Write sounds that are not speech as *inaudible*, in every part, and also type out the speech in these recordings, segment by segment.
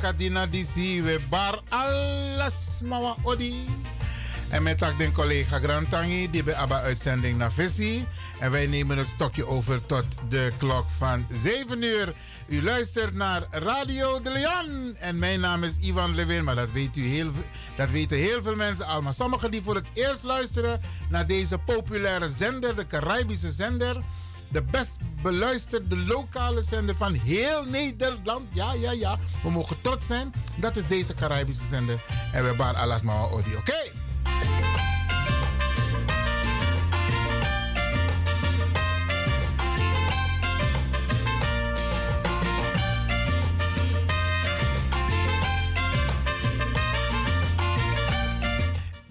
Mooi bakadina disi we bar alles mawa odi. En met tak den collega Grantangi die bij Abba uitzending naar Visie. En wij nemen het stokje over tot de klok van 7 uur. U luistert naar Radio de Leon. En mijn naam is Ivan Levin, maar dat, weet u heel, dat weten heel veel mensen al. Maar sommigen die voor het eerst luisteren naar deze populaire zender, de Caribische zender de best beluisterde lokale zender van heel Nederland. Ja, ja, ja. We mogen trots zijn. Dat is deze Caribische zender. En we alles maar audio. Oké?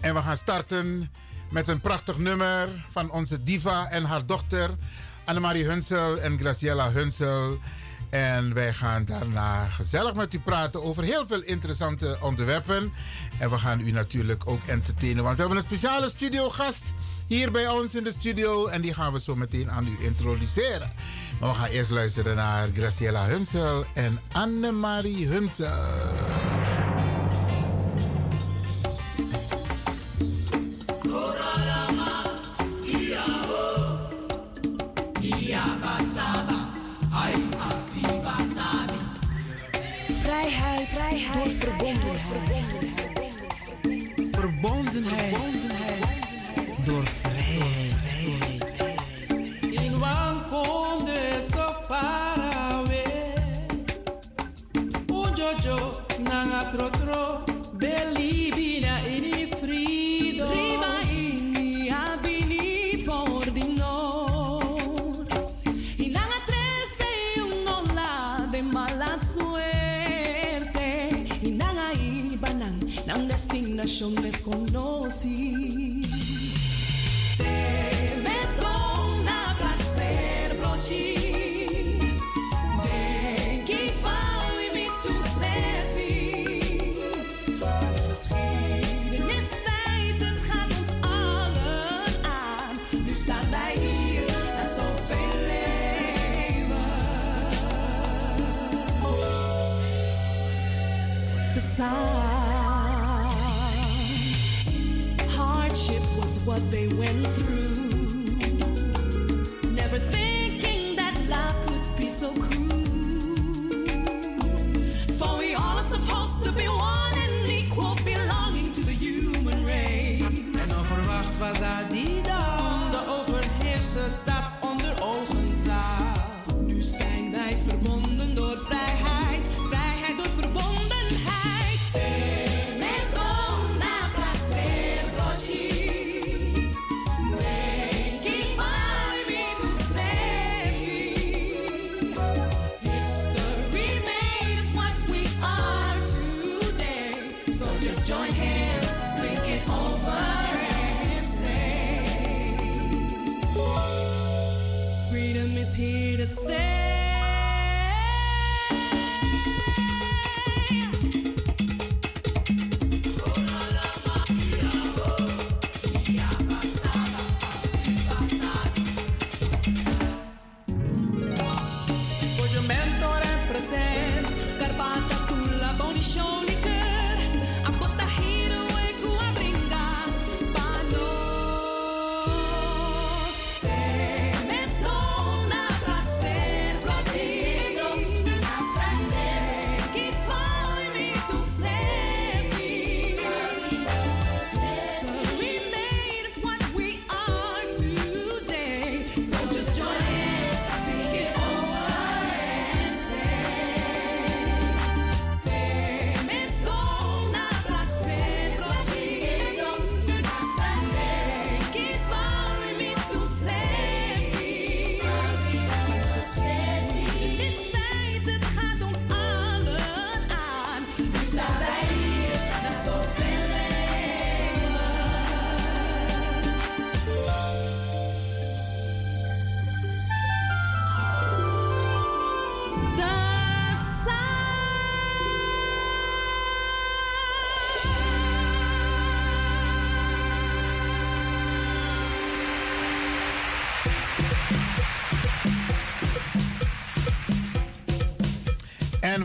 En we gaan starten met een prachtig nummer van onze diva en haar dochter Annemarie Hunsel en Graciela Hunsel. En wij gaan daarna gezellig met u praten over heel veel interessante onderwerpen. En we gaan u natuurlijk ook entertainen, want we hebben een speciale studiogast hier bij ons in de studio. En die gaan we zo meteen aan u introduceren. Maar we gaan eerst luisteren naar Graciela Hunsel en Annemarie Hunsel. Door vrijheid. In Wankonde so far away. Ujojo nanga trotro belibina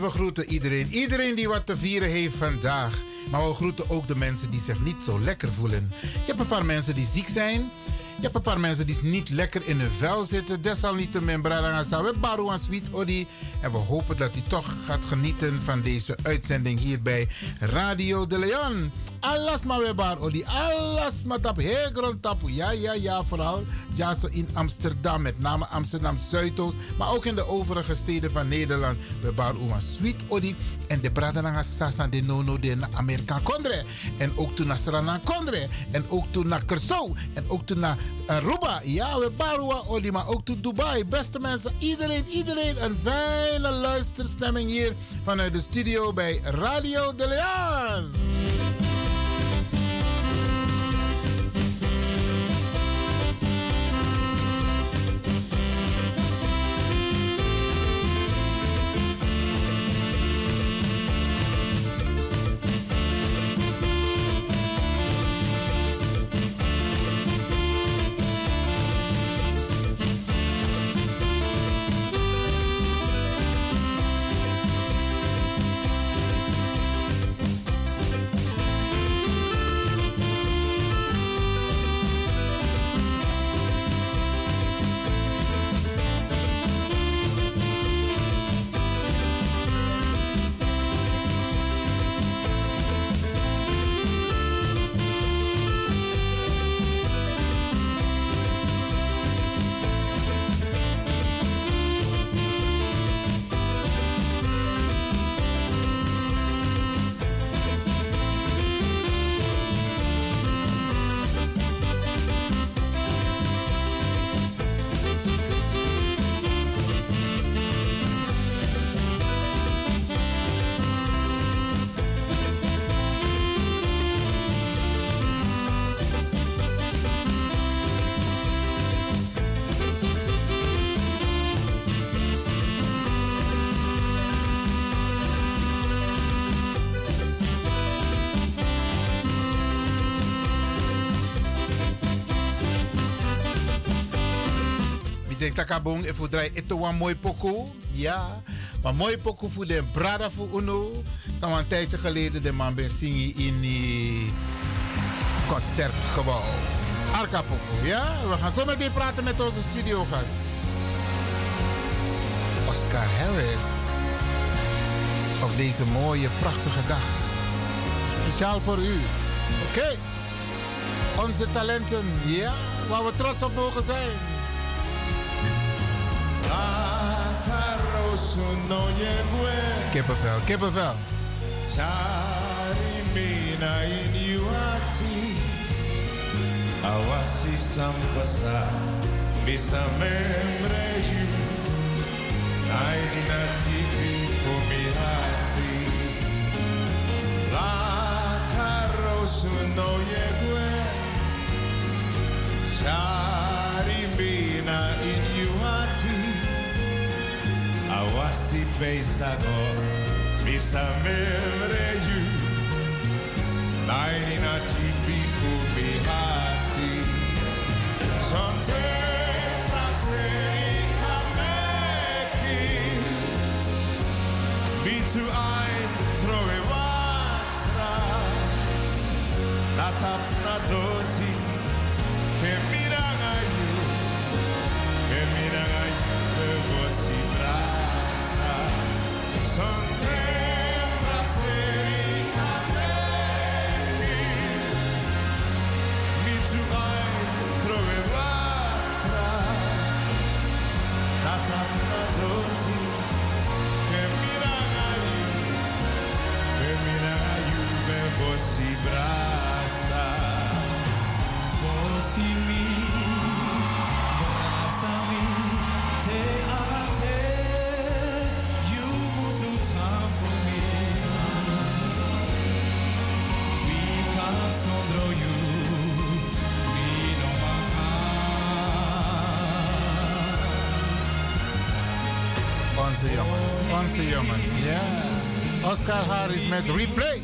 We groeten iedereen. Iedereen die wat te vieren heeft vandaag. Maar we groeten ook de mensen die zich niet zo lekker voelen. Je hebt een paar mensen die ziek zijn. Je hebt een paar mensen die niet lekker in hun vel zitten. Desalniettemin, Bradangasa, we baru aan Sweet Odi. En we hopen dat hij toch gaat genieten van deze uitzending hier bij Radio de Leon. Alles maar we bar Odi. Alles maar tap. Heel. Ja, ja, ja. Vooral ja, zo in Amsterdam. Met name Amsterdam Zuidoost. Maar ook in de overige steden van Nederland. We bar Uma Sweet Odi. En de Bradanga Sasa de Nono de Amerika Kondre. En ook toen naar Srana Kondre. En ook toen naar Kersau. En ook toen naar Aruba. Ja, we barua Odi. Maar ook toen Dubai. Beste mensen, iedereen, iedereen. Een fijne luisterstemming hier vanuit de studio bij Radio de Leon. Takabong if we draai ito een mooi pokoe. Ja, maar mooi pokoe voor de brada voor uno. Zo een tijdje geleden de man ben in die concertgebouw. Arka pokoe, ja. We gaan zo meteen praten met onze studiogast. Oscar Harris. Op deze mooie, prachtige dag. Speciaal voor u. Oké. Onze talenten, ja, waar we trots op mogen zijn. Kippenvel, kippenvel. Charimina inyuati Awasi sampasa Bisa memreyu Aina tipi fumirati La carosu no yegue Charimina a oasi pejsagor visszamemrejük. Nine in a tipi fubi hati, chanteur. zu ein Troe Vatra, Natap Natur. Oscar Harris met replay.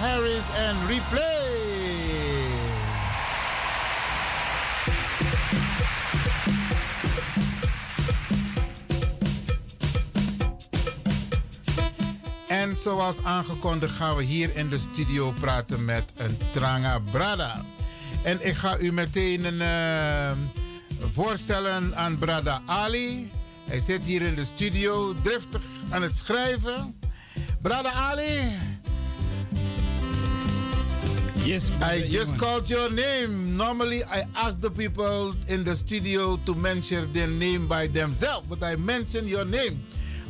Udulobi na Kadoji. zoals aangekondigd gaan we hier in de studio praten met een Tranga Brada. En ik ga u meteen een, uh, voorstellen aan Brada Ali. Hij zit hier in de studio, driftig aan het schrijven. Brada Ali. Yes, I just called your name. Normally, I ask the people in the studio to mention their name by themselves, but I mention your name.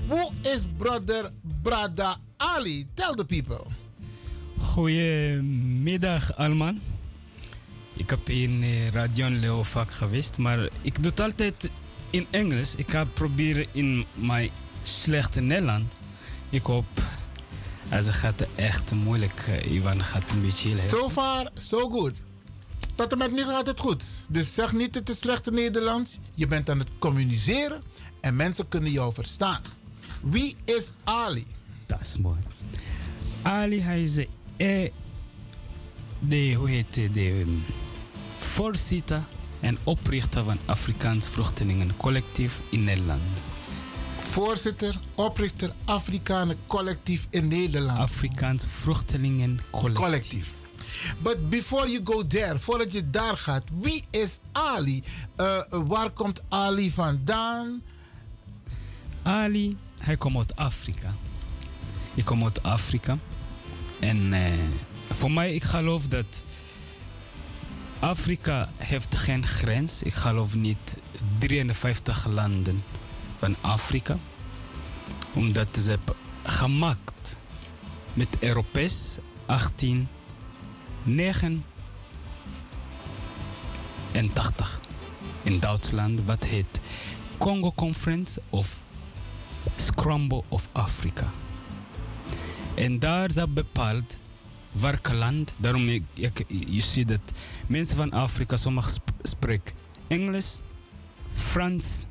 Who is brother Brada Ali, tell the people. Goedemiddag Alman. Ik heb in eh, Radio Leo vaak geweest, maar ik doe het altijd in Engels. Ik ga proberen in mijn slechte Nederland. Ik hoop, als het gaat echt moeilijk, uh, Ivan gaat een beetje helpen. So far, so good. Tot en met nu gaat het goed. Dus zeg niet het is slechte Nederlands. Je bent aan het communiceren en mensen kunnen jou verstaan. Wie is Ali? Dat is mooi. Ali, hij is eh, de, hoe heet het, de um, voorzitter en oprichter van Afrikaans Vluchtelingencollectief in Nederland. Voorzitter, oprichter Afrikanen Collectief in Nederland. Afrikaans Vluchtelingencollectief. Collectief. But before you go there, voordat je daar gaat, wie is Ali? Uh, waar komt Ali vandaan? Ali, hij komt uit Afrika. Ik kom uit Afrika. En uh, voor mij, ik geloof dat Afrika heeft geen grens. Ik geloof niet 53 landen van Afrika. Omdat ze hebben gemaakt met Europees 1889 in Duitsland. Wat heet Congo Conference of Scramble of Africa. En daar dat bepaald welk land. Daarom, je, je, ziet dat mensen van Afrika, sommigen sp spreken Engels, Frans,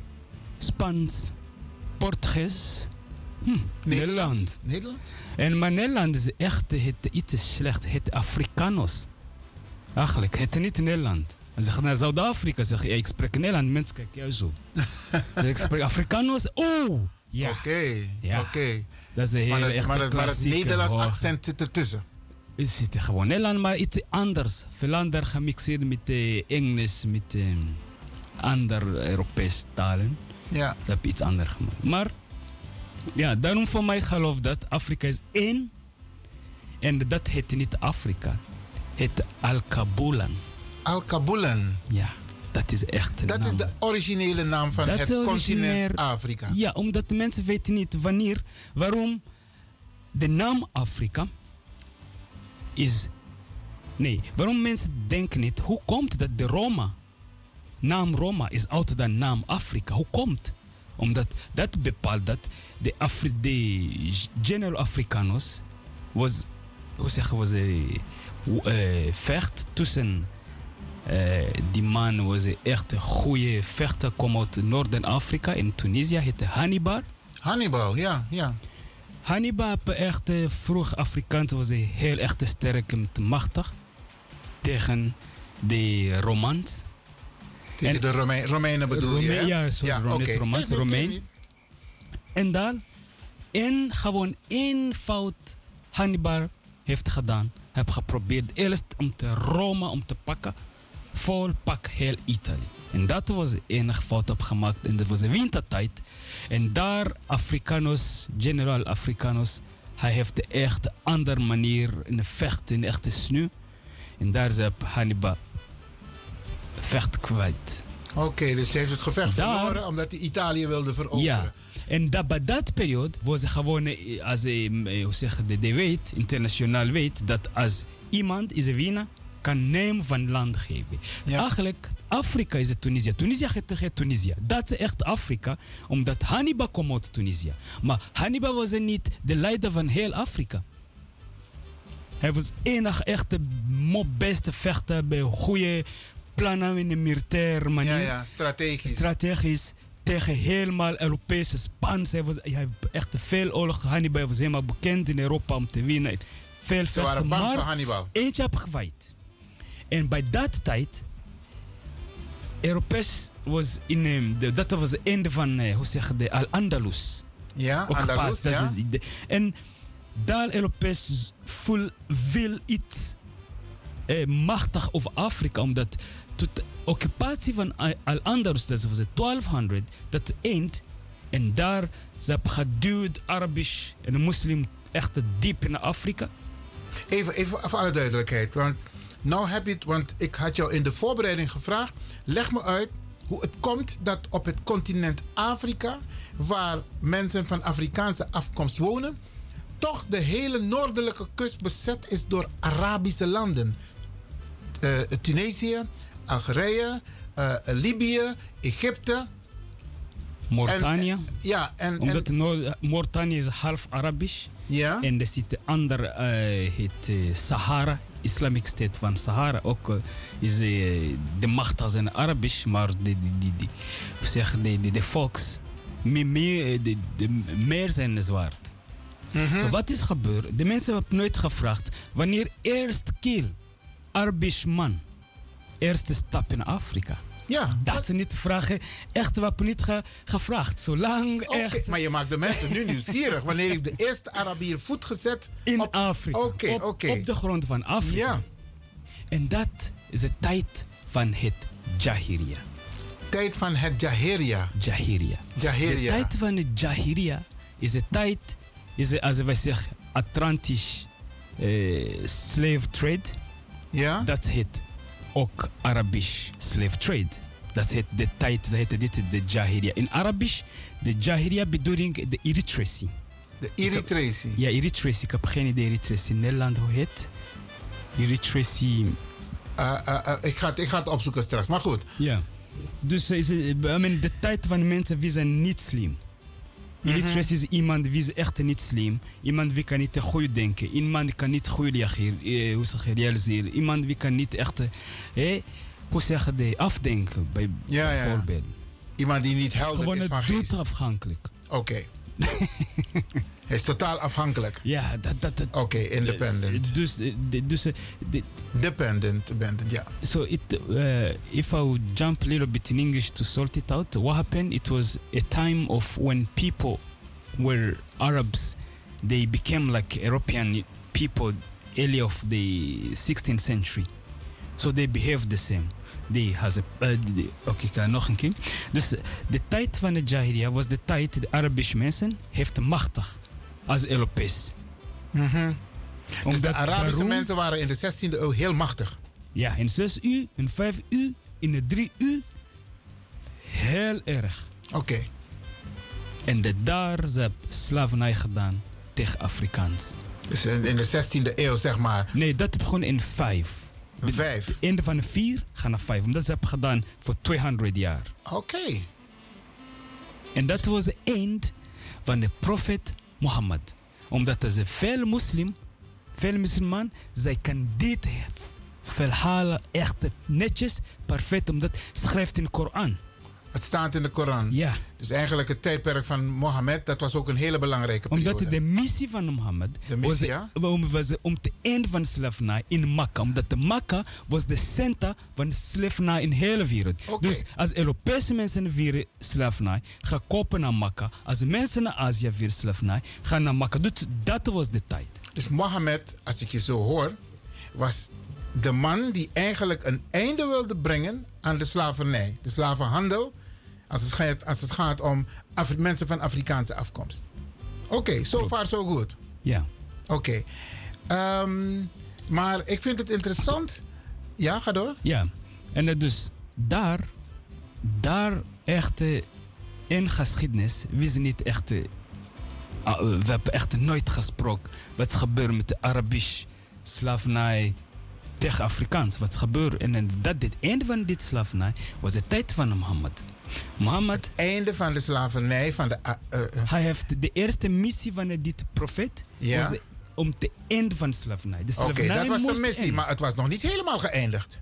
Spaans, Portugees. Hm, Nederland. Nederland. En maar Nederland is echt het, iets slecht. Het Afrikanos. Eigenlijk, het niet Nederland. En zeg naar Zuid-Afrika, zeg je, ik spreek Nederland, mensen kijken jou zo. *laughs* ik spreek Afrikanos, oh! Ja. Oké, ja. oké. Dat is een hele maar, maar, het, maar het Nederlands accent zit ertussen. Het zit gewoon Nederland, maar iets anders. Veel ander gemixeerd met uh, Engels, met uh, andere Europese talen. Ja. Dat heb iets anders gemaakt. Maar ja, daarom voor mij geloof dat Afrika is één. En dat heet niet Afrika. Het Al-Kabulan. Al-Kabulan? Ja. Dat is echt Dat naam. is de originele naam van het continent Afrika. Ja, omdat de mensen weten niet wanneer, waarom de naam Afrika is Nee, waarom mensen denken niet, hoe komt dat de Roma, naam Roma is ouder dan naam Afrika? Hoe komt? Omdat dat bepaalt dat de, Afri de General Africanos was, hoe zeggen we ze, eh, vecht tussen eh, die man was een echt een goede vechter, kwam uit Noorden-Afrika in Tunesië, heette Hannibal. Hannibal, ja, ja. Hannibal, echt vroeg Afrikaans, was hij heel echt sterk en machtig tegen de Romans. Tegen En- de Rome- Romeinen bedoel je? Hè? ja, Romeins, Ja, Romein. nee, En dan, in gewoon één fout Hannibal heeft gedaan. Hij heeft geprobeerd eerst om te Rome om te pakken. Vol pak heel Italië. En dat was de enige fout op gemaakt. En dat was de wintertijd. En daar Afrikanos, generaal Afrikanos, hij heeft de echt andere manier in de vechten, in de echte sneeuw. En daar is Hannibal vecht kwijt. Oké, dus hij heeft het gevecht Daar- verloren omdat hij Italië wilde veroveren. Ja. En dat, bij dat periode was gewoon, eh, als je, eh, hoe zeg je, de, de weet, internationaal weet, dat als iemand is een winnaar, kan neem van land geven. Ja. Eigenlijk, Afrika is het Tunesië. Tunesië gaat Tunesië. Dat is echt Afrika, omdat Hannibal komt uit Tunesië. Maar Hannibal was niet de leider van heel Afrika. Hij was enig echte beste vechter bij goede plannen in de militaire manier Ja, ja, strategisch. strategisch tegen helemaal Europese Spaans. Hij, was, hij heeft echt veel oorlog. Hannibal was helemaal bekend in Europa om te winnen. Veel Ze vechten, waren bang maar Hannibal. eentje heb gewijd. En bij dat tijd, Europees was in, ehm, de, dat was het einde van, eh, hoe zeg je, de Al-Andalus. Ja, Andalus, is en daar Europees voel veel iets eh, machtig over Afrika, omdat de occupatie van Al- Al-Andalus, dat was in 1200, dat eind. En daar ze hebben geduwd Arabisch en moslim echt diep in Afrika. Even, even voor alle duidelijkheid. Want nou heb je het, want ik had jou in de voorbereiding gevraagd. Leg me uit hoe het komt dat op het continent Afrika, waar mensen van Afrikaanse afkomst wonen, toch de hele noordelijke kust bezet is door Arabische landen. Eh, Tunesië, Algerije, eh, Libië, Egypte. Mauritanië. En, ja, en, en omdat Noord- Mauritanië is half Arabisch. ja, En er zit de andere, eh, het eh, Sahara, Islamic State van Sahara. Ook eh, is eh, de macht als een Arabisch, maar de, de, de, de, zeg de, de, de volks, meer, meer, eh, de, de, meer zijn zwart. Zo wat is gebeurd? De mensen hebben nooit gevraagd wanneer eerst kill Arabisch man, eerste stap in Afrika. ja. Dat ze niet vragen, echt we hebben niet ge- gevraagd. Zolang echt maar je maakt de mensen nu nieuwsgierig. Wanneer heeft de eerste Arabier voet gezet in op, Afrika. Oké, op, oké. op de grond van Afrika. Ja, En dat is de tijd van het Jahiliya. tijd van het Jahiria. Jahiliya. De Jahiria. tijd van het Jahiliya is de tijd, is de, als wij zeggen, Atlantisch eh, slave trade. Ja? Dat heet ook Arabisch slave trade. Dat heet de tijd, dat heet dit de Jahiliya. In Arabisch, de Jahiliya bedoeling de illiteracy. De Eritreëse. Ja, illiteracy. Ik heb geen idee illiteracy. In Nederland, hoe heet? Illiteracy. Eh, eh, eh, ik, ga het, ik ga het opzoeken straks, maar goed. Ja. Dus is I mean, de tijd van mensen wie zijn niet slim. Illiteracy is iemand wie is echt niet slim. Iemand wie kan niet goed denken. Iemand die kan niet goed reageren. Eh, hoe zeg je, realiseren. Iemand wie kan niet echt, eh, hoe zeg je, de, afdenken. Bij, Ja, ja. bijvoorbeeld. Iemand die niet helder Gewoon is van geest. doet afhankelijk. Oké. *laughs* is totaal afhankelijk. Ja, dat... dat, dat Oké, independent. Dus, eh, dus eh, de, Dependent, dependent, ja. So it, uh, if I would jump a little bit in English to sort it out, what happened? It was a time of when people were Arabs. They became like European people early of the 16th century. So they behaved the same. They has a, uh, Oké, ik ga nog een keer. Dus eh, de tijd van de Jahiliya was de tijd de Arabische mensen heeft machtig als Europees. Dus de Arabische mensen waren in de 16e eeuw heel machtig. Ja, in 6 uur, in 5 uur, in de 3 uur. Heel erg. Oké. En de daar ze hebben slavernij gedaan tegen Afrikaans. Dus in, in de 16e eeuw, zeg maar. Nee, dat begon in 5. Vijf. Einde van de vier gaan naar vijf. Omdat ze hebben gedaan voor 200 jaar. Oké. En dat was het eind van de profeet Mohammed. Omdat zijn veel moslim, veel mosliman, zij kan dit verhalen echt netjes, perfect, omdat schrijft in de Koran. Het staat in de Koran. Ja. Dus eigenlijk het tijdperk van Mohammed, dat was ook een hele belangrijke periode. Omdat de missie van Mohammed De missie, was, ja? om, was om te eind van slavernij in Mekka. Omdat de Mekka was de center van de slavernij in de hele wereld. Dus als Europese mensen vieren slavernij, gaan kopen naar Mekka. Als mensen naar Azië vieren slavernij, gaan naar Mekka. Dus dat was de tijd. Dus Mohammed, als ik je zo hoor, was de man die eigenlijk een einde wilde brengen aan de slavernij. De slavenhandel, als het gaat, als het gaat om Afri- mensen van Afrikaanse afkomst. Oké, so far so good. Ja. Oké. Ehm, maar ik vind het interessant. Ja, ga door. Ja, en dus daar, daar echt in geschiedenis, we zijn niet echt, ah, we hebben echt nooit gesproken wat gebeurt met de Arabisch slavernij tegen Afrikaans. Wat gebeurt en en dat dit einde van dit slavernij was de tijd van Mohammed. Mohammed, Einde van de slavernij van de. a- eh, eh, hij heeft de eerste missie van dit profeet Ja. was om te einde van de slavernij. De Oké, dat was de missie, eindigen. maar het was nog niet helemaal geëindigd.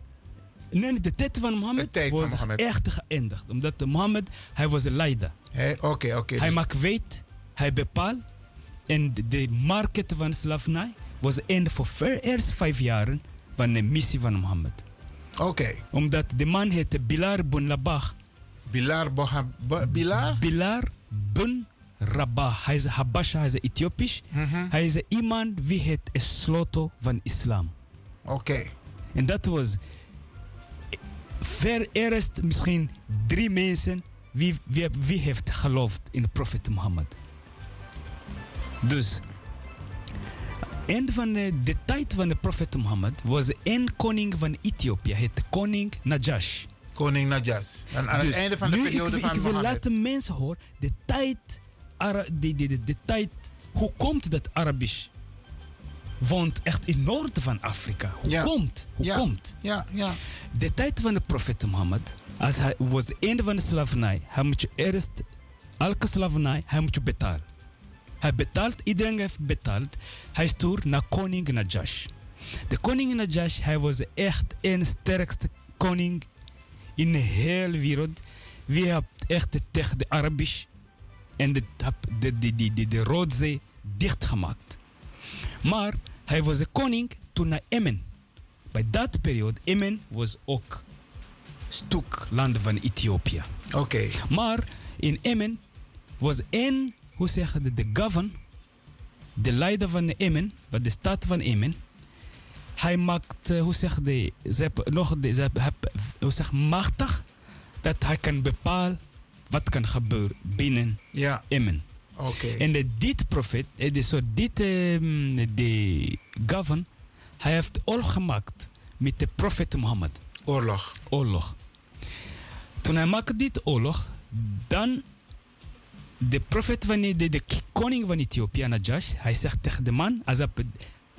Nee, de tijd van Mohammed van was Mohammed. echt geëindigd. Omdat Mohammed, hij was een leider. Oké, oké. Hij dus- maakt weet, hij bepaalt. En de, markt van slavernij was einde voor eerst vijf jaren van de missie van Mohammed. Oké. Omdat de man heette Bilal bin Rabah. Bilar Boha. Bo- Bilar? Bilal bin Rabah. Hij is Habasha, hij is Ethiopisch. Mhm. Hij is iemand wie het is sleutel van islam. Oké. En dat was ver eerst misschien drie mensen wie, wie, wie heeft geloofd in de profeet Mohammed. Dus, eind van de, de tijd van de profeet Mohammed was een koning van Ethiopië, heette koning Najash. Koning Najas. En aan Dus het einde van de periode ik, van ik wil Mohammed. laten mensen horen, de tijd, de, de, de, de tijd, hoe komt dat Arabisch woont echt in het noorden van Afrika? Hoe Ja. komt? Hoe Ja. komt? Ja, ja. De tijd van de profeet Mohammed, als hij was het einde van de slavernij, hij moet je eerst, elke slavernij, hij moet je betalen. Hij betaalt, iedereen heeft betaald. Hij stuurt naar koning Najash. De koning Najash, hij was echt een sterkste koning in de hele wereld. Wie heeft echt tegen de Arabisch en de, de, de, de, de, de Roodzee dichtgemaakt. Maar hij was een koning toen naar Emmen. Bij dat periode, Emmen was ook stuk land van Ethiopië. Oké. Maar in Emmen was één, hoe zeggen de, de govern, de leider van Emmen, van de stad van Emmen. Hij maakt, eh, hoe zeg de, ze hebben nog, ze hebben, heb- hoe zeg, machtig dat hij kan bepalen wat kan gebeuren binnen Ja. Emmen. Oké. En de, dit profeet, eh, de, zo, dit ehm, de govern, hij heeft oorlog gemaakt met de profeet Mohammed Oorlog. oorlog. Toen hij maakte dit oorlog, dan de profeet van de, de, de koning van Ethiopië, Najash, hij zegt tegen de man,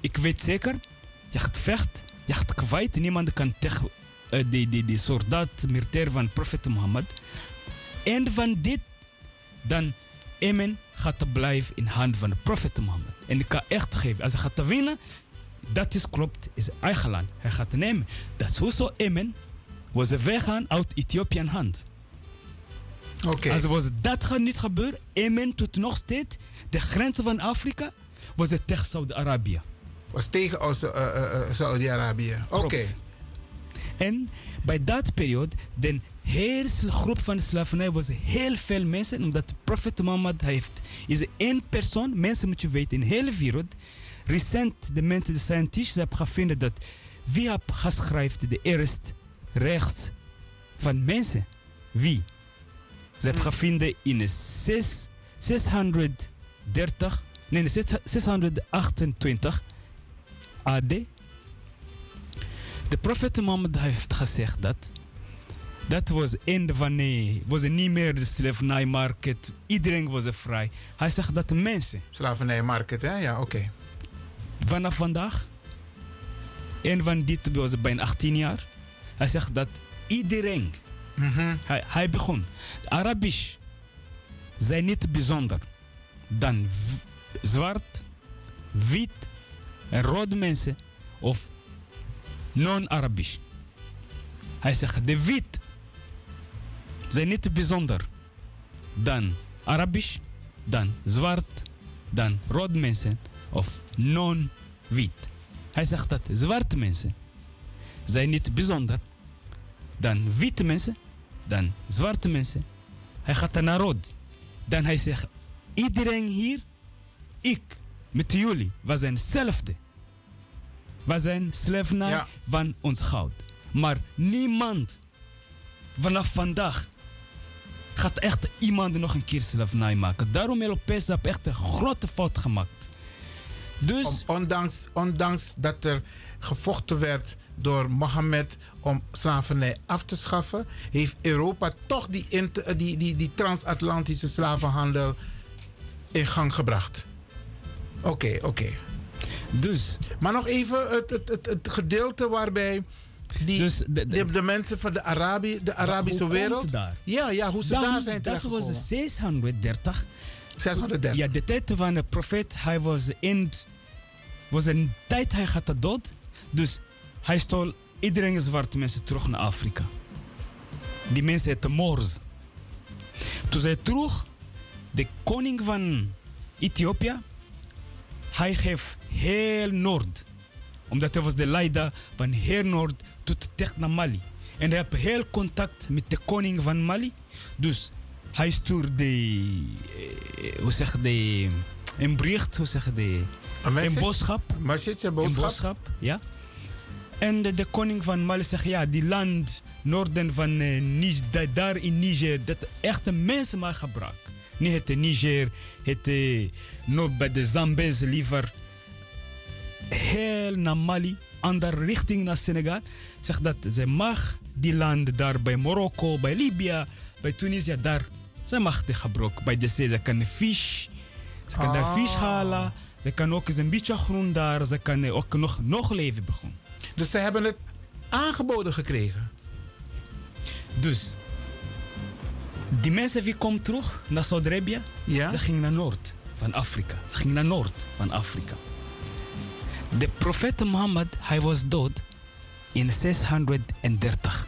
ik weet zeker, je gaat vecht, je gaat kwijt, niemand kan tegen eh, de, de, de soldaat, militair van profeet Mohammed. En van dit, dan Amen gaat blijven in handen van de profeet Mohammed. En ik kan echt geven, als hij gaat winnen, dat is klopt, is eigen land. Hij gaat nemen. Dat is hoe zo Amen was weggaan uit Ethiopië hand. Oké. Als was dat gaat niet gebeuren, Amen tot nog steeds de grenzen van Afrika was het tegen Saudi-Arabië. Was tegen eh, Saudi-Arabië. Oké. En bij dat periode, de hele groep van de slavernij was heel veel mensen, omdat de profeet Mohammed heeft, is één persoon, mensen moet je weten, in de hele wereld. Recent, de mensen, de scientisten hebben gevonden dat wie heeft geschreven de eerste rechts van mensen? Wie? Ze hebben gevonden in de zes- 630, nee, de zes- 628 AD. De profeet Mohammed heeft gezegd dat dat was het einde van nee, was niet meer de slavernijmarkt. Iedereen was vrij. Hij zegt dat de mensen Slavernijmarkt, hè? Ja, oké. vanaf vandaag een van dit was bijna 18 jaar. Hij zegt dat iedereen, hij, hij begon, de Arabisch zijn niet bijzonder dan zwart, wit en rode mensen of non-Arabisch. Hij zegt de wit zijn niet bijzonder dan Arabisch, dan zwart, dan rode mensen of non-wit. Hij zegt dat zwarte mensen zijn niet bijzonder dan witte mensen, dan zwarte mensen. Hij gaat naar rood. Dan hij zegt, iedereen hier, ik met jullie, we zijn hetzelfde. We zijn slavernij Ja. van ons goud. Maar niemand vanaf vandaag gaat echt iemand nog een keer slavernij maken. Daarom heeft Lopez echt een grote fout gemaakt. Dus... Om, ondanks, ondanks dat er gevochten werd door Mohammed om slavernij af te schaffen, heeft Europa toch die, die, die, die transatlantische slavenhandel in gang gebracht. Oké, oké. Dus, Maar nog even het, het, het, het gedeelte waarbij die, Dus de- de- de, de mensen van de, Arabi, de Arabische wereld. daar? Ja, ja, hoe ze dan, daar zijn dat was 630. 630. Ja, de tijd van de profeet, hij was in. was een tijd hij gaat dood. Dus hij stol iedereen zwarte mensen terug naar Afrika. Die mensen heten Moors. Toen zij terug, de koning van Ethiopië, hij geeft heel Noord. Omdat hij was de leider van heel Noord tot dicht naar Mali. En hij heeft heel contact met de koning van Mali. Dus hij stuurde de, eh, hoe zeg je, de, een bericht, hoe zeg je, de, Een een boodschap. Message, een Een boodschap? ja. En de, de koning van Mali zegt, ja, die land, noorden van eh, Ni- da- daar in Niger, dat echte mensen maar gebruik. Niet het Niger, het eh, no, bij de Zambeze liever heel naar Mali, andere richting naar Senegal. Zegt dat ze mag die landen daar bij Marokko, bij Libië, bij Tunesië, daar, ze mag gebruiken. Bij de zee, ze kan vis, ze kan daar Ah. vis halen. Ze kan ook eens een beetje groen daar, ze kan ook nog, nog leven beginnen. Dus ze hebben het aangeboden gekregen. Dus, die mensen die komen terug naar Saudi-Arabië, Ja? ze gingen naar Noord van Afrika. Ze gingen naar Noord van Afrika. De profeet Mohammed, hij was dood in 630.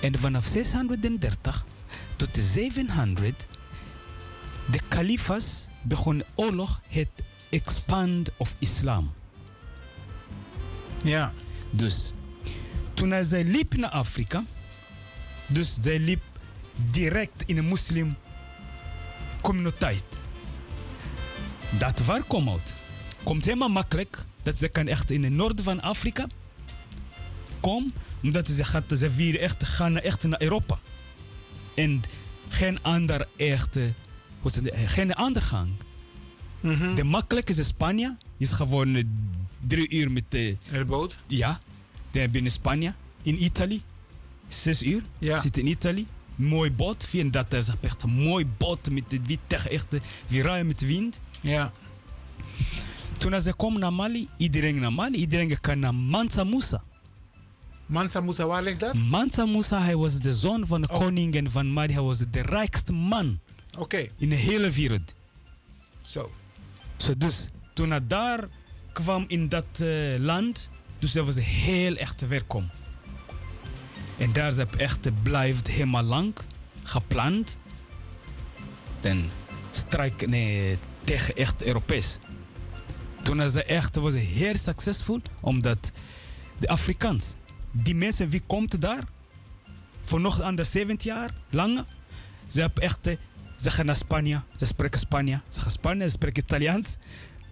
En vanaf 630 tot 700, de kalifas begonnen oorlog het expand of islam. Ja. Dus toen zij liep naar Afrika, dus zij liep direct in een moslim communiteit. Dat waar komt uit? Komt helemaal makkelijk dat ze kan echt in het noorden van Afrika komen, omdat ze gaat ze vieren echt gaan naar- echt naar Europa. En geen ander echte, hoe ze het- geen ander gang. De makkelijke is Spanje, is gewoon eh, drie uur met de In de boot? ja, daar binnen Spanje, in Italië. Zes uur, Ja. zit in Italië. Mooi boot, vind dat is echt een mooi boot met de wind tegen echt weer ruim met de wind. Ja. Toen ze komen naar Mali, iedereen naar Mali, iedereen kan naar Mansa Musa. Mansa Musa, waar ligt dat? Mansa Musa, hij was de zoon van de Oh. koning en van Mali. Hij was de rijkste man Oké, in de hele wereld. zo. Zo dus toen hij daar kwam in dat eh, land, dus dat was heel echt welkom. En daar is echt blijft helemaal lang gepland. Dan strijk nee, tegen echt Europees. Toen is ze echt was heel succesvol, omdat de Afrikaans, die mensen wie komt daar, voor nog ander 70 jaar langer, ze hebben echt, eh, ze gaan naar Spanje, ze spreken Spanje, ze gaan Spanje, ze spreken Italiaans.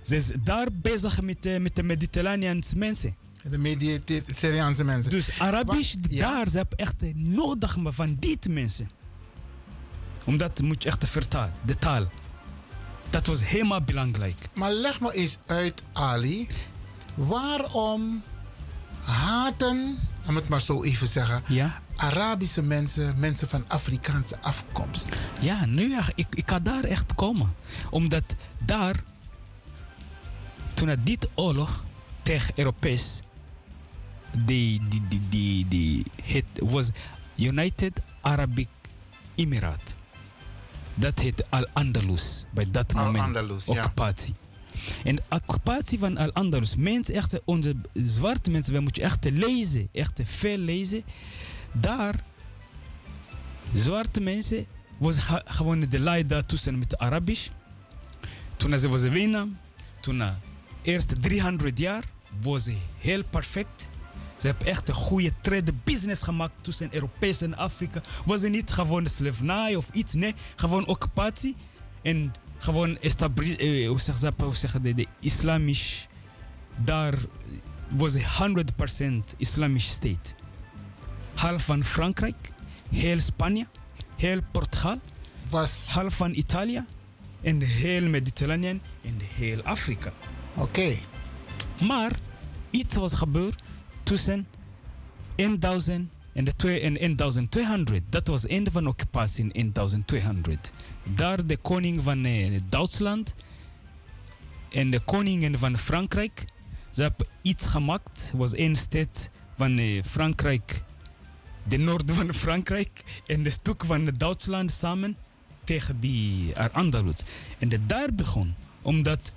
Ze zijn daar bezig met, eh, met de Mediterraneanse mensen. De Mediterraanse mensen. Dus Arabisch, ja. daar ze hebben echt eh, nodig van die mensen. Omdat moet je echt vertalen, de taal. Dat was helemaal belangrijk. Maar leg me eens uit, Ali. Waarom haten, om het maar zo even zeggen, Ja? Arabische mensen, mensen van Afrikaanse afkomst? Ja, nu ja, ik, ik ga daar echt komen. Omdat daar, toen het dit oorlog tegen Europees, die, die, die, die, die het was United Arabic Emiraat. Dat heet Al-Andalus bij dat moment. Al-Andalus, ja. occupatie. En de occupatie van Al-Andalus, mensen echt, onze zwarte mensen, we moeten echt lezen, echt veel lezen. Daar, zwarte mensen, was gewoon de leider tussen met Arabisch. Toen ze was winnen, toen de eerste 300 jaar, was ze heel perfect. Ze hebben echt een goede trade business gemaakt tussen Europees en Afrika. Was het niet gewoon slavernij of iets, nee, gewoon occupatie. En gewoon eh, hoe zeg je hoe zeg je dat, de islamisch, daar was het 100% islamisch state. Half van Frankrijk, heel Spanje, heel Portugal, Was, half van Italië en heel Mediterranean en heel Afrika. oké. Maar iets was gebeurd tussen 1000 en, de twee- en 1200. Dat was het einde van occupatie in 1200. Daar de koning van eh, Duitsland en de koningin van Frankrijk. Ze hebben iets gemaakt. was één stad van eh, Frankrijk. De noorden van Frankrijk en de stuk van Duitsland samen tegen die Andalus. En de daar begon. Omdat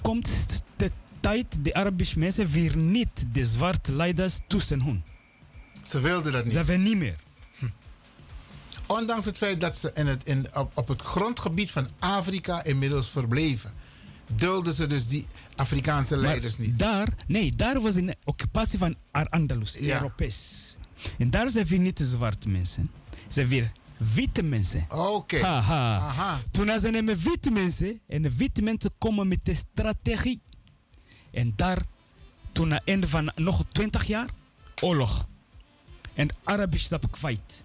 komt de tijd, de Arabische mensen weer niet de zwarte leiders tussen hun. Ze wilden dat Ze niet. hebben niet meer. Ondanks het feit dat ze in het, in, op, op het grondgebied van Afrika inmiddels verbleven. Dulden ze dus die Afrikaanse leiders Maar niet. Daar, nee, daar was een occupatie van Ar-Andalus, Ja. Europees. En daar zijn weer niet de zwarte mensen. Ze zijn weer witte mensen. Oké. Haha. Aha. Toen ze nemen witte mensen en de witte mensen komen met de strategie. En daar, toen na einde van nog 20 jaar, oorlog. En de Arabisch stap kwijt.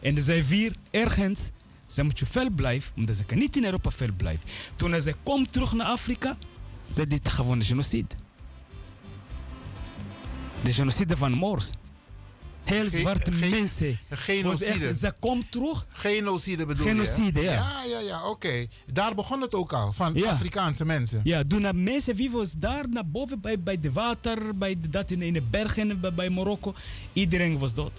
En ze weer ergens, ze moeten veel blijven, omdat ze kan niet in Europa veel blijven. Toen ze komt terug naar Afrika, ze dit gewoon de genocide. De genocide van Moors. Heel zwarte ge- mensen. genocide. Was echt- Ze komt terug Genocide bedoel Genocide, je? ja. Ja, ja, ja, oké. Daar begon het ook al, van Ja. Afrikaanse mensen. Ja, toen de mensen wie was daar naar boven bij, bij de water, bij de, dat in, in de bergen bij, bij Marokko. Iedereen was dood.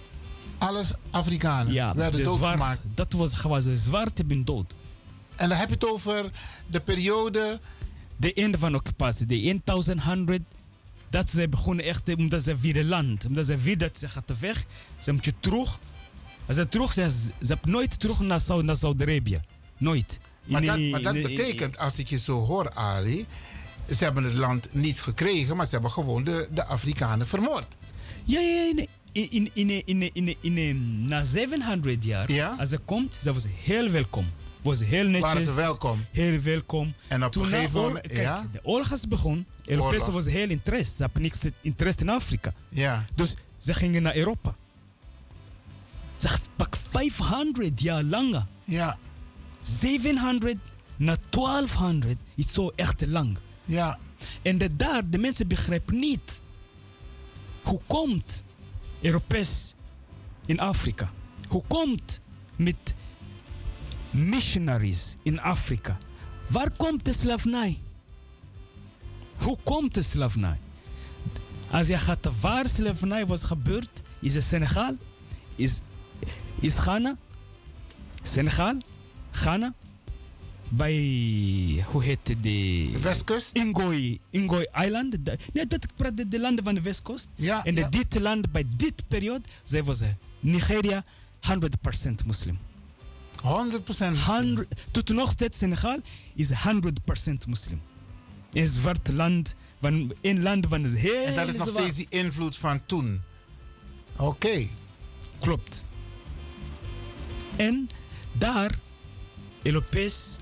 Alles Afrikanen Ja, werden doodgemaakt. dat was gewoon de zwarte ben dood. En dan heb je het over de periode. De einde van de occupatie, de 1100, dat ze begonnen echt, omdat ze weer het land, omdat ze weer dat ze gaat weg, ze moeten terug. Als ze terug ze, ze hebben nooit terug naar, Sau- naar Saudi-Arabië. Nooit. Maar dat, maar dat betekent, als ik je zo hoor, Ali. Ze hebben het land niet gekregen, maar ze hebben gewoon de, de Afrikanen vermoord. Ja, ja, ja, nee. In, in, in, in, in, in, in, na 700 jaar, Ja? als ze komt, ze was heel welkom. Was heel netjes. Waren ze welkom? Heel welkom. En op Toen een gegeven moment- Kijk, ja? de oorlog begon. Europees Oorlog. was heel interesse. Ze hebben niks interesse in Afrika. Ja. Dus ze gingen naar Europa. Ze pak 500 jaar langer. Ja. 700 naar 1200 is zo echt lang. Ja. En de, daar, de mensen begrijpen niet. Hoe komt Europees in Afrika? Hoe komt met missionaries in Afrika? Waar komt de slavernij? Hoe komt de slavernij? Als je gaat waar slavernij was gebeurd, is het Senegal, is, is Ghana, Senegal, Ghana, bij, hoe heet het, de... Westkust? Ingooi, Ingooi Island. Nee, dat ik praat de, de landen van de Westkust. Ja, en ja. dit land, bij dit periode, zij was eh, Nigeria 100% moslim. 100%. 100 Tot nog steeds Senegal is 100% moslim. Een zwart land, van, een land van is heel En dat is nog zwart. steeds die invloed van toen. Oké. Klopt. En daar, Europees,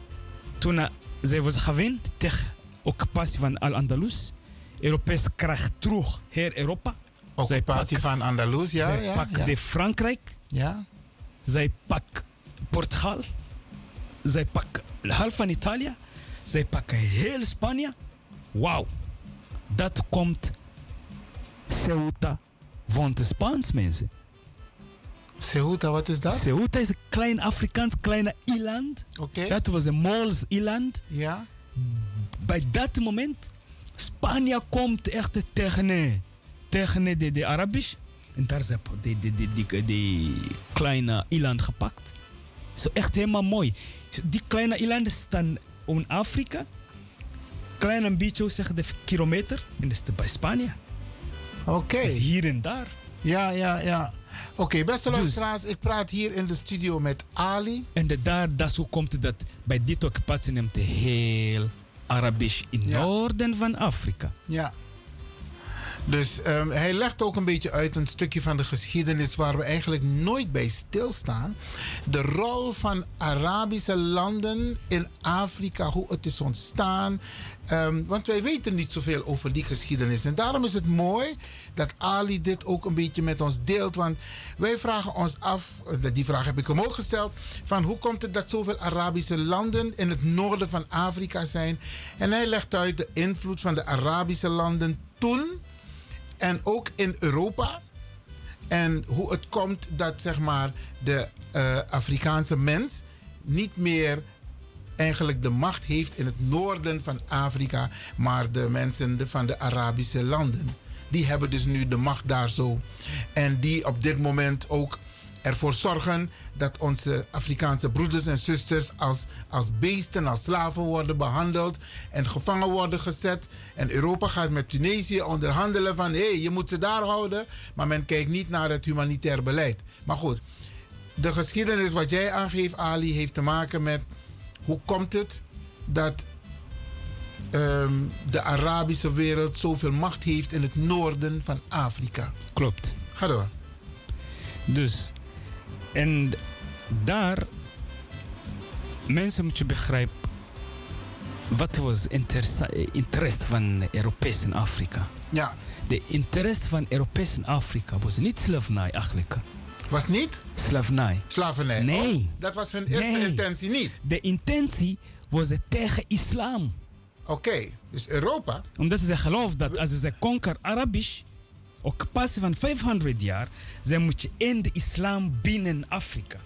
toen eh, zij was gewend tegen occupatie van Al-Andalus, Europees krijgt terug heel Europa. Zij Occupatie pak- van Andalus, ja. zij ja, pak ja. de Frankrijk, ja. zij pak Portugal, zij pak half van Italië, zij pakken heel Spanje. Wauw, dat komt Ceuta van de Spaans mensen. Ceuta, wat is dat? Ceuta is een klein Afrikaans kleine eiland. Oké. Dat was een Mools eiland. Ja. Bij dat moment, Spanje komt echt tegen, tegen de, de Arabisch. En daar zijn de, de, de, die, die kleine eiland gepakt. Zo echt helemaal mooi. Die kleine eilanden staan in Afrika. Klein een beetje, zeg de kilometer. En dat is bij Spanje. Oké. Dus hier en daar. Ja, ja, ja. Oké, beste Dus- luisteraars, ik praat hier in de studio met Ali. En de, daar, dat zo komt dat bij dit occupatie neemt heel Arabisch in Ja. noorden van Afrika. Ja. Dus ehm, hij legt ook een beetje uit een stukje van de geschiedenis waar we eigenlijk nooit bij stilstaan. De rol van Arabische landen in Afrika, hoe het is ontstaan. Ehm, want wij weten niet zoveel over die geschiedenis. En daarom is het mooi dat Ali dit ook een beetje met ons deelt. Want wij vragen ons af, eh, die vraag heb ik hem ook gesteld, van hoe komt het dat zoveel Arabische landen in het noorden van Afrika zijn? En hij legt uit de invloed van de Arabische landen toen en ook in Europa. En hoe het komt dat zeg maar, de eh, Afrikaanse mens niet meer eigenlijk de macht heeft in het noorden van Afrika, maar de mensen van de Arabische landen. Die hebben dus nu de macht daar zo. En die op dit moment ook ervoor zorgen dat onze Afrikaanse broeders en zusters als, als beesten, als slaven worden behandeld en gevangen worden gezet. En Europa gaat met Tunesië onderhandelen van hé, hey, je moet ze daar houden. Maar men kijkt niet naar het humanitair beleid. Maar goed, de geschiedenis wat jij aangeeft, Ali, heeft te maken met hoe komt het dat ehm, de Arabische wereld zoveel macht heeft in het noorden van Afrika. Klopt. Ga door. Dus, en daar, mensen moet je begrijpen, wat was interesse, interesse van Europees in Afrika? Ja, De interesse van Europees in Afrika was niet slavernij eigenlijk. was niet Slavernij. slavernij. Nee. Oh, dat was hun eerste Nee. intentie niet. De intentie was het tegen islam. Oké, dus Europa. Omdat ze geloof dat als ze conquer Arabisch, occupatie van 500 jaar, moet je in de islam binnen Afrika.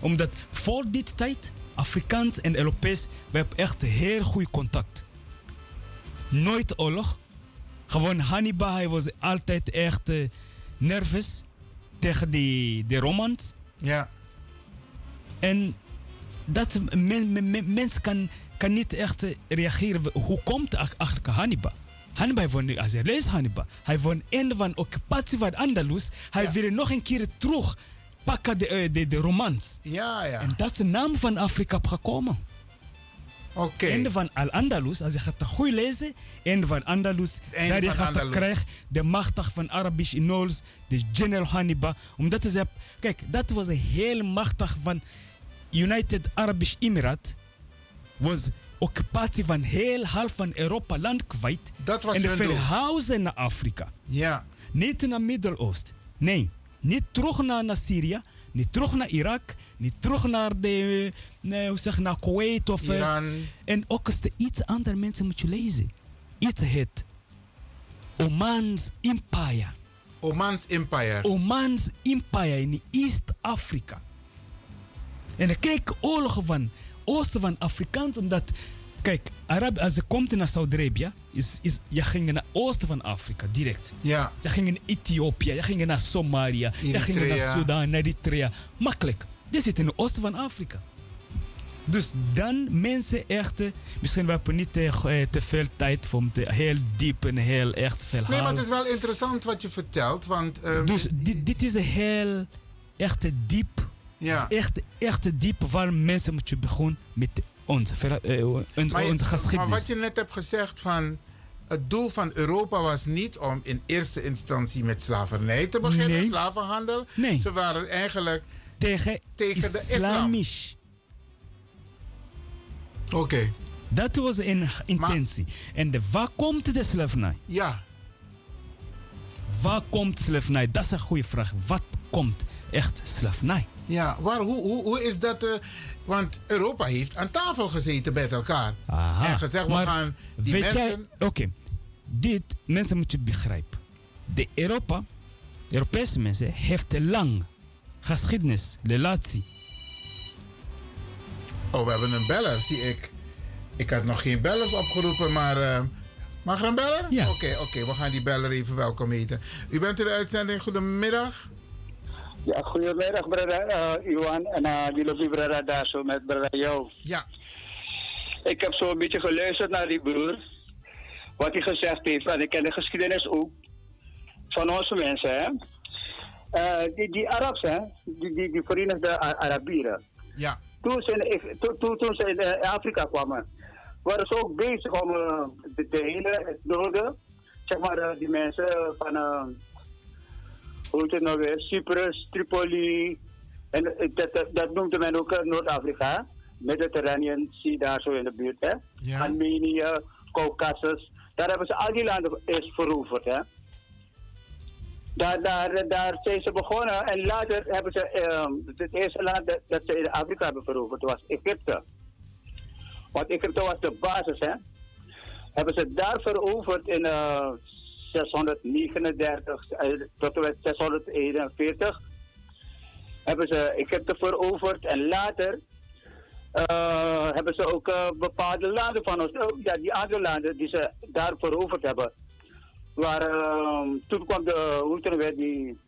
Omdat voor die tijd, Afrikaans en Europees, we hebben echt heel goed contact. Nooit oorlog. Gewoon Hannibal, hij was altijd echt eh, nervous tegen die, de Romans. Ja, En dat men, men, men- mens kan, kan niet echt eh, reageren. Hoe komt eigenlijk Hannibal? Hannibal won, als je leest Hannibal, hij won einde van occupatie van Andalus. Hij Ja. wil nog een keer terug pakken de, eh, de, de Romans. ja, ja. En dat is de naam van Afrika gekomen. Oké. Einde van Al-Andalus, als je gaat het goed lezen, einde van Andalus, einde daar je van gaat Andalus. de machtig van Arabisch Inols, de general Hannibal. Omdat ze, kijk, dat was een heel machtig van United Arab Emirates, was occupatie van heel half van Europa land kwijt. Dat was en hun doel. verhuizen naar Afrika. Ja, Niet naar Midden-Oosten. Nee, niet terug naar, naar Syrië, niet terug naar Irak, niet terug naar, de, nee, hoe zeg, naar Kuwait of... eh, Iran. en ook als de iets andere mensen moet je lezen. Iets heet Oman's Empire. Oman's Empire. Oman's Empire in East Afrika. En dan kijk oorlogen van oosten van Afrikaans, omdat kijk, Arab, als je komt naar Saudi-Arabië, is, is, je ging naar oosten van Afrika direct. Ja, Je ging naar Ethiopië, je ging naar Somalië, je ging naar. Sudan, naar Eritrea. Makkelijk. Dit zit in het oosten van Afrika. Dus dan mensen echt, eh, misschien we hebben niet te, eh, te veel tijd om te heel diep en heel echt verhaal. nee, maar het is wel interessant wat je vertelt, want... ehm, Dus dit, dit is een heel echt diep, ja. echt, echt diep waar mensen moeten beginnen met ons- Maar, je- onze geschiedenis. maar wat je net hebt gezegd van... Het doel van Europa was niet om in eerste instantie met slavernij te beginnen, Nee. slavenhandel. Nee. Ze waren eigenlijk... tegen, tegen de islam. islamisch. Oké, Dat was een intentie. En de, waar komt de slavernij? ja. Waar komt slavernij? Dat is een goede vraag. Wat komt echt slavernij? Ja, waar, hoe, hoe, hoe is dat? eh, want Europa heeft aan tafel gezeten met elkaar. Aha. En gezegd, we gaan die weet mensen... oké, dit mensen moeten begrijpen. De Europa, Europese mensen, heeft een lang geschiedenis, relatie. Oh, we hebben een beller, zie ik. Ik had nog geen bellers opgeroepen, maar... eh, Mag er een beller? Ja. Oké, oké. we gaan die beller even welkom heten. U bent in de uitzending. Goedemiddag. Ja, goedemiddag, brother uh, Iwan. En uh, die lobby brother daar zo met brother Jo. Ja. Ik heb zo een beetje geluisterd naar die broer. Wat hij gezegd heeft. En ik ken de geschiedenis ook. Van onze mensen, hè. Eh, die, die Arabs, hè. Die, die, die Verenigde Arabieren. Ja. Toen ze, in, toen, toen, toen ze in eh, Afrika kwamen, waren ze ook bezig om eh, de, de hele noorden, zeg maar, eh, die mensen van, eh, hoe heet het nou weer, Cyprus, Tripoli, en dat, dat, dat noemde men ook eh, Noord-Afrika, Mediterranean Sea, daar zo in de buurt, hè. Ja. Armenië, Caucasus, daar hebben ze al die landen eerst veroverd, hè. Daar, daar, daar zijn ze begonnen en later hebben ze, ehm, het eerste land dat, dat ze in Afrika hebben veroverd was Egypte. Want Egypte was de basis, hè. Hebben ze daar veroverd in eh, 639 eh, tot en met 641. Hebben ze Egypte veroverd en later eh, hebben ze ook eh, bepaalde landen van ons, ja, die andere landen die ze daar veroverd hebben. Waar, ehm, toen kwam de, hoe het nou die,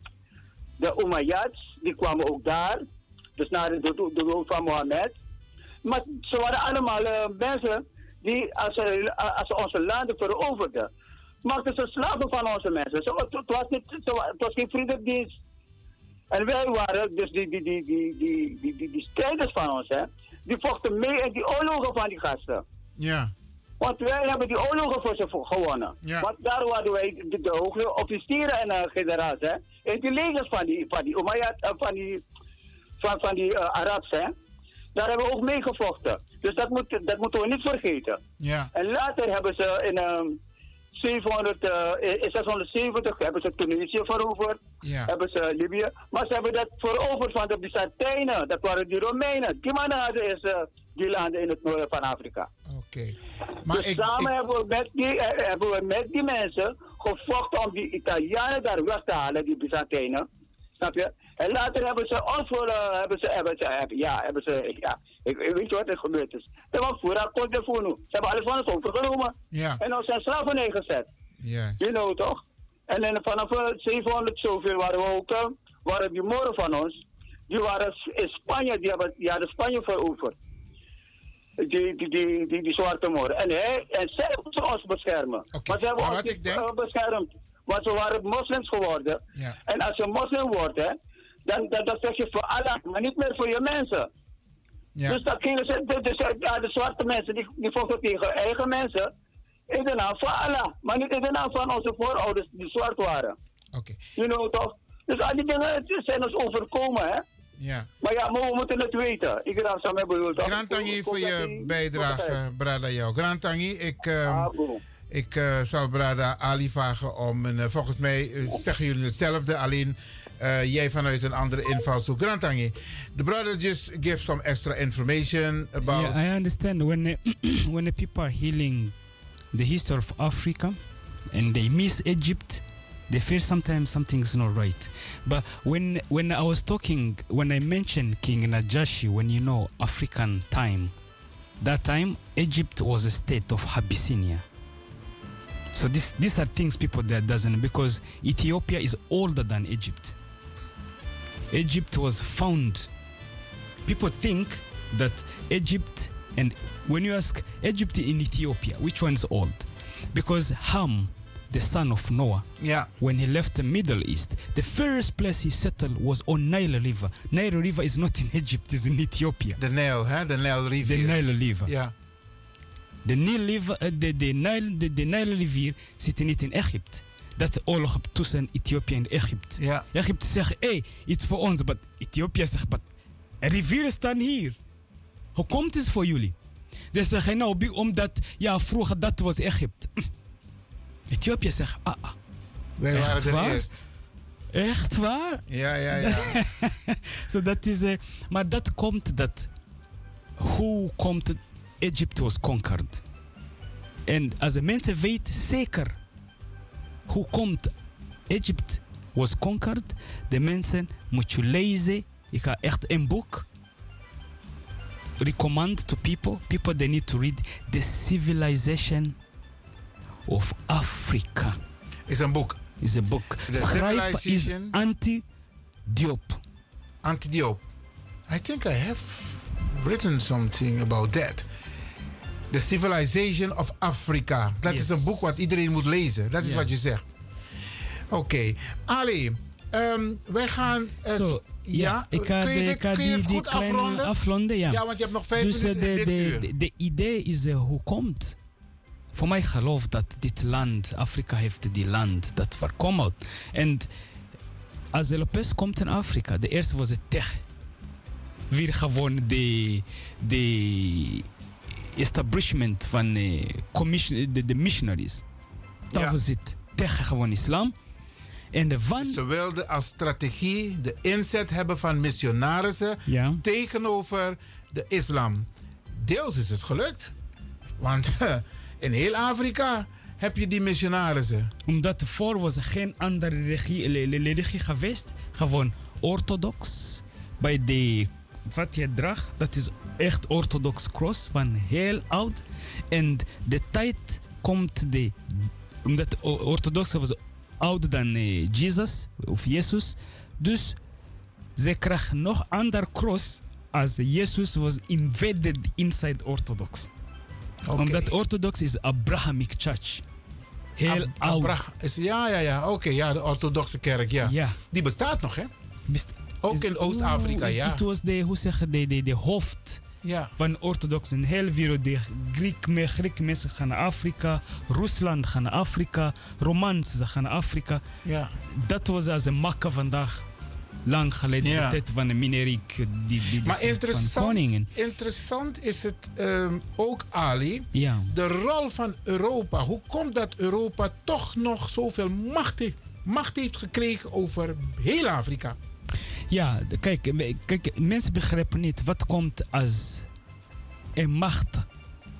de Umayyads, die kwamen ook daar. Dus na de, de, dood van Mohammed. Maar ze waren allemaal mensen die, als ze, als ze onze landen veroverden, maakten ze slaven van onze mensen. Zo, het, was niet, zo, het was geen vriendendienst. En wij waren, dus die, die, die, die, die, die, die, die strijders van ons, hè, die vochten mee in die oorlogen van die gasten. Ja. Want wij hebben die oorlogen voor ze gewonnen. Ja. Want daar hadden wij de, de hoge officieren en uh, generaals, hè. In die legers van die, van die Umayyad, eh, van die, van, van die eh, Arabs, hè. Daar hebben we ook mee gevochten. Dus dat, moet, dat moeten we niet vergeten. Ja. En later hebben ze in, ehm 700, eh, in 670 hebben ze Tunesië veroverd. Ja. Hebben ze Libië. Maar ze hebben dat veroverd van de Byzantijnen. Dat waren die Romeinen. Die mannen hadden eerst eh, die landen in het noorden van Afrika. Oké. Maar dus ik, samen ik- hebben, we met die, eh, hebben we met die mensen gevochten om die Italianen daar weg te halen, die Byzantijnen. Snap je? En later hebben ze ons voor, eh, hebben ze, hebben ze, hebben- ja, hebben ze, ja, ik, weet je wat er gebeurd is. Ze hebben voor komt de Ze hebben alles van ons overgenomen. Ja. En ons zijn slavernij gezet. ja. You know toch? En dan vanaf eh, 700 zoveel waren we ook, eh, waren die moren van ons, die waren in Spanje, die hebben, die hadden Spanje veroverd. Die, die, die, die, die zwarte moren. En, hij, en zij moesten ons beschermen. Oké, Maar ze hebben maar ons niet denk- eh, beschermd. Want ze waren moslims geworden. Ja. En als je moslim wordt, hè, dan, dan, dan zeg je voor Allah, maar niet meer voor je mensen. Ja. Dus dat gingen ze, de, ja, de zwarte mensen die, die vochten tegen eigen mensen. In de naam van Allah. Maar niet in de naam van onze voorouders die zwart waren. Oké. You know toch? Dus al die dingen zijn ons overkomen, hè? Ja. Maar ja, maar we moeten het weten. Ik raad samen bedoeld. Grantangi voor je bijdrage, Brada jou. Grantangi, ik, ehm, Ah, ik eh, zal Brada Ali vragen om, een, eh, volgens mij eh, zeggen jullie hetzelfde, alleen eh, jij vanuit een andere invalshoek. Grantangi, the brother just give some extra information about... Yeah, I understand when uh, *clears throat* when the people are healing the history of Africa and they miss Egypt, they feel sometimes something's not right. But when when I was talking, when I mentioned King Najashi, when you know African time, that time Egypt was a state of Abyssinia. So this these are things people that doesn't because Ethiopia is older than Egypt. Egypt was found people think that Egypt and when you ask Egypt in Ethiopia, which one's old? Because Ham, the son of Noah, Ja, when he left the Middle East, the first place he settled was on Nile River. Nile River is not in Egypt, it's in Ethiopia. de Nijl, hè? De Nijl The. Nile River. Ja, De Nile River, eh, de, de, Nile, de, de Nile River, zit niet in Egypte. Dat is oorlog tussen Ethiopië en Egypte. ja, Egypte zegt, hé, hey, iets voor ons. Maar Ethiopië zegt, maar rivieren staan hier. Hoe komt het voor jullie? Ze zeggen, nou, omdat, ja, vroeger dat was Egypte. *clears throat* Ethiopië zegt, ah, ah, wij Echt waren waar? eerst. echt waar? Ja, ja, ja. *laughs* So dat is, eh, maar dat komt dat, hoe komt het, Egypte was conquered. En als de mensen weten zeker hoe komt Egypte was conquered, de mensen moet je lezen. Ik ga echt een boek recommend to people. People they need to read the civilization of Africa. Is een boek. Is een boek. The Schrijver is Civilization- Anti Diop. I think I have written something about that. The Civilization of Africa. Dat is een boek wat iedereen moet lezen. Dat is wat je zegt. Oké. Ali, ehm, wij gaan... Zo, ja, ik ga, kun je, dit- kun je het goed kleine afronden? afronden, ja. Ja, want je hebt nog vijf dus eh, minuten in de, de, uur. de, de idee is eh, hoe komt. Voor mij geloof dat dit land, Afrika heeft die land dat voorkomt. En als de Lopez komt in Afrika, de eerste was het tech. Weer gewoon de, de establishment van eh, commission, de, de missionaries. Dat Ja. was het. Tegen gewoon islam. En de van... Ze wilden als strategie de inzet hebben van missionarissen Ja. tegenover de islam. Deels is het gelukt. Want *laughs* in heel Afrika heb je die missionarissen. Omdat ervoor was er geen andere religie, religie geweest. Gewoon orthodox. Bij de wat je draagt, dat is echt orthodox cross van heel oud. En de tijd komt de... Omdat o- orthodox was ouder dan eh, Jezus of Jezus. Dus ze krijgen nog ander cross als Jezus was invaded inside orthodox. Oké. Omdat orthodox is Abrahamic church. Heel Ab- oud. Is, ja, ja, ja. Oké, ja, de orthodoxe kerk, ja. Ja. Die bestaat nog, hè? Best- Ook in Oost-Afrika, ja. Het was de, hoe zeg je, de, de, de hoofd Ja. van orthodox in heel. De Griek, Grieke mensen gaan naar Afrika. Rusland gaan naar Afrika. Romans gaan naar Afrika. ja. Dat was als een makke vandaag. Lang geleden, Ja. de tijd van de mineriek. Die, die, die Maar van interessant, koningen. interessant is het ehm, ook, Ali, Ja. de rol van Europa. Hoe komt dat Europa toch nog zoveel macht heeft gekregen over heel Afrika? Ja, kijk, kijk, mensen begrijpen niet wat komt als een macht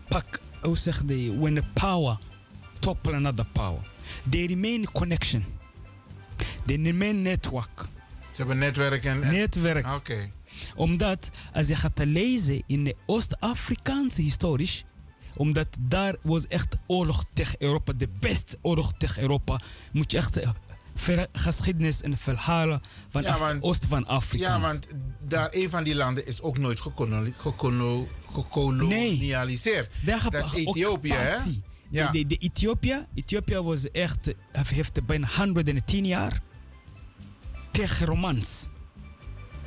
pak, hoe zeg je, when the power topple another power. They remain connection. They remain network. Ze hebben netwerk en... Netwerk. Oké. Omdat als je gaat lezen in de Oost-Afrikaanse historisch, omdat daar was echt oorlog tegen Europa, de beste oorlog tegen Europa, moet je echt geschiedenis en verhalen van Ja, Af- want- Oost van Afrika. Ja, want daar een van die landen is ook nooit gekolonialiseerd. Dat is Ethiopië, hè? Ja. De, de, de Ethiopië, Ethiopië was echt, eh, heeft bijna 110 jaar tegen Romans.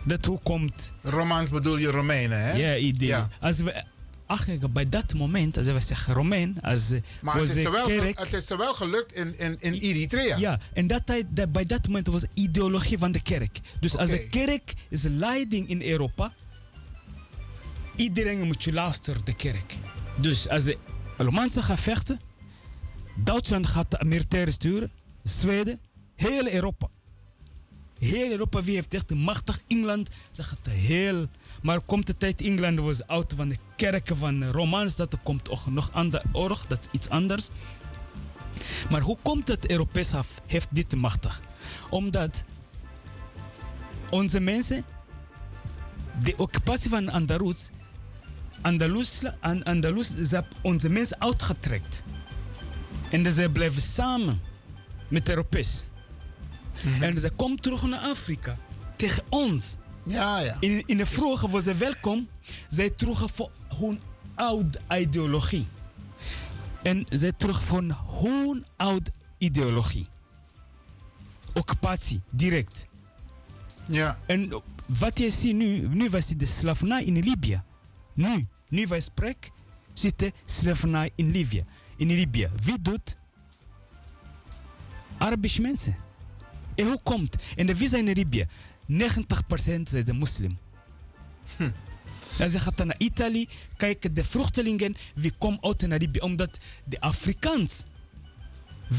Dat hoe komt, Romans bedoel je Romeinen, hè? ja, idee. Ja. Als we, eigenlijk bij dat moment, als we zeggen Romein, als Maar het is, wel, kerk, het is wel gelukt in, in, in Eritrea. ja, en dat tijd, dat, bij dat moment was ideologie van de kerk. Dus als de kerk is leiding in Europa, iedereen moet je luisteren, de kerk. Dus als de Romaanse gaan vechten, Duitsland gaat de militair sturen, Zweden, heel Europa. Heel Europa, wie heeft echt de machtig? Engeland, ze gaat heel... Maar komt de tijd, Engeland was oud van de kerken van de Romaans, dat er komt ook nog ander oorlog, dat is iets anders. Maar hoe komt het Europees af, heeft dit machtig? Omdat onze mensen, de occupatie van Andalus, Andalus, An- Andalus ze hebben onze mensen uitgetrekt. En ze blijven samen met Europees. En ze komen terug naar Afrika tegen ons. Ja, ja. In, in de vroege was ze welkom. Zij terug voor hun oude ideologie. En zij terug van hun oude ideologie. Occupatie, direct. ja. En wat je ziet nu, nu was de slavernij in Libië. Nu, nu wij spreken, zit de slavernij in Libië. In Libië. Wie doet? Arabische mensen. En hoe komt? En de zijn in Libië? 90% zijn de moslim. Als je gaat dan naar Italië, kijk de vluchtelingen, wie komen uit naar Libië. Omdat de Afrikaans,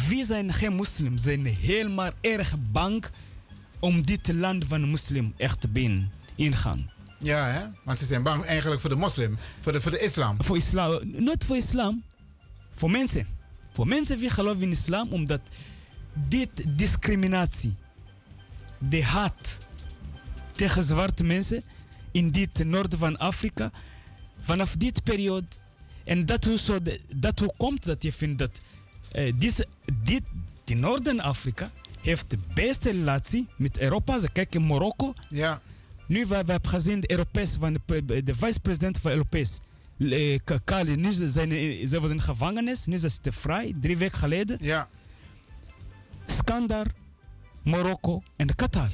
wie zijn geen moslim, zijn helemaal erg bang om dit land van de moslim echt binnen ingaan. Ja, hè? Want ze zijn bang eigenlijk voor de moslim, voor de, voor de islam. Voor islam, niet voor islam, voor mensen. Voor mensen die geloven in islam, omdat dit discriminatie, de haat tegen zwarte mensen in dit noorden van Afrika, vanaf dit periode, en dat hoe, zo de- dat hoe komt dat je vindt dat eh, dit, dit, die Noorden-Afrika heeft de beste relatie met Europa. Ze kijken Marokko. Ja. Nu we, we hebben gezien de Europees van de, pre- de vice-president van Europees. eh, Kali, nu ze zijn ze was in gevangenis, nu ze zitten vrij, drie weken geleden. Ja. Skandar, Marokko en Qatar.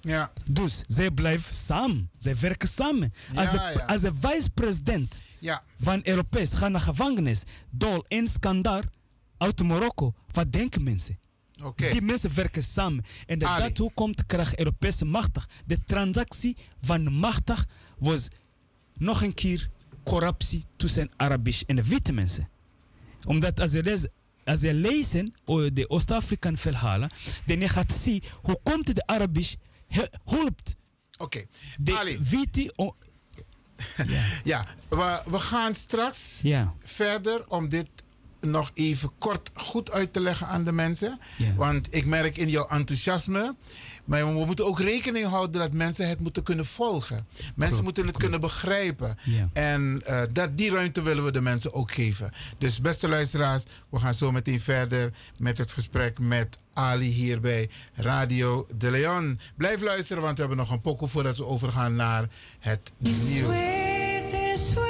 Ja. Dus zij blijven samen, zij werken samen. Als, de, ja. als de vice-president Ja. van Europees gaat naar gevangenis, Dol en Skandar uit Marokko, wat denken mensen? Oké. Die mensen werken samen. En dat, Ali. dat hoe komt krijg Europese machtig. De transactie van machtig was nog een keer corruptie tussen Arabisch en de witte mensen. Omdat als je, lees, als je lezen over de Oost-Afrikaan verhalen, dan je gaat zien hoe komt de Arabisch he- hulpt Oké. de Ali. witte... o- *laughs* Ja, we, we gaan straks Ja. verder om dit nog even kort goed uit te leggen aan de mensen. Ja. Want ik merk in jouw enthousiasme. Maar we moeten ook rekening houden dat mensen het moeten kunnen volgen. Mensen Klopt, moeten het klopt. kunnen begrijpen. Ja. En eh, dat, die ruimte willen we de mensen ook geven. Dus beste luisteraars, we gaan zo meteen verder met het gesprek met Ali hier bij Radio De Leon. Blijf luisteren, want we hebben nog een pokoe voordat we overgaan naar het nieuws.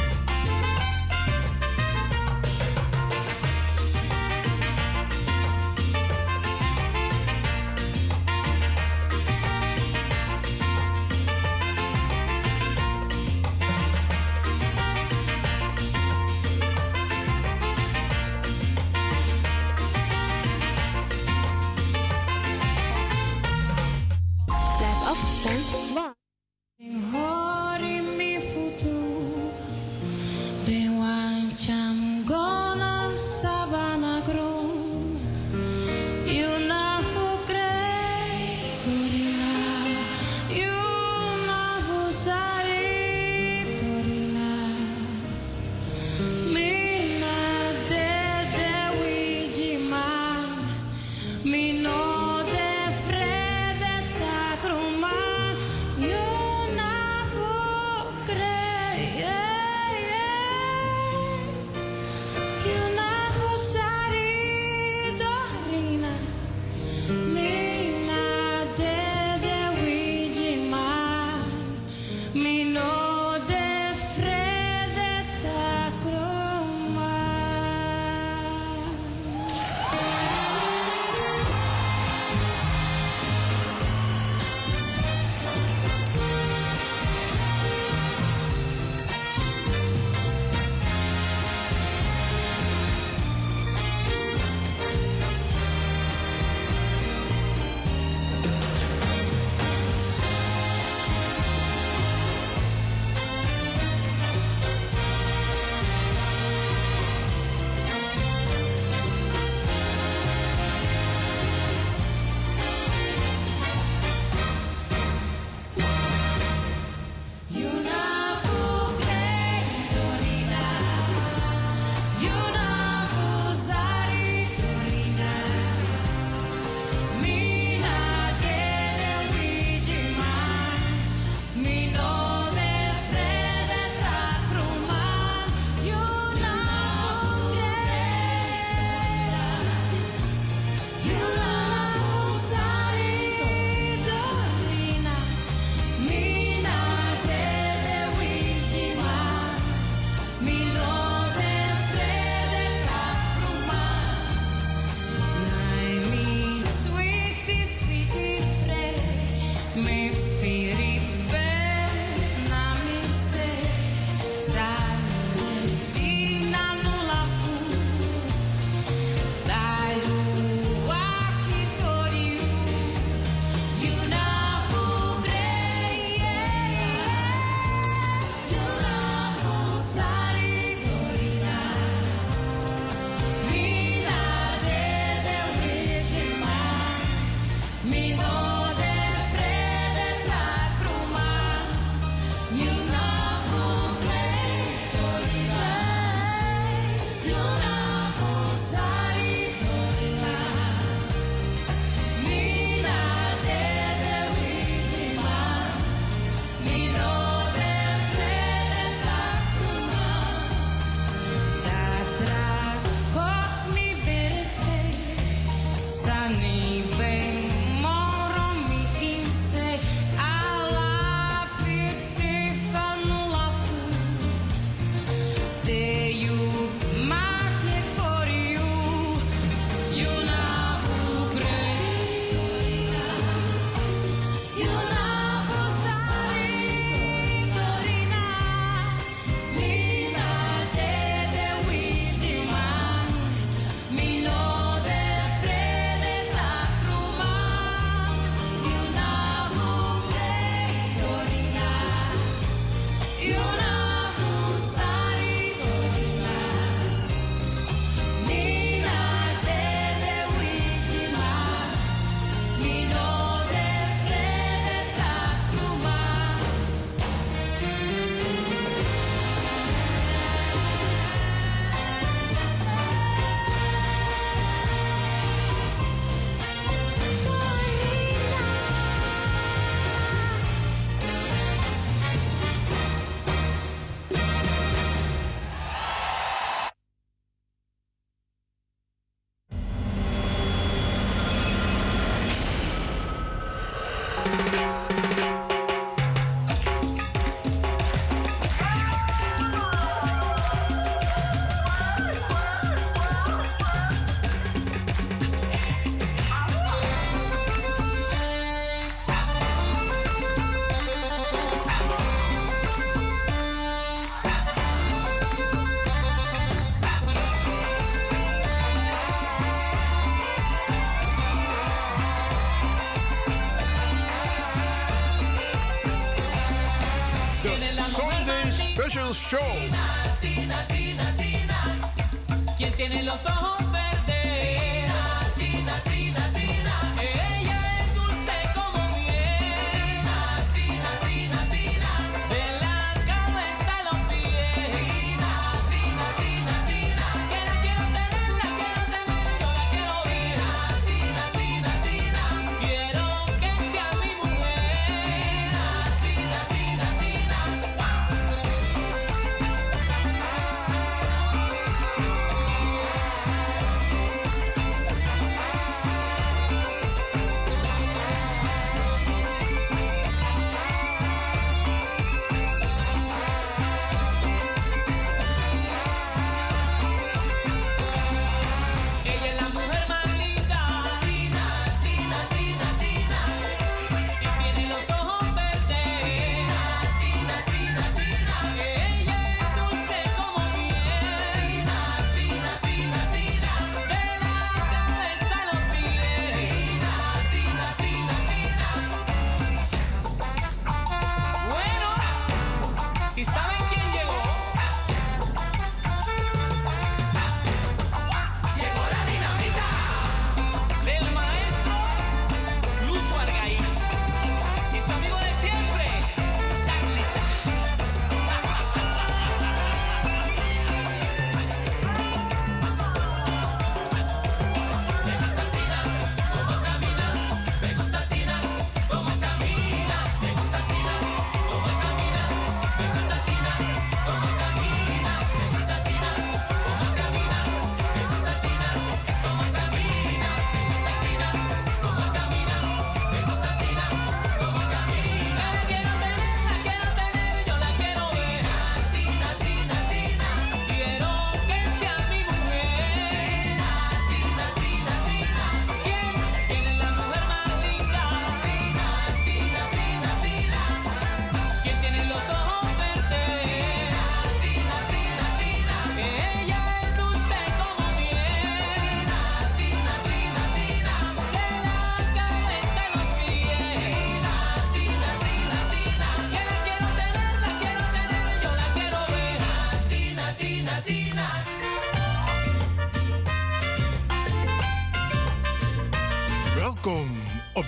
Show. Tina, Tina, Tina, Tina. ¿Quién tiene los ojos?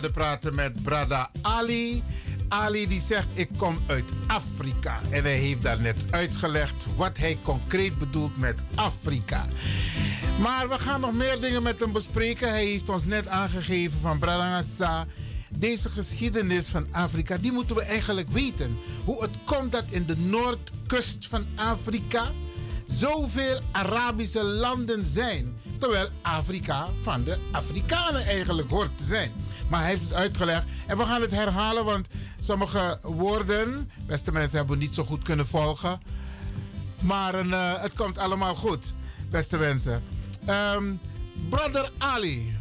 Verder praten met Brada Ali. Ali die zegt ik kom uit Afrika. En hij heeft daarnet uitgelegd wat hij concreet bedoelt met Afrika. Maar we gaan nog meer dingen met hem bespreken. Hij heeft ons net aangegeven van Bradangasa. Deze geschiedenis van Afrika, die moeten we eigenlijk weten. Hoe het komt dat in de noordkust van Afrika zoveel Arabische landen zijn. Terwijl Afrika van de Afrikanen eigenlijk hoort te zijn. Maar hij heeft het uitgelegd. En we gaan het herhalen, want sommige woorden, beste mensen, hebben we niet zo goed kunnen volgen. Maar eh, het komt allemaal goed, beste mensen. Ehm, Brother Ali,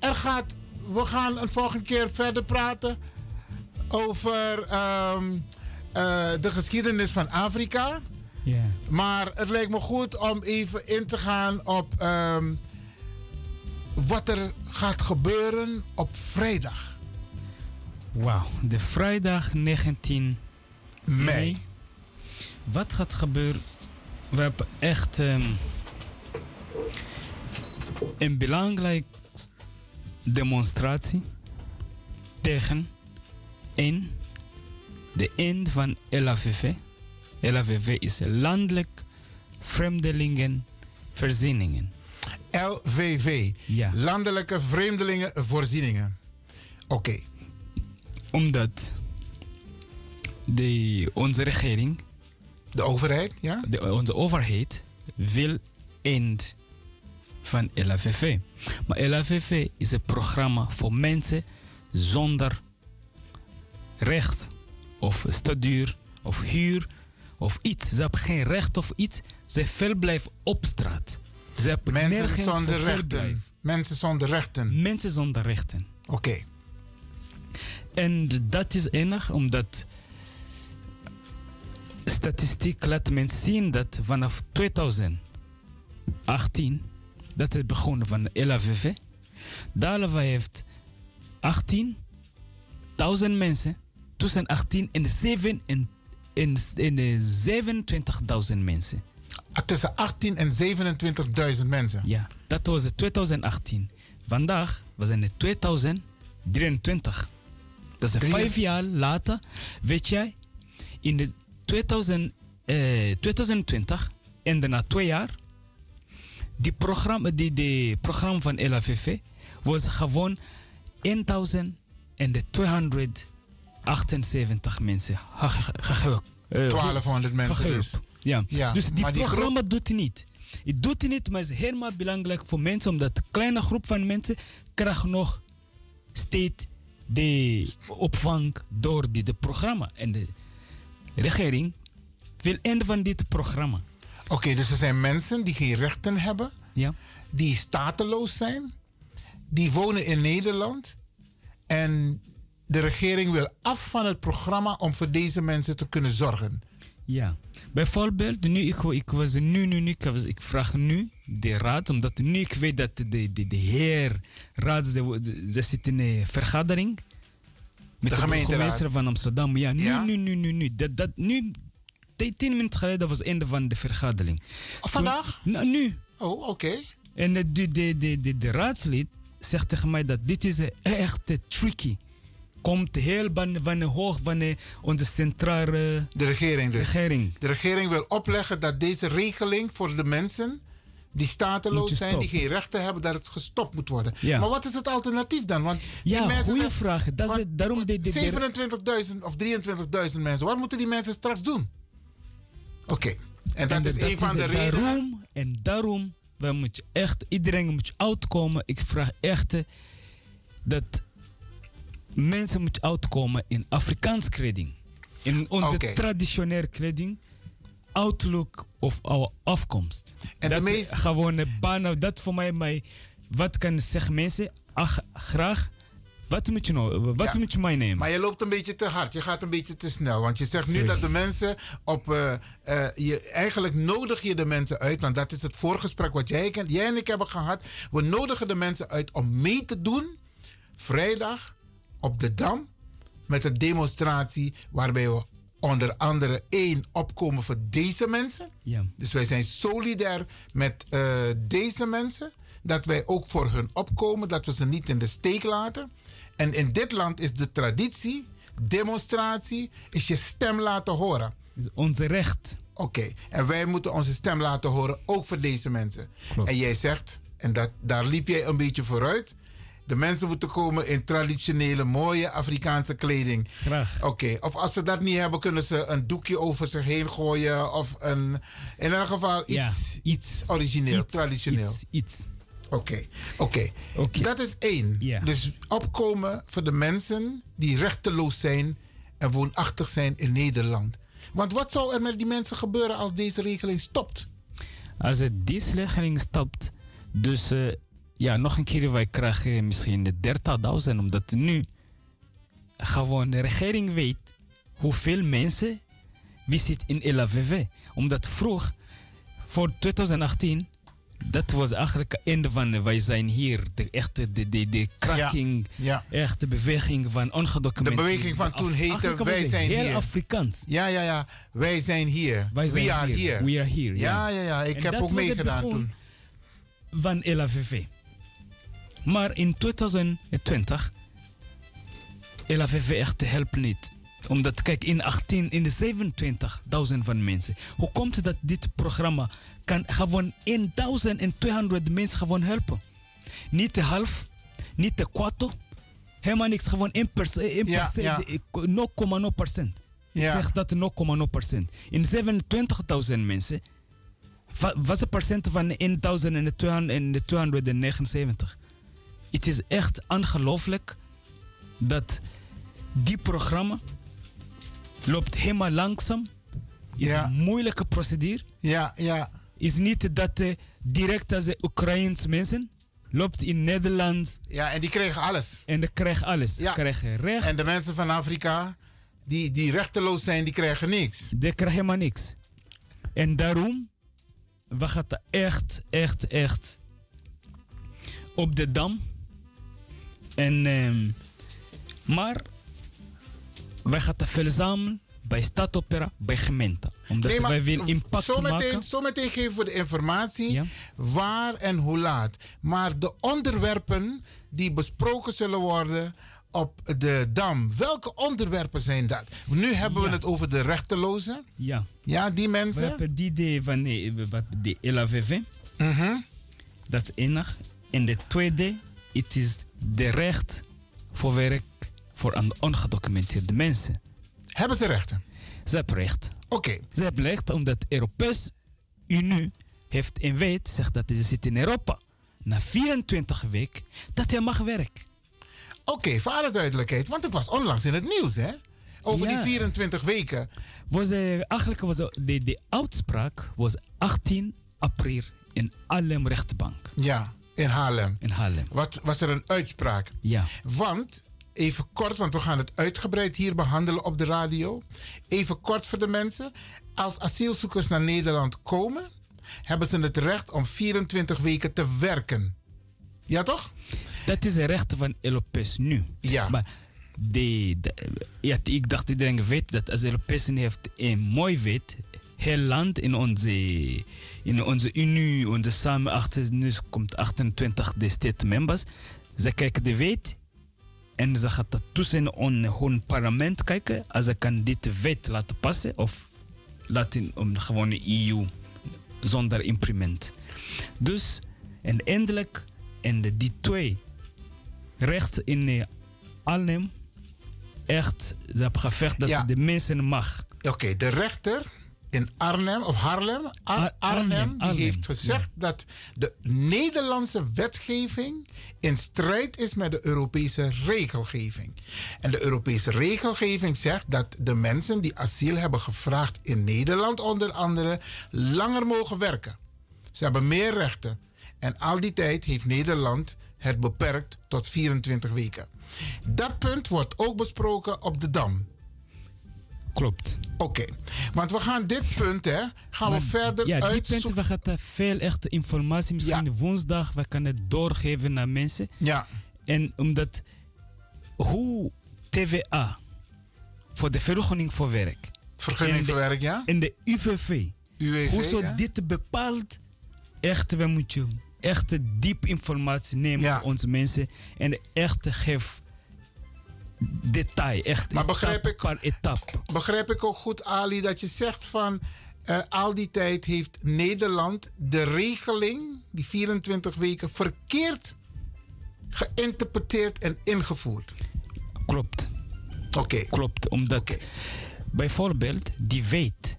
er gaat, we gaan een volgende keer verder praten over ehm, eh, de geschiedenis van Afrika. Ja. Maar het lijkt me goed om even in te gaan op ehm, wat er gaat gebeuren op vrijdag. Wauw, de vrijdag 19 Mei. mei. Wat gaat gebeuren? We hebben echt ehm, een belangrijk demonstratie tegen en de eind van LAVV. LAVV is Landelijk Vreemdelingenvoorzieningen. LVV. Ja. Landelijke Vreemdelingenvoorzieningen. Oké. Omdat de, onze regering De overheid, ja? de, onze overheid wil eind van LAVV. Maar LAVV is een programma voor mensen zonder recht of statuur of huur of iets. Ze hebben geen recht of iets. Ze verblijven op straat. Ze hebben Mensen zonder rechten. verblijf. Mensen zonder rechten. Mensen zonder rechten. Oké. En dat is enig omdat statistiek laat men zien dat vanaf 2018, dat is begonnen van de LAVV, Daleva heeft 18.000 mensen tussen 18 en, 7 en, en, en de 27.000 mensen. Tussen 18 en 27.000 mensen. Ja, dat was het 2018. Vandaag we zijn het 2023. Dat is vijf jaar later. Weet jij, in de 2000, eh, 2020 en daarna twee jaar, die programma, die, die programma van LAVV was gewoon 1278 mensen. Ha- ha- ha- ha- eh, 1200 mensen dus. Ja. Ja, dus die programma doet het niet. Het doet het niet, maar het is helemaal belangrijk voor mensen, omdat een kleine groep van mensen krijgt nog steeds de opvang door dit programma. En de regering wil einde van dit programma. Oké, dus er zijn mensen die geen rechten hebben, Ja? die stateloos zijn, die wonen in Nederland en de regering wil af van het programma om voor deze mensen te kunnen zorgen. Ja. Bijvoorbeeld, nu, ik, ik was nu, nu, nu, ik, was, ik vraag nu de raad, omdat nu ik weet dat de, de, de heer raad, de, de- ze zit in een vergadering met De de, burgemeester van Amsterdam. Ja, nu, Ja? nu, nu, nu, nu. Dat, dat, nu, tien minuten geleden was het einde van de vergadering. Of vandaag? Toen- nou, nu. Oh, oké. En de, de, de, de, raadslid zegt tegen mij dat dit is een echt tricky. Komt heel van, van hoog van de, onze centrale De regering dus. regering. De regering wil opleggen dat deze regeling voor de mensen die stateloos zijn, die geen rechten hebben, dat het gestopt moet worden. Ja. Maar wat is het alternatief dan? Want Ja, goede vraag. Dat is. Daarom de, de, de- 27.000 of 23.000 mensen. Wat moeten die mensen straks doen? Oké. En dat en is een van de redenen. Daarom, en daarom, we moet je echt, iedereen moet je uitkomen. Ik vraag echt eh, dat mensen moeten uitkomen in Afrikaans kleding. In onze Oké. traditionele kleding. Outlook of our afkomst. En de dat meest- gewone banen, dat voor mij, mij wat kan zeggen mensen? Ach, graag. Wat moet je nou, wat Ja. moet je mij nemen? Maar je loopt een beetje te hard. Je gaat een beetje te snel. Want je zegt nu dat de mensen op. eh, eh, je, eigenlijk nodig je de mensen uit. Want dat is het voorgesprek wat jij, jij en ik hebben gehad. We nodigen de mensen uit om mee te doen. Vrijdag op de Dam. Met een demonstratie waarbij we onder andere één opkomen voor deze mensen. Ja. Dus wij zijn solidair met eh, deze mensen. Dat wij ook voor hun opkomen, dat we ze niet in de steek laten. En in dit land is de traditie, demonstratie, is je stem laten horen. is onze recht. Oké, en wij moeten onze stem laten horen, ook voor deze mensen. Klopt. En jij zegt, en dat, daar liep jij een beetje vooruit. De mensen moeten komen in traditionele, mooie Afrikaanse kleding. Graag. Oké, of als ze dat niet hebben, kunnen ze een doekje over zich heen gooien. Of een, in elk geval iets, Ja, iets origineel, Iets, traditioneel. Iets, iets. Oké, oké. Dat is één. Ja. Dus opkomen voor de mensen die rechteloos zijn en woonachtig zijn in Nederland. Want wat zou er met die mensen gebeuren als deze regeling stopt? Als het deze regeling stopt, dus eh, ja, nog een keer, wij krijgen misschien de 30.000, omdat nu gewoon de regering weet hoeveel mensen wie zit in LAVV. Omdat vroeg, voor 2018, dat was eigenlijk het einde van wij zijn hier. De echte, de, de, de Ja. echte beweging van ongedocumenteerd. De beweging van toen heette Wij zijn heel hier. Afrikaans. Ja, ja, ja. Wij zijn hier. Wij zijn We are here. We are here, Ja, ja. ja, ja. Ik En heb ook meegedaan toen. van LAVV. Maar in 2020, LAVV echt helpt niet. Omdat, kijk, in 18, in de 27.000 van mensen. Hoe komt het dat dit programma kan gewoon 1200 mensen gewoon helpen? Niet de half, niet de kwart, helemaal niks. Gewoon 1%, 0,0%. Ik zeg dat 0,0%. In 27.000 mensen, wat is het procent van 1279? Het is echt ongelooflijk dat die programma loopt helemaal langzaam. Is Ja. een moeilijke procedure. Ja, ja. Is niet dat eh, direct als de Oekraïense mensen loopt in Nederland Ja, en die kregen alles. en de krijgt alles. Ja. Krijgen recht. En de mensen van Afrika, die, die rechteloos zijn, die krijgen niks. Die krijgen helemaal niks. En daarom, we gaan echt, echt, echt op de dam. En, ehm, maar wij gaan er verzamelen bij Stadopera, bij gemeente. Omdat Nee, wij willen impact zometeen, maken. zometeen geven we de informatie Ja. waar en hoe laat. Maar de onderwerpen die besproken zullen worden op de Dam, welke onderwerpen zijn dat? Nu hebben we het over de rechtelozen. Ja, Ja, die we mensen. hebben die idee van de LAVV. Mhm. Dat is enig. En de tweede, het is de recht voor werk voor ongedocumenteerde mensen. Hebben ze rechten? Ze hebben recht. Oké. Ze hebben recht omdat de Europese Unie heeft een wet, zegt dat ze zit in Europa. Na 24 weken dat hij mag werken. Oké, voor alle duidelijkheid, want het was onlangs in het nieuws, hè? Over Ja. die 24 weken. Was, eh, eigenlijk was de, de, de uitspraak was 18 april in Haarlem rechtbank. Ja, in Haarlem. In Haarlem. Wat was er een uitspraak? Ja. Want, even kort, want we gaan het uitgebreid hier behandelen op de radio. Even kort voor de mensen. Als asielzoekers naar Nederland komen, hebben ze het recht om 24 weken te werken. Ja, toch? Dat is een recht van Europees nu. Ja. Maar de, de- ja, ik dacht iedereen weet dat als Europees heeft een mooi wet. Heel land in onze, in onze Unie, onze samen achter, nu komt 28 de state members. Ze kijken de wet en ze gaan dat tussen on hun parlement kijken. Als ze kan dit wet laten passen of laten om gewoon de EU zonder implement. Dus, en eindelijk, en de, die twee recht in eh, Arnhem, echt, ze hebben gevecht dat Ja. de mensen mag. Oké, de rechter in Arnhem, of Ar- Ar- Arnhem, Arnhem, die Arnhem, heeft gezegd dat de Nederlandse wetgeving in strijd is met de Europese regelgeving. En de Europese regelgeving zegt dat de mensen die asiel hebben gevraagd in Nederland onder andere langer mogen werken. Ze hebben meer rechten. En al die tijd heeft Nederland het beperkt tot 24 weken. Dat punt wordt ook besproken op de Dam. Klopt. Oké, want we gaan dit punt, hè, gaan we verder ja, die uitzoeken. punten, we gaan daar veel echte informatie. Misschien woensdag, we kunnen het doorgeven naar mensen. Ja, En omdat, hoe TVA, voor de vergunning voor werk. vergunning voor werk, ja? En de UWV. UWV, hoe zo ja? dit bepaalt, echt, we moeten echt diep informatie nemen Ja. voor onze mensen. En echt geef detail, echt Maar begrijp ik- etappe. Begrijp ik ook goed, Ali, dat je zegt van... eh, al die tijd heeft Nederland de regeling, die 24 weken, verkeerd geïnterpreteerd en ingevoerd. Klopt. Oké, Klopt, omdat bijvoorbeeld die wet,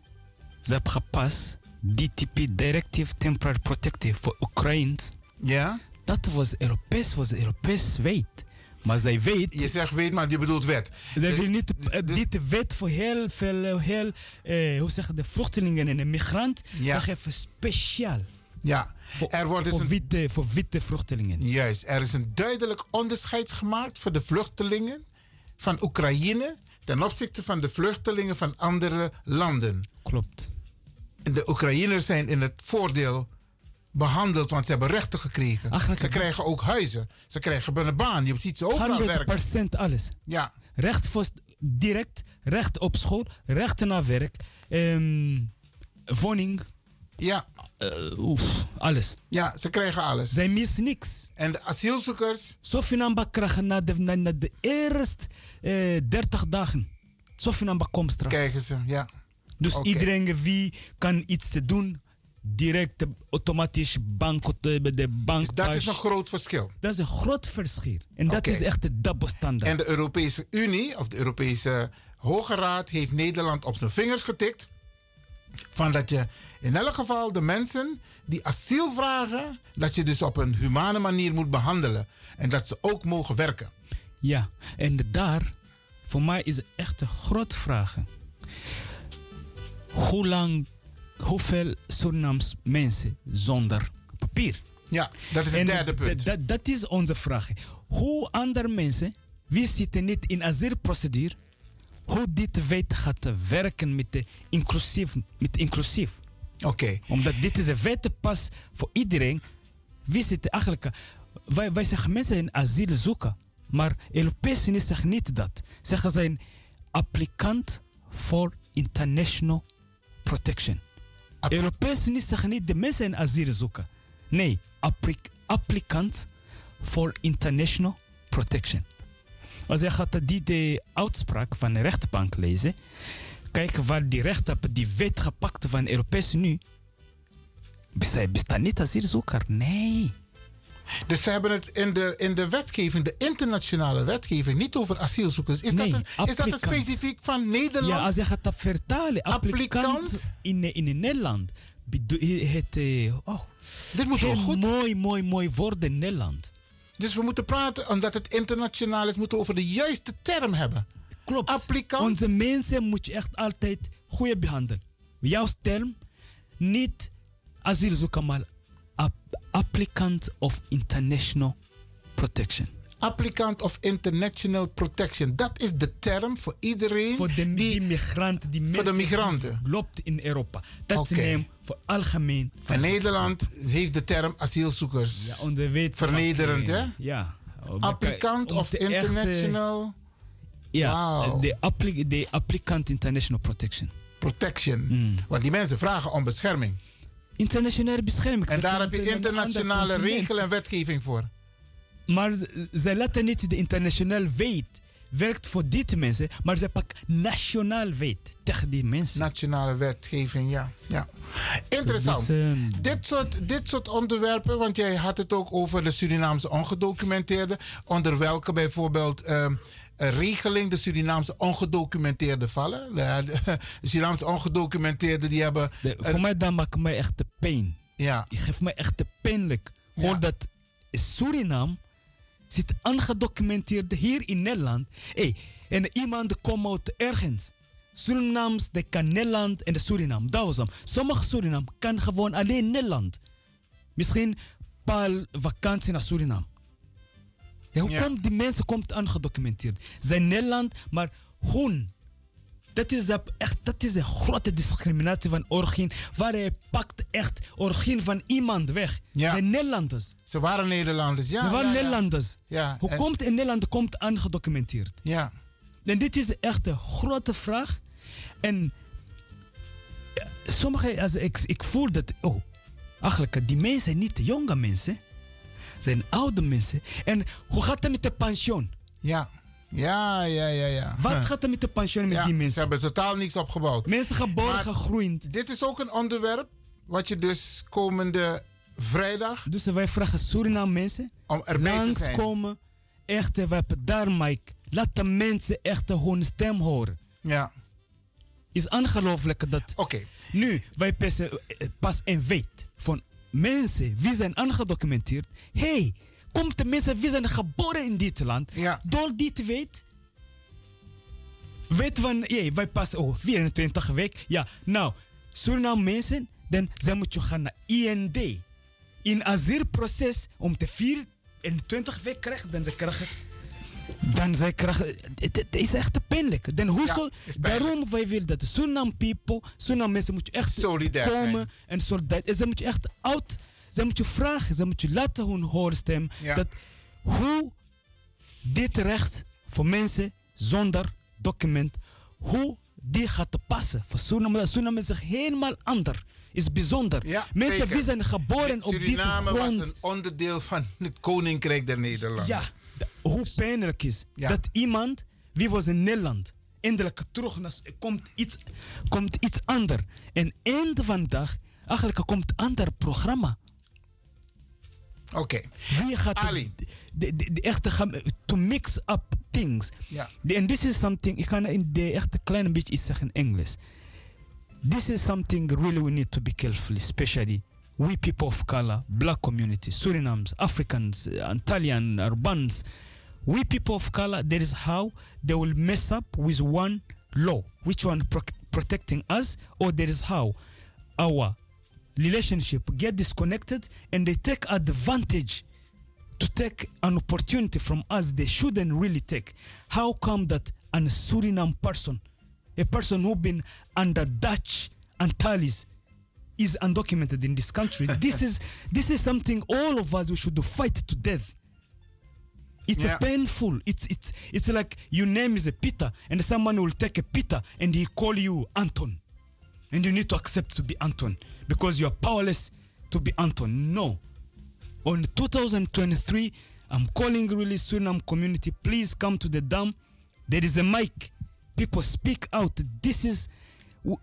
ze hebben gepast, DTP Directive Temporary Protective voor Oekraïne, ja? dat was Europees, was Europees wet. Maar zij weet, Je zegt weet, maar je bedoelt wet. zij Dus- wil niet eh, dus- dit wet voor heel veel, heel, eh, hoe zeg je, de vluchtelingen en de migranten, Ja. dat geven speciaal. Ja, Voor, er wordt dus voor, een witte, voor witte vluchtelingen. Juist, er is een duidelijk onderscheid gemaakt voor de vluchtelingen van Oekraïne ten opzichte van de vluchtelingen van andere landen. Klopt. De Oekraïners zijn in het voordeel behandeld, want ze hebben rechten gekregen. Eigenlijk- ze krijgen ook huizen, ze krijgen een baan, je ziet ze overal 100% werken. alles. Ja, Recht voor direct, recht op school, recht naar werk, ehm, woning, ja, eh, oef, alles. ja, ze krijgen alles. Zij missen niks. En de asielzoekers, Zoveel namba krijgen na de, na, na de eerste eh 30 dagen. Zoveel namba komt straks. krijgen ze, ja. dus iedereen wie kan iets te doen, direct automatisch bank, de, de bank. Dus dat is een groot verschil. dat is een groot verschil. En dat is echt de double standaard. En de Europese Unie, of de Europese Hoge Raad, heeft Nederland op zijn vingers getikt. Van dat je in elk geval de mensen die asiel vragen, dat je dus op een humane manier moet behandelen. En dat ze ook mogen werken. Ja, en daar, voor mij is het echt een grote vraag. Hoe lang, hoeveel Surinaams mensen zonder papier? Ja, dat is het En derde punt. Dat is onze vraag. Hoe andere mensen, wie zitten niet in asielprocedure, hoe dit wet gaat werken met de inclusief. Met inclusief. Oké. Omdat dit is een wet pas voor iedereen. Wie zit eigenlijk... Wij, wij zeggen mensen in asiel zoeken. Maar Europese Unie zegt niet dat. Zeggen zijn applicant voor international protection. Unie zegt niet de mensen asiel zoeken. Nee, appli- applicant voor international protection. Als je gaat die de uitspraak van de rechtbank lezen, kijken waar die rechter die wet gepakt van de Europese Unie. Bestaat niet asielzoeker. Nee. Dus ze hebben het in de, in de wetgeving, de internationale wetgeving, niet over asielzoekers. Is, Nee, dat, een, is dat een specifiek van Nederland? Ja, als je gaat dat vertalen, applicant, Applicant? in, in Nederland. Het, eh, oh, Dit moet wel heel goed. mooi, mooi, mooi woord in Nederland. Dus we moeten praten, omdat het internationaal is, moeten we over de juiste term hebben. Klopt. Applicant? Onze mensen moet je echt altijd goed behandelen. Jouw term, niet asielzoeker, maar applicant of international protection. Applicant of International Protection. Dat is de term voor iedereen Voor de, die, migranten, die voor de migranten. loopt in Europa. Dat Oké. is neem voor algemeen. En Nederland heeft de term asielzoekers. Ja. Vernederend, hè? Ja. Applicant Om of echte- International ja, de applicant international protection. Protection. Mm. Want die mensen vragen om bescherming. Internationale bescherming. En daar heb je internationale regelen en wetgeving voor. Maar ze, laten niet de internationale wet werkt voor dit mensen, maar ze pakken nationaal wet tegen die mensen. Nationale wetgeving, ja. ja. Interessant. Dus, ehm, dit, soort, dit soort onderwerpen, want jij had het ook over de Surinaamse ongedocumenteerden, onder welke bijvoorbeeld ehm, regeling de Surinaamse ongedocumenteerden vallen. De, *laughs* de Surinaamse ongedocumenteerden die hebben. de- een- voor mij dat maakt mij echt de pijn. ja, Je geeft mij echt de pijnlijk. Gewoon Ja. dat Suriname zit aangedocumenteerd hier in Nederland. Hey, en iemand komt uit ergens. Surinaams, de kan Nederland en de Suriname. Dat was hem. Sommige Suriname kan gewoon alleen Nederland. Misschien paar vakantie naar Suriname. Ja, hoe Ja. komt die mensen komt aangedocumenteerd? Zijn Nederland, maar hun. Dat is, echt, dat is een grote discriminatie van origine. Waar hij pakt echt origine van iemand weg. Ja. Zijn Nederlanders. ze waren Nederlanders. Ja, Ze waren ja. Nederlanders. Ja, Hoe en- komt in Nederland komt aangedocumenteerd? Ja, En dit is echt een grote vraag. En ja, sommige, als ik, ik voel dat, oh, eigenlijk, die mensen zijn niet de jonge mensen, zijn oude mensen. En hoe gaat het met de pensioen? ja, ja, ja, ja. ja. Wat gaat er met de pensioen met Ja, die Ze mensen? hebben totaal niks opgebouwd. Mensen geboren, Maar- gegroeid. Dit is ook een onderwerp wat je dus komende vrijdag Dus wij vragen Suriname mensen om erbij te zijn. langskomen. Echt, we hebben daar, Mike. Laat de mensen echt hun stem horen. Ja, is ongelooflijk dat oké. nu wij pas, eh, pas een weet van mensen wie zijn aangedocumenteerd. hey, komt de mensen wie zijn geboren in dit land. Ja. Door dit weet. Weet van, hey, wij pas oh, 24 week. Ja, nou, Suriname mensen, dan zij moeten gaan naar IND. In asielproces om te 24 week krijgen, dan ze krijgen dan zij krijgen. Het, het is echt pijnlijk. Dan hoezo, pijnlijk. daarom wij willen dat de Suriname people, Suriname mensen moeten echt Solidair komen zijn. en solidair. En ze moeten echt oud, ze moeten vragen, ze moeten laten hun horen stem. Ja. Dat hoe dit recht voor mensen zonder document, hoe die gaat te passen voor Suriname. Suriname is helemaal anders. Is bijzonder. Ja, mensen die zijn geboren op dit Suriname was grond. een onderdeel van het Koninkrijk der Nederlanden. Ja, de- hoe pijnlijk is Ja. dat iemand, wie was in Nederland, eindelijk terug naar, komt iets, komt iets anders. En eind van de dag, eigenlijk komt een ander programma. Oké. Wie gaat Ali. de, de, de echte gaan, to mix up things. Ja. En this is something, ik ga in de echte kleine beetje iets zeggen in Engels. this is something really we need to be careful, especially we people of color, black community, Surinams, Africans, uh, Italian, Urbans. We people of color, there is how they will mess up with one law, which one pro- protecting us, or there is how our relationship get disconnected and they take advantage to take an opportunity from us they shouldn't really take. How come that an Suriname person, a person who been under Dutch Antilles, is undocumented in this country? this is this is something all of us we should fight to death. It's Yeah. a painful. It's it's it's like your name is a Peter, and someone will take a Peter and he call you Anton, and you need to accept to be Anton because you are powerless to be Anton. No, on 2023 i'm calling really suriname community please come to the dam there is a mic people speak out this is w-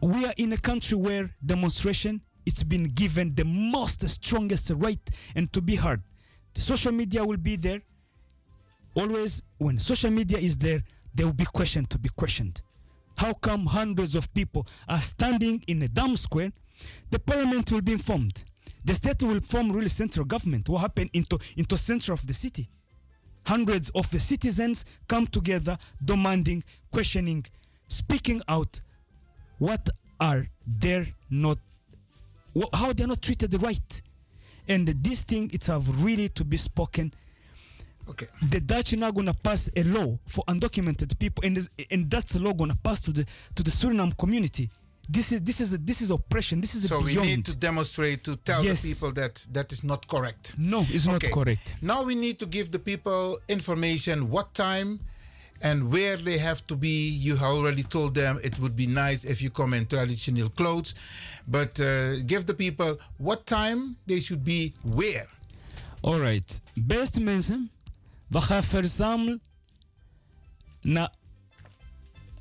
we are in a country where demonstration it's been given the most strongest right and to be heard. The social media will be there. Always when social media is there there will be question to be questioned. How come hundreds of people are standing in a dam square? The parliament will be informed. The state will form really central government. What happened into into center of the city? Hundreds of the citizens come together demanding questioning speaking out what are they not how they're not treated right and this thing it's have really to be spoken okay the Dutch are now gonna pass a law for undocumented people, and this, and that's a law gonna pass to the to the Suriname community. This is this is a, this is oppression. This is So we need to demonstrate to tell Yes. the people that that is not correct. no, it's not correct. Now we need to give the people information what time and where they have to be. You already told them it would be nice if you come in traditional clothes, but uh, give the people what time they should be where. Alright, beste mensen, we gaan verzamelen naar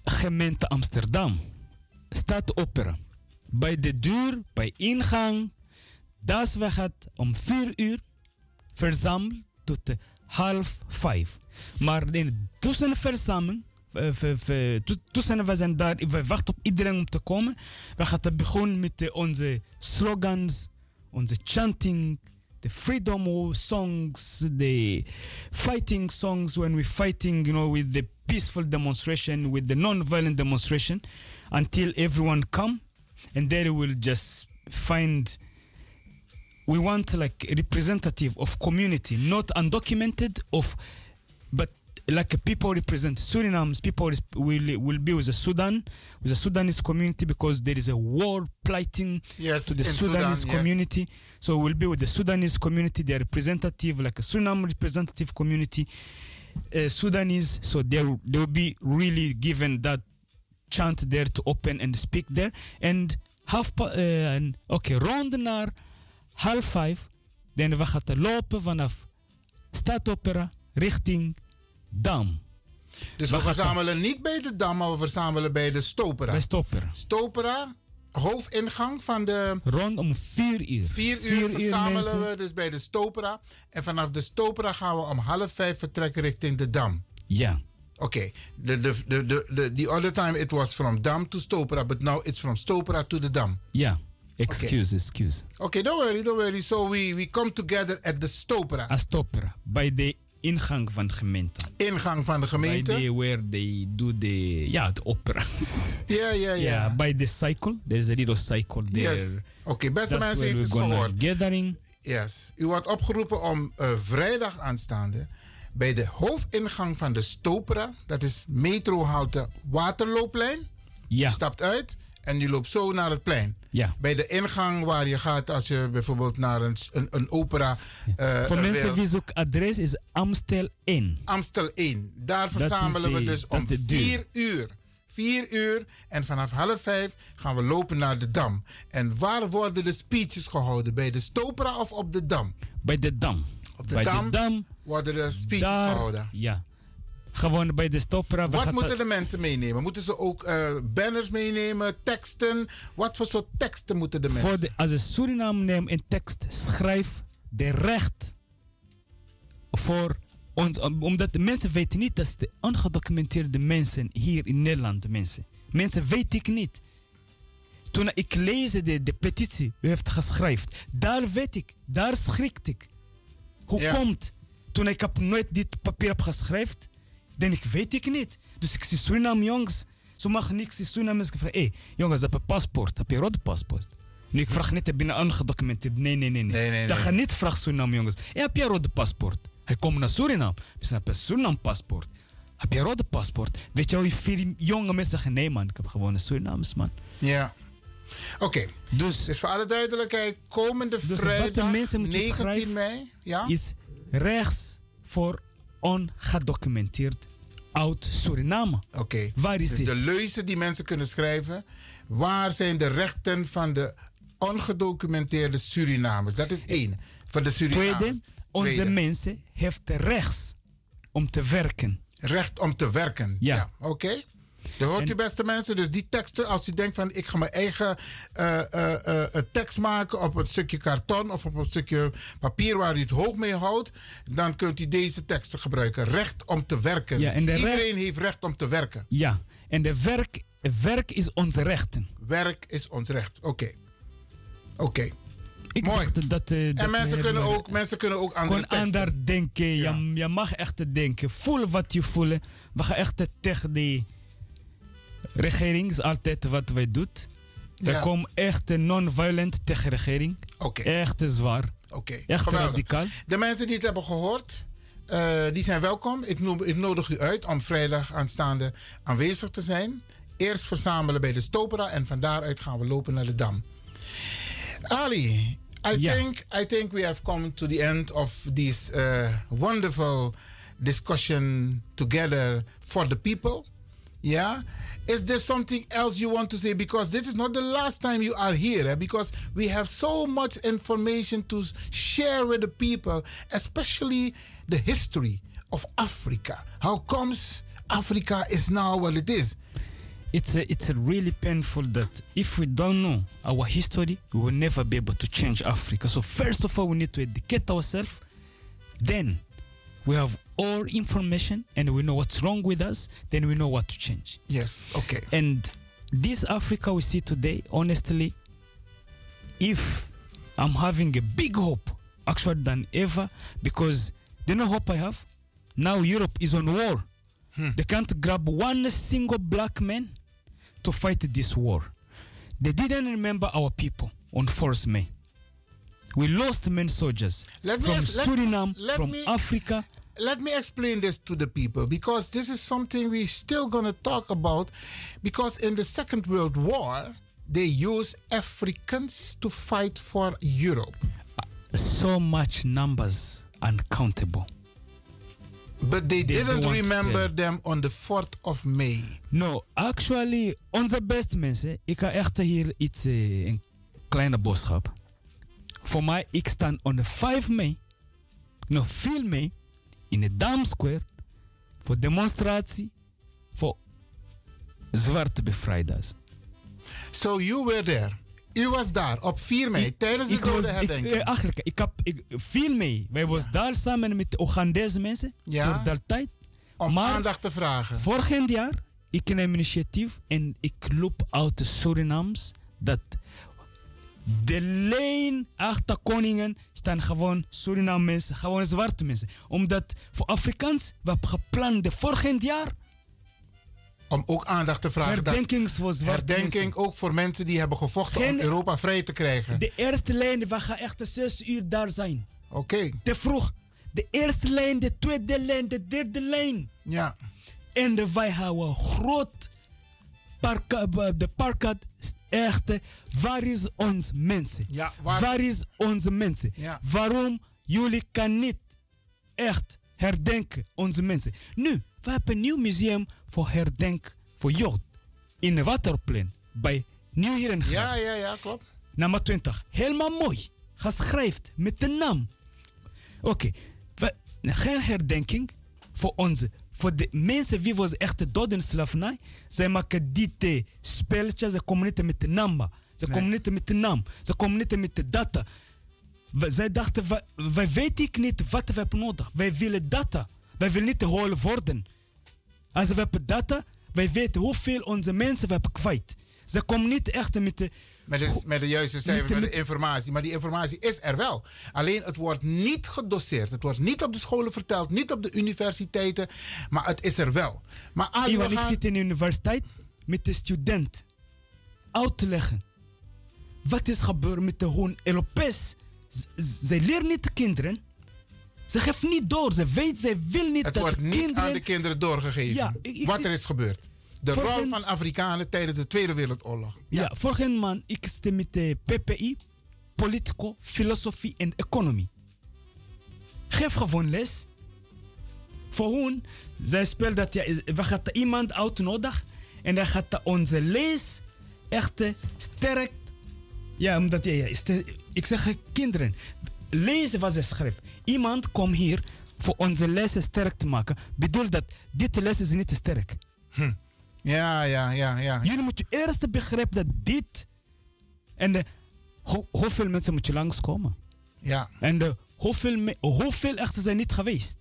gemeente Amsterdam. Stad Opera. Bij de deur, bij ingang, dat we gaat om 4 uur verzamelen tot half 5. Maar in de verzameling, we zijn daar, we wachten op iedereen om te komen. We gaan beginnen met eh, onze slogans, onze chanting, the freedom songs, the fighting songs when we're fighting, you know, with the peaceful demonstration, with the non-violent demonstration, until everyone come, and then we'll just find. We want like a representative of community, not undocumented of, but like people represent Suriname's people will will be with the Sudan, with the Sudanese community because there is a war plighting Yes, to the in Sudan, Sudanese yes. community. So we'll be with the Sudanese community, their representative, like a Suriname representative community, uh, Sudanese. So they they will be really given that chance there to open and speak there. And half uh, and- okay, rond naar half vijf. Dan we gaan lopen vanaf Stadopera richting Dam. Dus We verzamelen niet bij de Dam, maar we verzamelen bij de Stopera. Bij Stopera. Stopera, hoofdingang van de Rond om vier uur. Vier uur verzamelen mensen. we dus bij de Stopera. En vanaf de Stopera gaan we om half vijf vertrekken richting de Dam. Ja. Oké, the, the, the, the, the, the other time it was from Dam to Stopera, but now it's from Stopera to the Dam. Ja. Excuse, excuse. Okay, don't worry, don't worry. So we, we come together at the Stopera, A Stopera. Bij de ingang van de gemeente. ingang van de gemeente. de where they do the ja de opera. *laughs* Ja, ja, Ja, bij de cycle. There is a little cycle there. Yes. Oké, beste That's mensen, heeft het gehoord. gathering. Yes. U wordt opgeroepen om eh, vrijdag aanstaande bij de hoofdingang van de Stopera, dat is metrohalte Waterloopplein. Ja. Stapt uit en je loopt zo naar het plein. Ja. Bij de ingang waar je gaat als je bijvoorbeeld naar een, een, een opera. eh, Voor eh, mensen wil. wie zoeken adres is Amstel 1. Amstel 1. Daar verzamelen we dus om is de deur. 4 uur. 4 uur en vanaf half 5 gaan we lopen naar de Dam. En waar worden de speeches gehouden? Bij de Stopera of op de Dam? Bij de Dam. Op de bij Dam, de Dam. worden de speeches Daar. gehouden. Ja. Gewoon bij de Stopera. we Wat moeten dat- de mensen meenemen? Moeten ze ook eh, banners meenemen, teksten? Wat voor soort teksten moeten de mensen? voor de, als een Suriname neemt een tekst, schrijf de recht voor ons. om- Omdat de mensen weten niet dat de ongedocumenteerde mensen hier in Nederland, de mensen. Mensen weet ik niet. Toen ik lees de, de petitie, u heeft geschreven, daar weet ik, daar schrikt ik. Hoe Ja. komt? Toen ik heb nooit dit papier heb geschreven, denk ik, weet ik niet. Dus ik zie Suriname jongens, ze mag niks in Suriname. Ik vraag, hé, hey, jongens, heb je paspoort? Heb je rode paspoort? Nu, ik vraag niet, heb je een aangedocumenteerd? Nee, nee, nee. nee. Nee, nee, Dat nee. ga niet vragen Suriname jongens. Hey, heb je een rode paspoort? Hij komt naar Suriname. Zeggen, heb je een Suriname paspoort? Heb je een rode paspoort? Weet je hoe veel jonge mensen zeggen, nee man, ik heb gewoon een Surinamers man. Ja. Oké. Dus Dus voor alle duidelijkheid, komende wat de vrijdag, mensen moeten 19 schrijven mei. Ja? is rechts voor ongedocumenteerd oud Suriname. Oké. Waar is Dus het? de leuzen die mensen kunnen schrijven. Waar zijn de rechten van de ongedocumenteerde Surinamers? Dat is één. Voor de Surinamers. Tweede, onze Tweede, mensen heeft rechts om te werken. Recht om te werken. Ja. Oké. Dat hoort En- u beste mensen. Dus die teksten, als u denkt van ik ga mijn eigen eh, eh, eh, tekst maken op een stukje karton of op een stukje papier waar u het hoog mee houdt, dan kunt u deze teksten gebruiken. Recht om te werken. Ja, en de Iedereen heeft recht om te werken. Ja, en de werk, werk is onze rechten. Werk is ons recht. Oké. Oké. Ik Mooi. dacht dat, dat En mensen kunnen, ook, mensen kunnen ook andere Gewoon teksten. ander denken. Je, je mag echt denken. Voel wat je voelt. We gaan echt tegen die regering. is altijd wat wij doen. We Ja. komen echt non-violent tegen de regering. Oké. Echt zwaar. Oké. Echt geweldig. radicaal. De mensen die het hebben gehoord, eh, die zijn welkom. Ik, noem, ik nodig u uit om vrijdag aanstaande aanwezig te zijn. Eerst verzamelen bij de Stopera en van daaruit gaan we lopen naar de Dam. Ali, I, Ja. think, I think we have come to the end of this uh, wonderful discussion together for the people. Yeah. Is there something else you want to say? Because this is not the last time you are here. eh? Because we have so much information to share with the people, especially the history of Africa. How comes Africa is now what it is? It's, a, it's a really painful that if we don't know our history, we will never be able to change Africa. So first of all, we need to educate ourselves. Then we have all information and we know what's wrong with us. Then we know what to change. Yes. Okay. And this Africa we see today, honestly, if I'm having a big hope, actually than ever, because the no hope I have, now Europe is on war. Hmm. They can't grab one single black man to fight this war. They didn't remember our people on 4th May. We lost many soldiers Let from ask- Suriname, let from me- Africa. let me explain this to the people because this is something we're still going to talk about because in the second world war they use africans to fight for europe So much numbers uncountable. but they, They didn't don't want to remember them on the 4th of may No, actually, onze best mensen, ik ga echt hier iets, eh, een kleine boodschap. Voor mij, ik sta on de 5 mei, nog veel mei, in de Dam Square, voor demonstratie voor zwarte bevrijders. so you were there u was daar op 4 mei tijdens de was, dode ik, herdenking eh, eigenlijk, ik heb ik, mee. Wij was daar samen met de Oegandese mensen, Ja. voor dat tijd. om maar- aandacht te vragen Vorig jaar, ik neem initiatief en ik loop uit de Surinams dat de lijn achter koningen staan gewoon Suriname mensen, gewoon zwarte mensen. Omdat voor Afrikaans, we hebben gepland de vorig jaar om ook aandacht te vragen dat herdenkings voor zwarte herdenking mensen. ook voor mensen die hebben gevochten om Europa vrij te krijgen. De eerste lijn, we gaan echt zes uur daar zijn. Oké, Te vroeg. De eerste lijn, de tweede lijn, de derde lijn. ja. En wij houden groot parka, de parkat echt. Waar is ons mensen? Ja, waar- waar... is onze mensen? Ja. Waarom jullie kan niet echt herdenken onze mensen? Nu, we hebben een nieuw museum voor herdenk voor jeugd in de Waterplein bij Nieuw hier in Ja, ja, ja, klopt. Nummer 20. Helemaal mooi. Geschreven met de naam. Oké. we- Geen herdenking voor onze. Voor de mensen wie was echt dood in slavernij. Zij maken dit spelletje. Ze komen niet met de naam. Ze Nee. komen niet met de naam. Ze komen niet met de data. Zij dachten, wij, weten niet wat we hebben nodig. Wij willen data. Wij willen niet gehoord worden. Als we hebben data, wij weten hoeveel onze mensen we hebben kwijt. Ze komen niet echt met de... Met de, met de juiste cijfers, Met de- informatie. Maar die informatie is er wel. Alleen het wordt niet gedoseerd. Het wordt niet op de scholen verteld, niet op de universiteiten. Maar het is er wel. Maar Ali, Iwan, ik zit in de universiteit met de student uit te leggen. Wat is gebeurd met de hoon Europees? Zij leren niet de kinderen. Ze geven niet door. Ze weet, zij wil niet het dat wordt niet kinderen... aan de kinderen doorgegeven. Ja, ik- ik wat zit- er is gebeurd. De Voor rol van Afrikanen tijdens de Tweede Wereldoorlog. Ja, vorige maand ik stem met de PPI, Politico, Filosofie en Economie. Geef gewoon les. Voor hun, zij speelt dat ja, we gaan iemand uitnodigen en dan gaat onze lees echt eh, sterk. Ja, omdat ja, ja, ik zeg eh, kinderen, lezen wat ze schrijft. Iemand komt hier voor onze lessen sterk te maken. Bedoel dat dit les is niet sterk. Ja, ja, ja, ja. Jullie moeten eerst begrijpen dat dit. En de, ho- hoeveel mensen moet je langskomen? Ja, En de, hoeveel, me- hoeveel echten zijn niet geweest?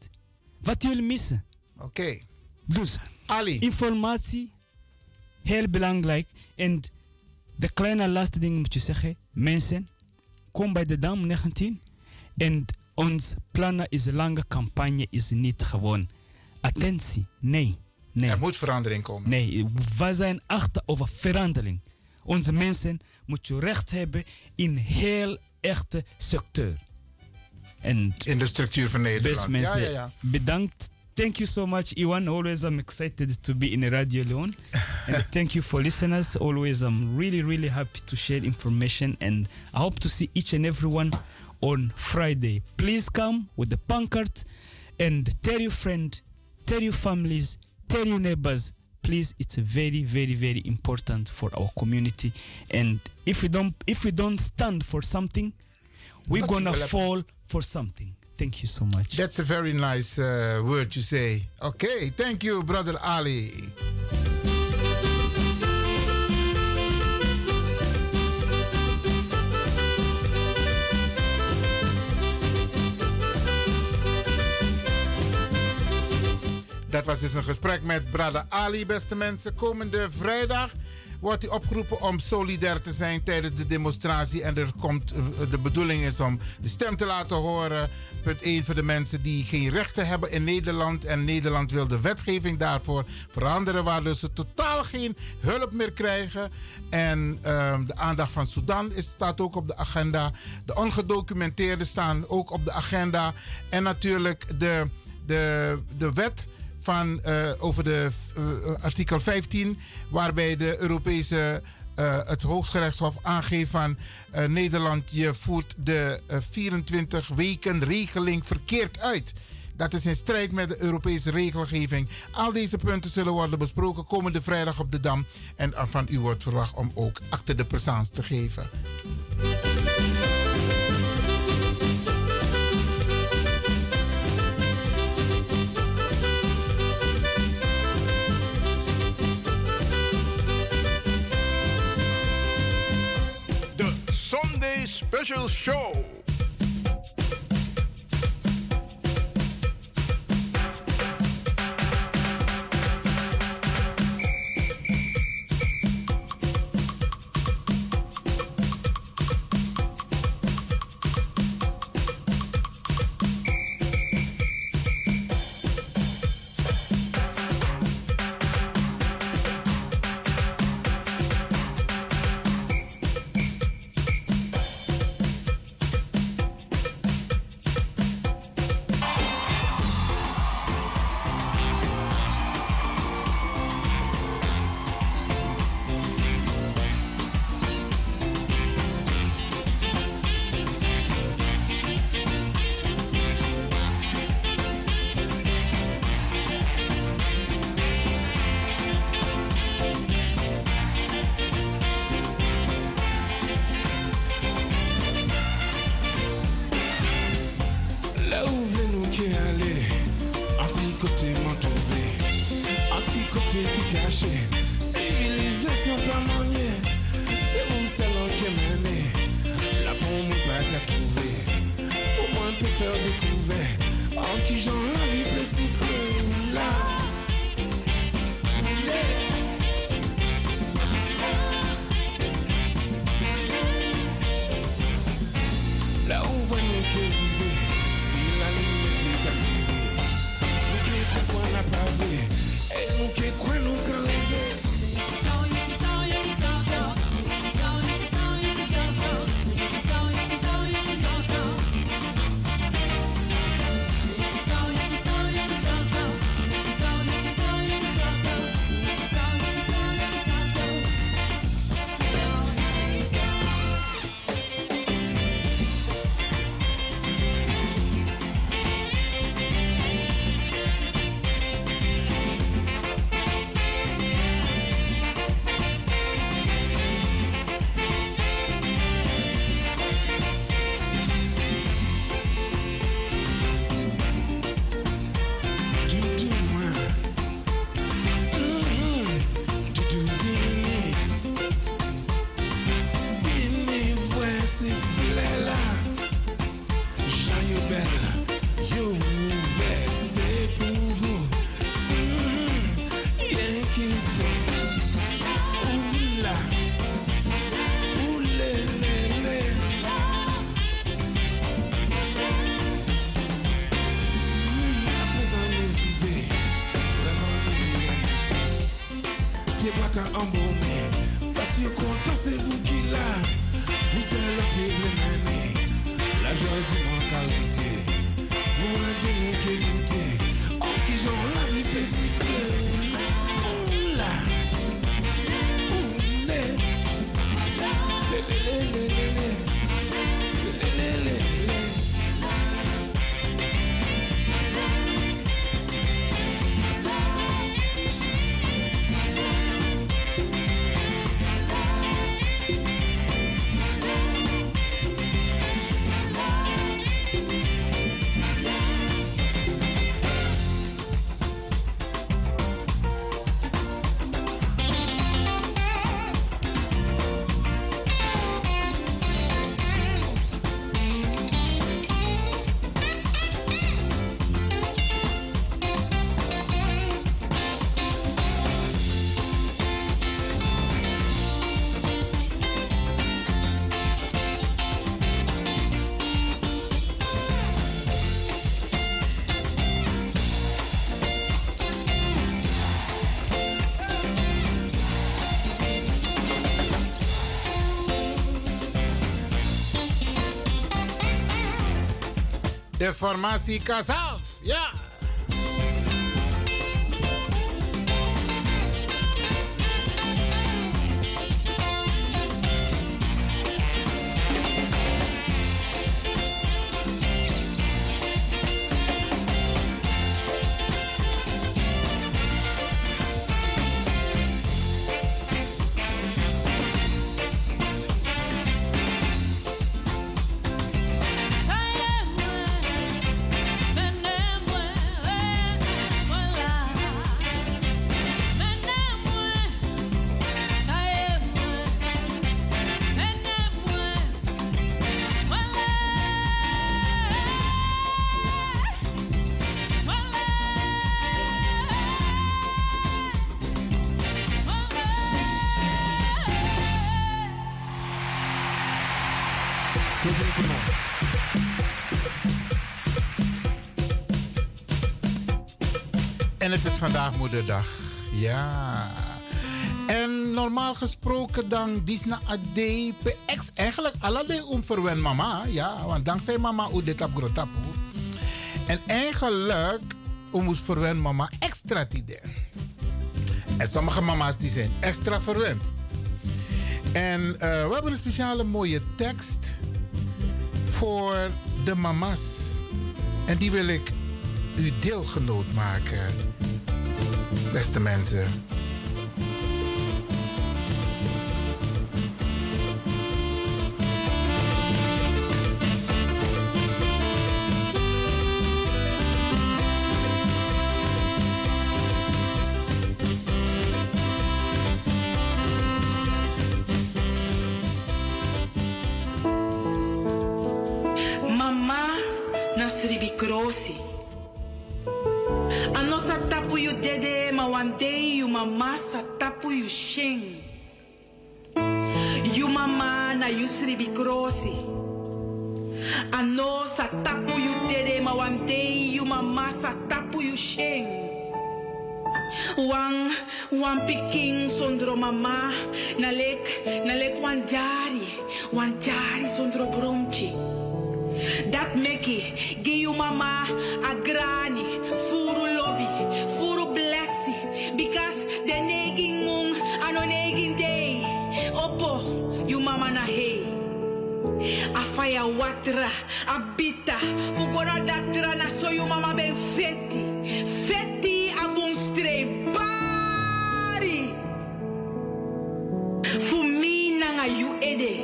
Wat jullie missen. oké. Dus Ali, informatie, heel belangrijk. En de kleine laatste ding moet je zeggen. Mensen, kom bij de Dam 19. En ons plannen is een lange campagne, is niet gewoon attentie. Nee, nee. er moet verandering komen. Nee, we zijn achter over verandering. Onze mensen moeten recht hebben in heel echte sector. En In de structuur van Nederland. best mensen, ja, ja, ja. bedankt. Thank you so much, Iwan. Always I'm excited to be in Radio Leon. *laughs* and thank you for listeners. Always I'm really, really happy to share information. And I hope to see each and everyone on Friday. Please come with the pancart and tell your friend, tell your families, tell your neighbors. Please, it's very, very, very important for our community. And if we don't, if we don't stand for something, we're Not gonna develop- fall for something. Thank you so much. That's a very nice uh, word to say. Okay, thank you, brother Ali. Dat was dus een gesprek met brother Ali, beste mensen. Komende vrijdag wordt hij opgeroepen om solidair te zijn tijdens de demonstratie. En er komt, eh, de bedoeling is om de stem te laten horen. Punt 1 voor de mensen die geen rechten hebben in Nederland. En Nederland wil de wetgeving daarvoor veranderen. Waardoor ze totaal geen hulp meer krijgen. En ehm, de aandacht van Sudan staat ook op de agenda. De ongedocumenteerden staan ook op de agenda. En natuurlijk de, de, de wet van, eh, over de eh, artikel 15, waarbij de Europese, eh, het Hooggerechtshof aangeeft van Nederland, je voert de eh, 24 weken regeling verkeerd uit. Dat is in strijd met de Europese regelgeving. Al deze punten zullen worden besproken komende vrijdag op de Dam. En van u wordt verwacht om ook acte de présence te geven. Special Show. De formatie Kasaf. En het is vandaag moederdag. Ja. En normaal gesproken dan Disna Ade ex eigenlijk alle om mama. Ja, want dankzij mama u dit op grotapu. En eigenlijk moest verwen mama extra tide. En sommige mama's die zijn extra verwend. En eh, we hebben een speciale mooie tekst voor de mama's. En die wil ik u deelgenoot maken, beste mensen. Yu. Wang, wan piking sondro mama, nalek, nalek wan jari, wan jari sondro bromchi. Dat meki, give you mama a granny, furu lobby, furu blessi, because the neging mung, ano neging day, opo, you mama na hey. A fire watra, a bita, fugora datra na so you mama ben feti, confetti a buon strebari. Fumi nang ayu ede.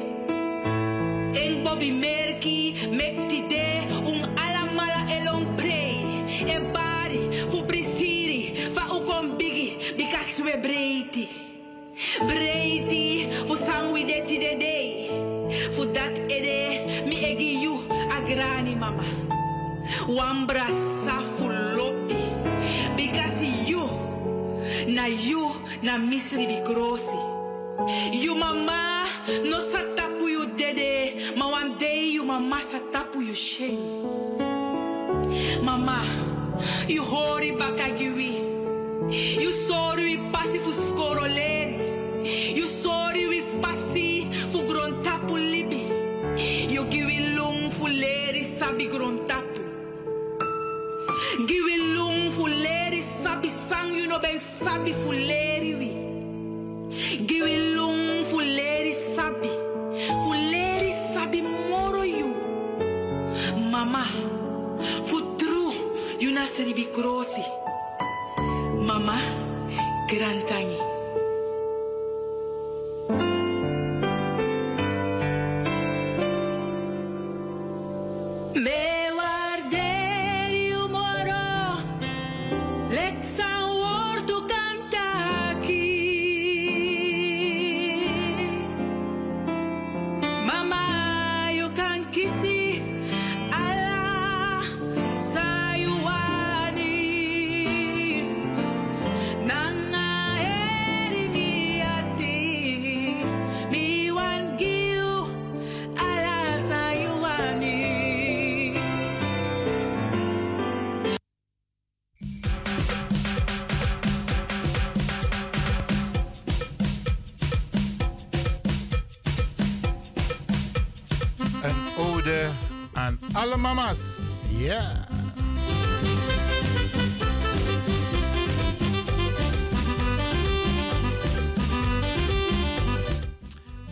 Eng merki mekti de un alamala elon prei. E bari fu prisiri fa u bigi bika sue breiti. Breiti fu sangui detti de dei. Fu dat ede mi egi you agrani mama. Wambra safu lopo. Na you, na misri bi krosi. You mama, no sa tapu you dede, ma one day you mama sa tapu you shame. Mama, you hori bakagiwi. You sorry we passi fu scorolere. You sorry we passi fu gron tapu libi. You give lung fu leri sabi gron Sabi fuleri wi. Giwi lung fuleri sabi, fuleri sabi moro yu. Mama fu futru yu naseri bi krosi mama grantangi.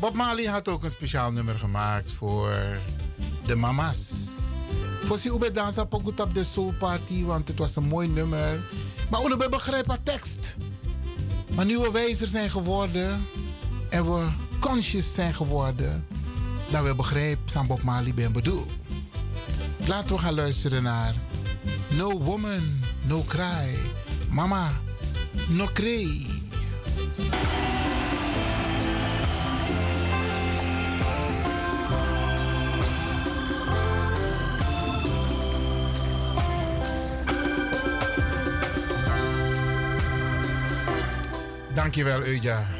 Bob Marley had ook een speciaal nummer gemaakt voor de mama's. Voor si ube dansa pokoet op de soul party, want het was een mooi nummer. Maar we begrijpen de tekst. Maar nu we wijzer zijn geworden en we conscious zijn geworden, dat we begrijpen aan Bob Marley ben bedoel. Laten we gaan luisteren naar No Woman, No Cry. Mama, No Cry. Dankjewel, Euja.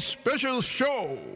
Special Show.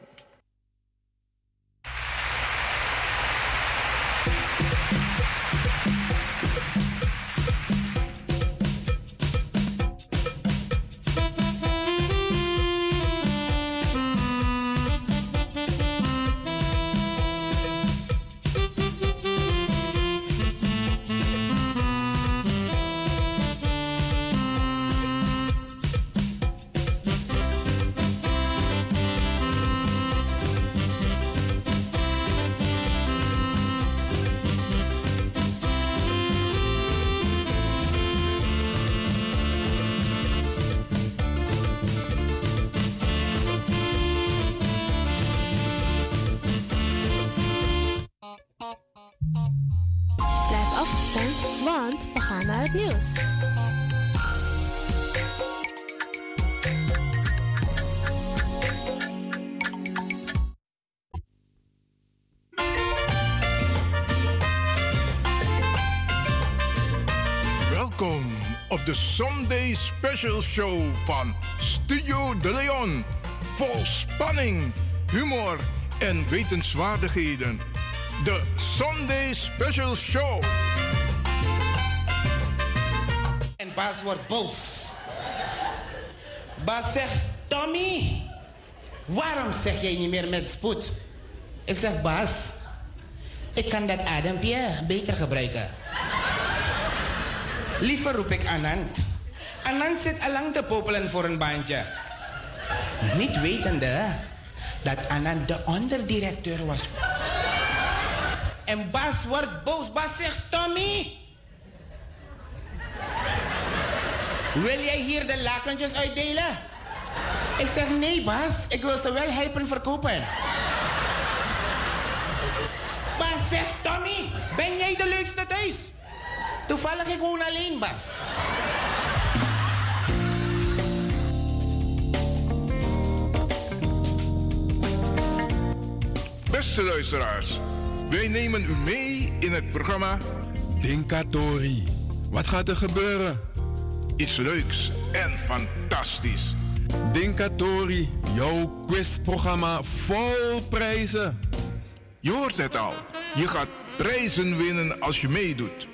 Special Show van Studio De Leon. Vol spanning, humor en wetenswaardigheden. De Sunday Special Show. En Bas wordt boos. Bas zegt, Tommy, waarom zeg jij niet meer met spoed? Ik zeg, Bas, ik kan dat adempje beter gebruiken. Liever roep ik Anand. Anand zit allang te popelen voor een baantje. Niet wetende dat Anand de onderdirecteur was. En Bas wordt boos. Bas zegt, Tommy, Wil jij hier de lakentjes uitdelen? Ik zeg nee, Bas. Ik wil ze wel helpen verkopen. Bas zegt, Tommy, ben jij de leukste thuis? Toevallig ik woon alleen, Bas. Beste luisteraars, wij nemen u mee in het programma Dinkatori. Wat gaat er gebeuren? Iets leuks en fantastisch. Dinkatori, jouw quizprogramma vol prijzen. Je hoort het al. Je gaat prijzen winnen als je meedoet.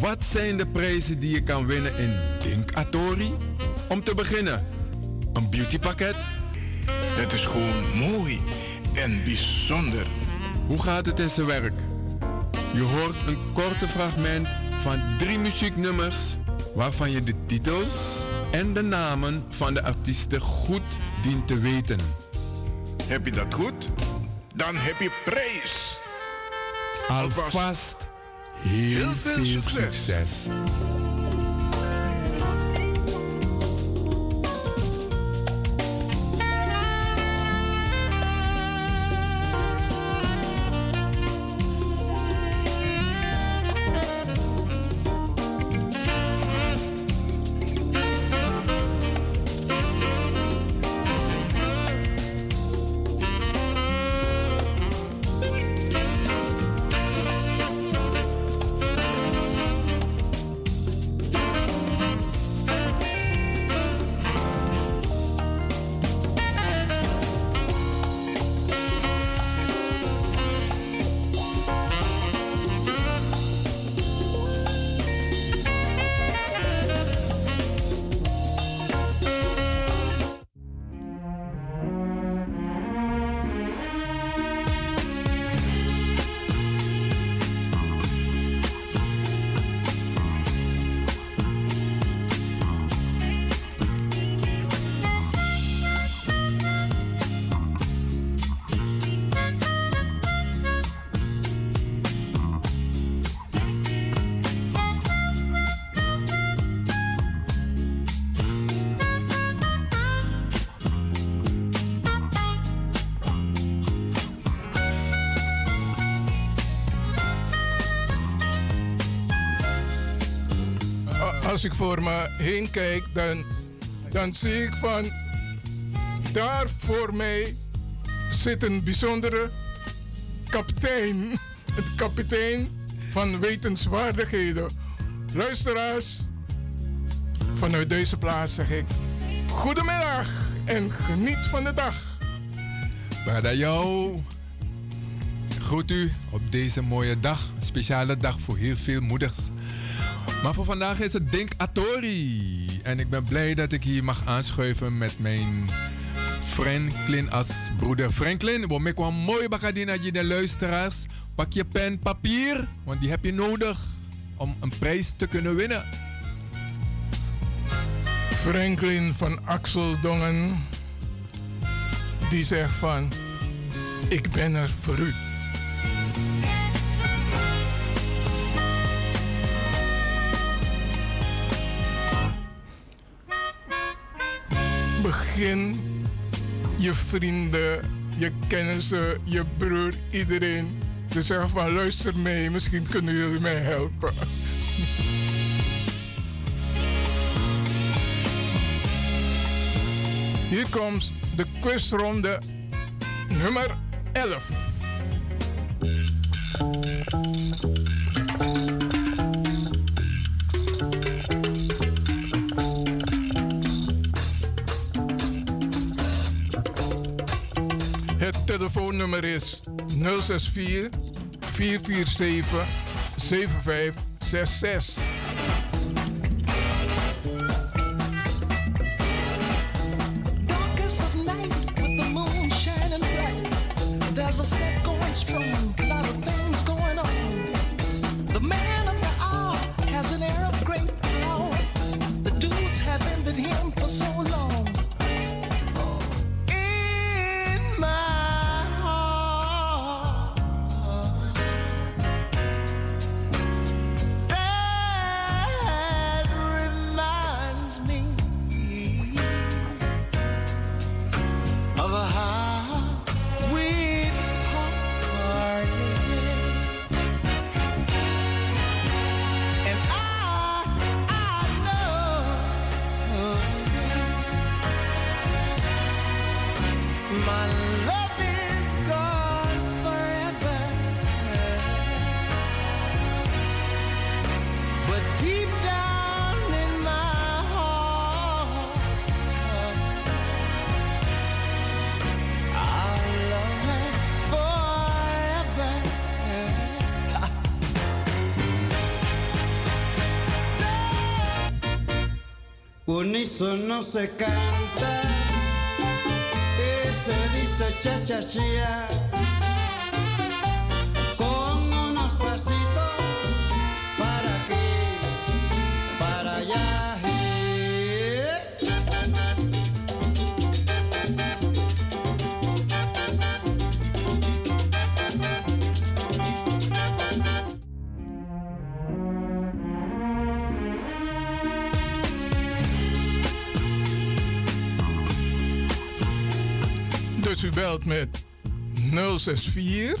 Wat zijn de prijzen die je kan winnen in Dinkatori? Om te beginnen, een beautypakket. Het is gewoon mooi en bijzonder. Hoe gaat het in zijn werk? Je hoort een korte fragment van drie muzieknummers waarvan je de titels en de namen van de artiesten goed dient te weten. Heb je dat goed? Dan heb je prijs. Alvast heel, veel, succes. Als ik voor me heen kijk, dan, dan zie ik van daar voor mij zit een bijzondere kapitein. *laughs* Het kapitein van wetenswaardigheden. Luisteraars, vanuit deze plaats zeg ik goedemiddag en geniet van de dag. Badajo. Groet u op deze mooie dag. Een speciale dag voor heel veel moeders. Maar voor vandaag is het Dink Atori. En ik ben blij dat ik hier mag aanschuiven met mijn Franklin als broeder Franklin. We maken een mooi bakadina de luisteraars. Pak je pen, papier, want die heb je nodig om een prijs te kunnen winnen. Franklin van Axeldongen, die zegt van, ik ben er voor u. Begin je vrienden, je kennissen, je broer, iedereen te zeggen van luister mee, misschien kunnen jullie mij helpen. Hier komt de quizronde nummer 11. Telefoonnummer is 064 447 7566. Uniso no se canta. Se dice cha cha chia 064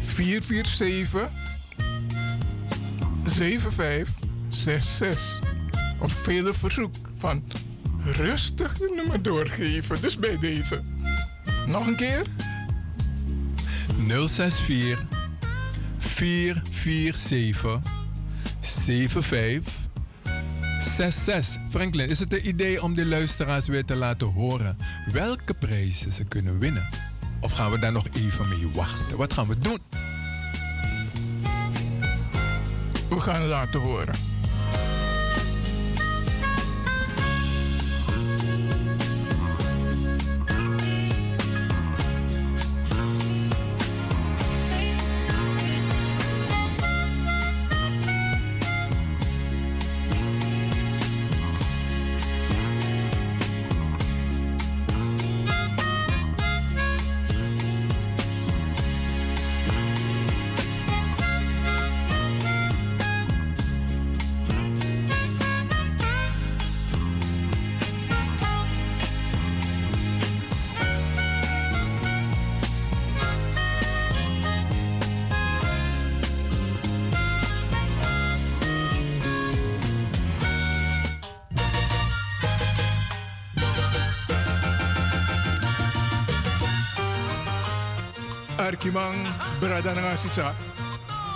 447 7566. Op vele verzoek van rustig het nummer doorgeven. Dus bij deze. Nog een keer? 064 447 7566. Franklin, is het een idee om de luisteraars weer te laten horen welke prijzen ze kunnen winnen? Of gaan we daar nog even mee wachten? Wat gaan we doen? We gaan het laten horen.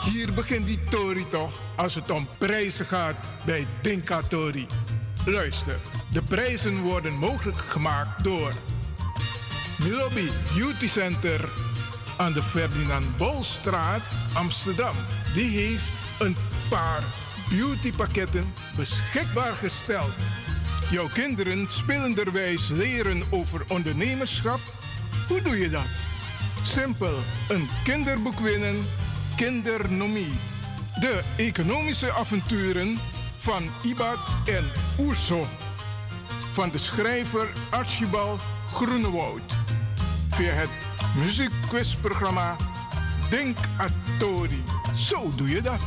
Hier begint die Tori toch als het om prijzen gaat bij Dinka Tori. Luister, de prijzen worden mogelijk gemaakt door Milobi Beauty Center aan de Ferdinand Bolstraat, Amsterdam. Die heeft een paar beautypakketten beschikbaar gesteld. Jouw kinderen spelenderwijs leren over ondernemerschap? Hoe doe je dat? Simpel, een kinderboek winnen, Kindernomie. De economische avonturen van Ibad en Oerso. Van de schrijver Archibald Groenewoud. Via het muziekquizprogramma Denk Atori. Zo doe je dat.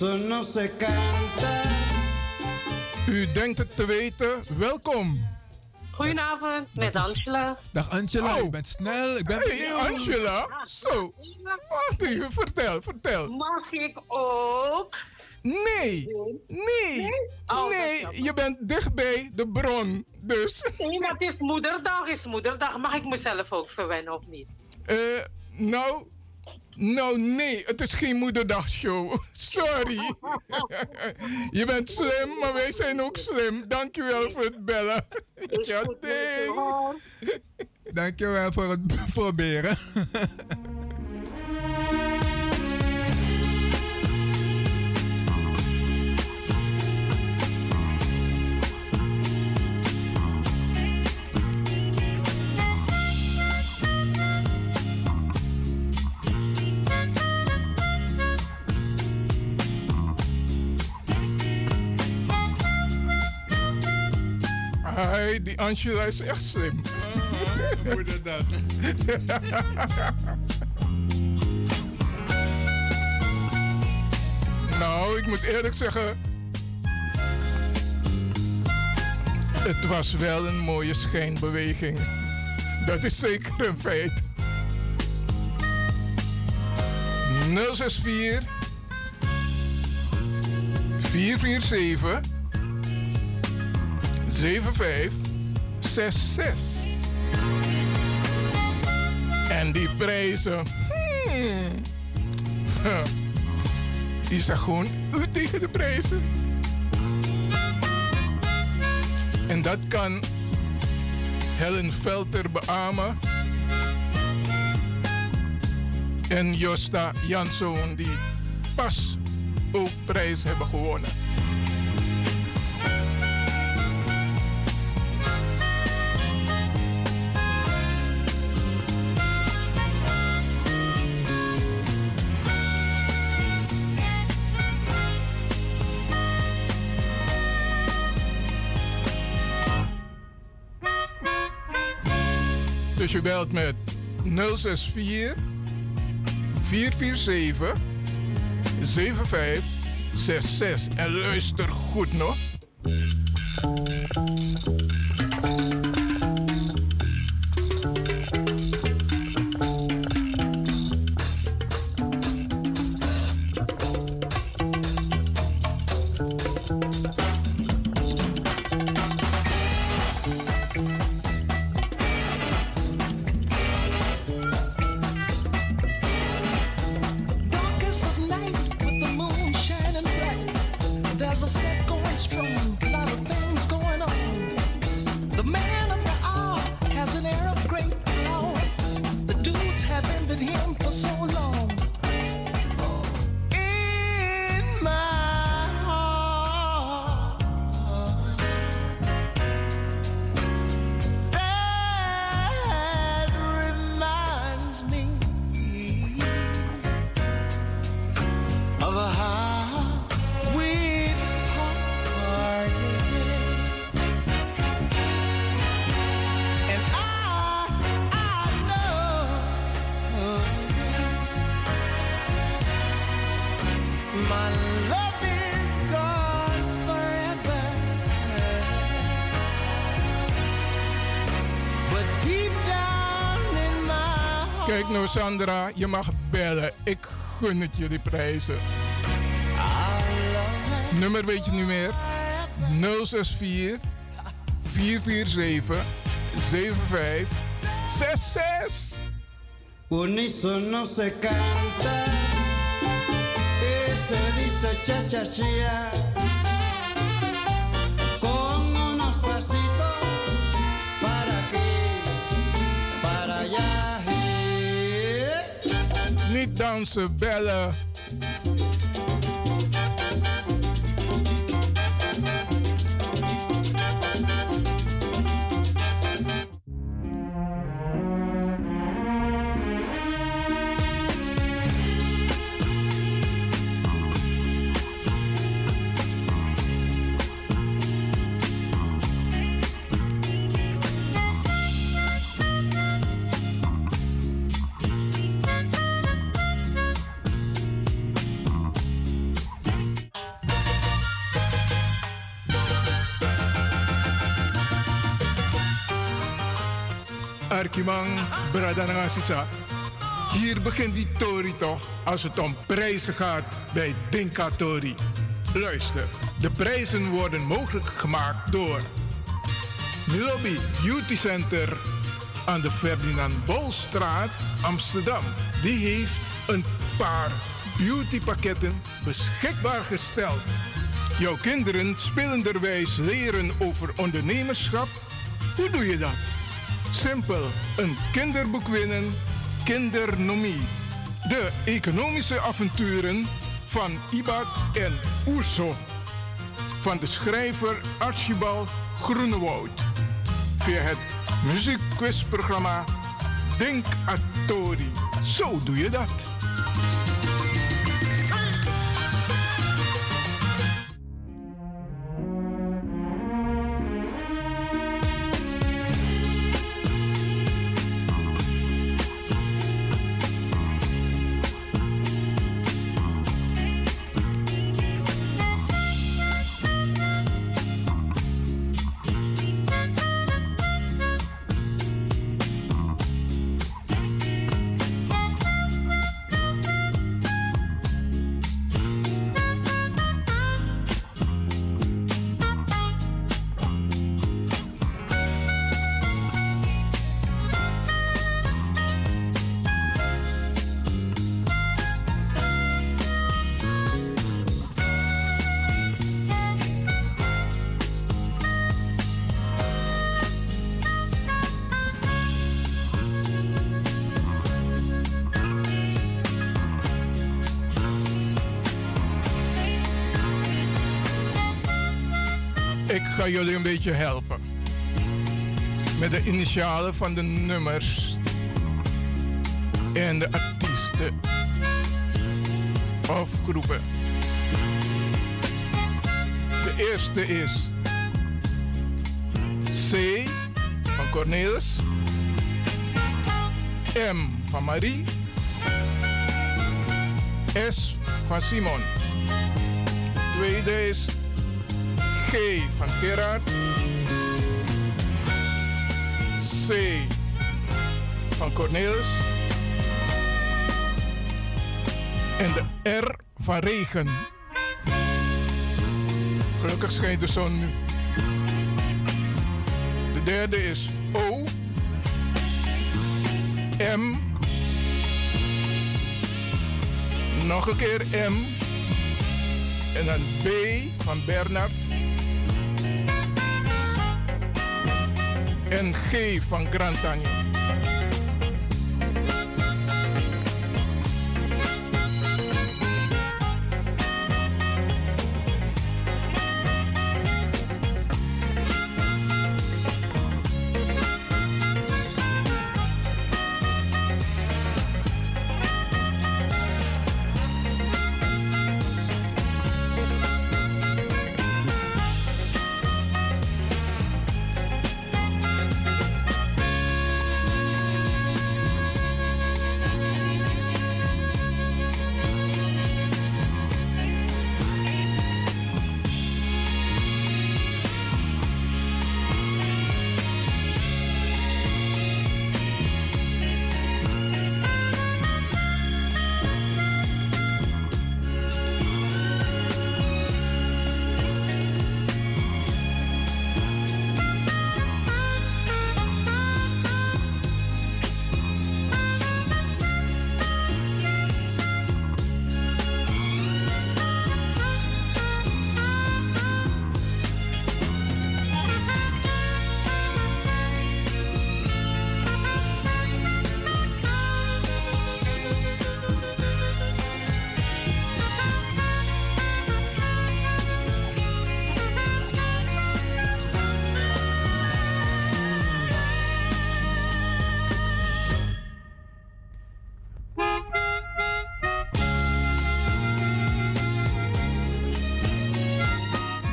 Unisono se canta. U denkt het te weten? Welkom. Goedenavond, met Angela. Dag Angela, Oh. ik ben snel. Ik ben Hey. Angela. Zo. Wacht even, vertel, vertel. Mag ik ook? Nee, nee, Oh, nee. is Je bent dichtbij de bron. Dus, Nee, maar het is moederdag, is moederdag. Mag ik mezelf ook verwennen of niet? eh, nou, nou nee, het is geen moederdagshow. *laughs* Sorry. Je bent slim, maar wij zijn ook slim. Dankjewel voor het bellen. *laughs* Ja. Dankjewel voor het *laughs* proberen. Hai, die Angela is echt slim. Moederdag. *laughs* Nou, ik moet eerlijk zeggen. Het was wel een mooie schijnbeweging. Dat is zeker een feit. 064 447 7566. En die prijzen. Hmm. *laughs* Die zegt gewoon u tegen de prijzen. En dat kan Helen Velter beamen. En Josta Janszoon, die pas ook prijs hebben gewonnen. Je belt met 064 447 7566. En luister goed nog. Sandra, je mag bellen. Ik gun het je die prijzen. Nummer weet je niet meer? 064 447 7566. Unísono se canta se dice cha cha Dansen, bellen. Arkimang, Bradanangasisa. Hier begint die Tori toch als het om prijzen gaat bij Dinka Tori. Luister, de prijzen worden mogelijk gemaakt door Milobi Beauty Center aan de Ferdinand Bolstraat, Amsterdam. Die heeft een paar beautypakketten beschikbaar gesteld. Jouw kinderen spelenderwijs leren over ondernemerschap. Hoe doe je dat? Simpel, een kinderboek winnen, kindernomie. De economische avonturen van Ibad en Oerso. Van de schrijver Archibald Groenewoud. Via het muziekquizprogramma Denk Atori. Zo doe je dat. Helpen. Met de initialen van de nummers en de artiesten of groepen. De eerste is C van Cornelis, M van Marie, S van Simon. Tweede is G van Gerard. C van Cornelis. En de R van regen. Gelukkig schijnt de zon nu. De derde is O. M. Nog een keer M. En dan B van Bernard. En G van Grantanje.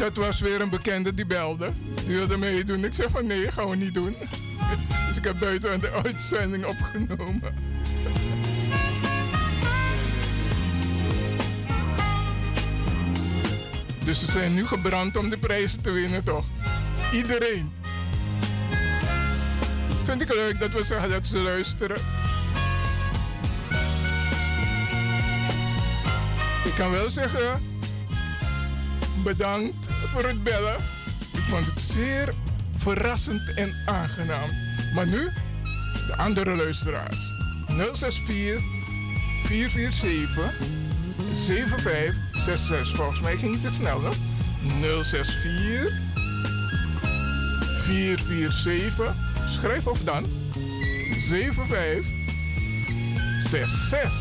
Dat was weer een bekende die belde. Die wilde meedoen. Ik zei van nee, gaan we niet doen. *laughs* Dus ik heb buiten de uitzending opgenomen. *laughs* Dus ze zijn nu gebrand om de prijzen te winnen, toch? Iedereen. Vind ik leuk dat we zeggen dat ze luisteren. Ik kan wel zeggen, bedankt voor het bellen. Ik vond het zeer verrassend en aangenaam. Maar nu, de andere luisteraars. 064 447 7566. Volgens mij ging het te snel, hè? 064 447. Schrijf of dan 7566.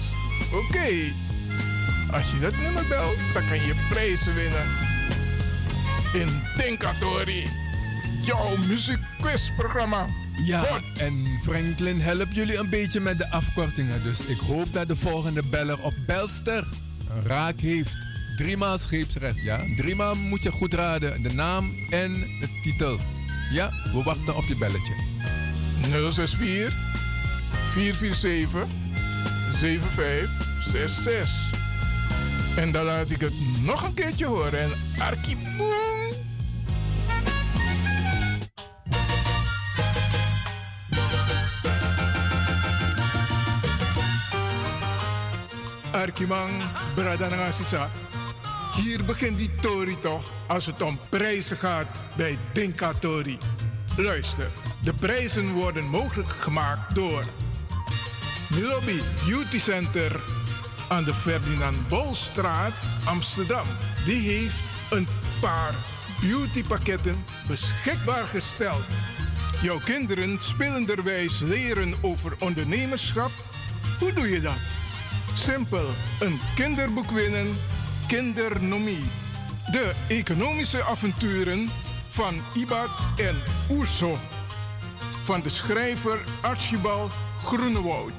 Oké. Als je dat nummer belt, dan kan je prijzen winnen. In Denkatori. Jouw muziekquizprogramma. Ja, en Franklin helpt jullie een beetje met de afkortingen. Dus ik hoop dat de volgende beller op Belster een raak heeft. Driemaal scheepsrecht, ja. Driemaal moet je goed raden. De naam en de titel. Ja, we wachten op je belletje. 064 447 7566. En dan laat ik het nog een keertje horen. En Arkiboom! Arkimang, Bradanangasisa. Hier begint die Tori toch als het om prijzen gaat bij Dinka Tori. Luister, de prijzen worden mogelijk gemaakt door Milobi Beauty Center aan de Ferdinand Bolstraat, Amsterdam. Die heeft een paar beautypakketten beschikbaar gesteld. Jouw kinderen spelenderwijs leren over ondernemerschap. Hoe doe je dat? Simpel, een kinderboek winnen, kindernomie. De economische avonturen van Ibak en Oerso. Van de schrijver Archibald Groenewoud.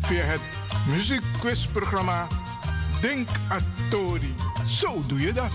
Via het muziekquizprogramma Denk Atori. Zo doe je dat.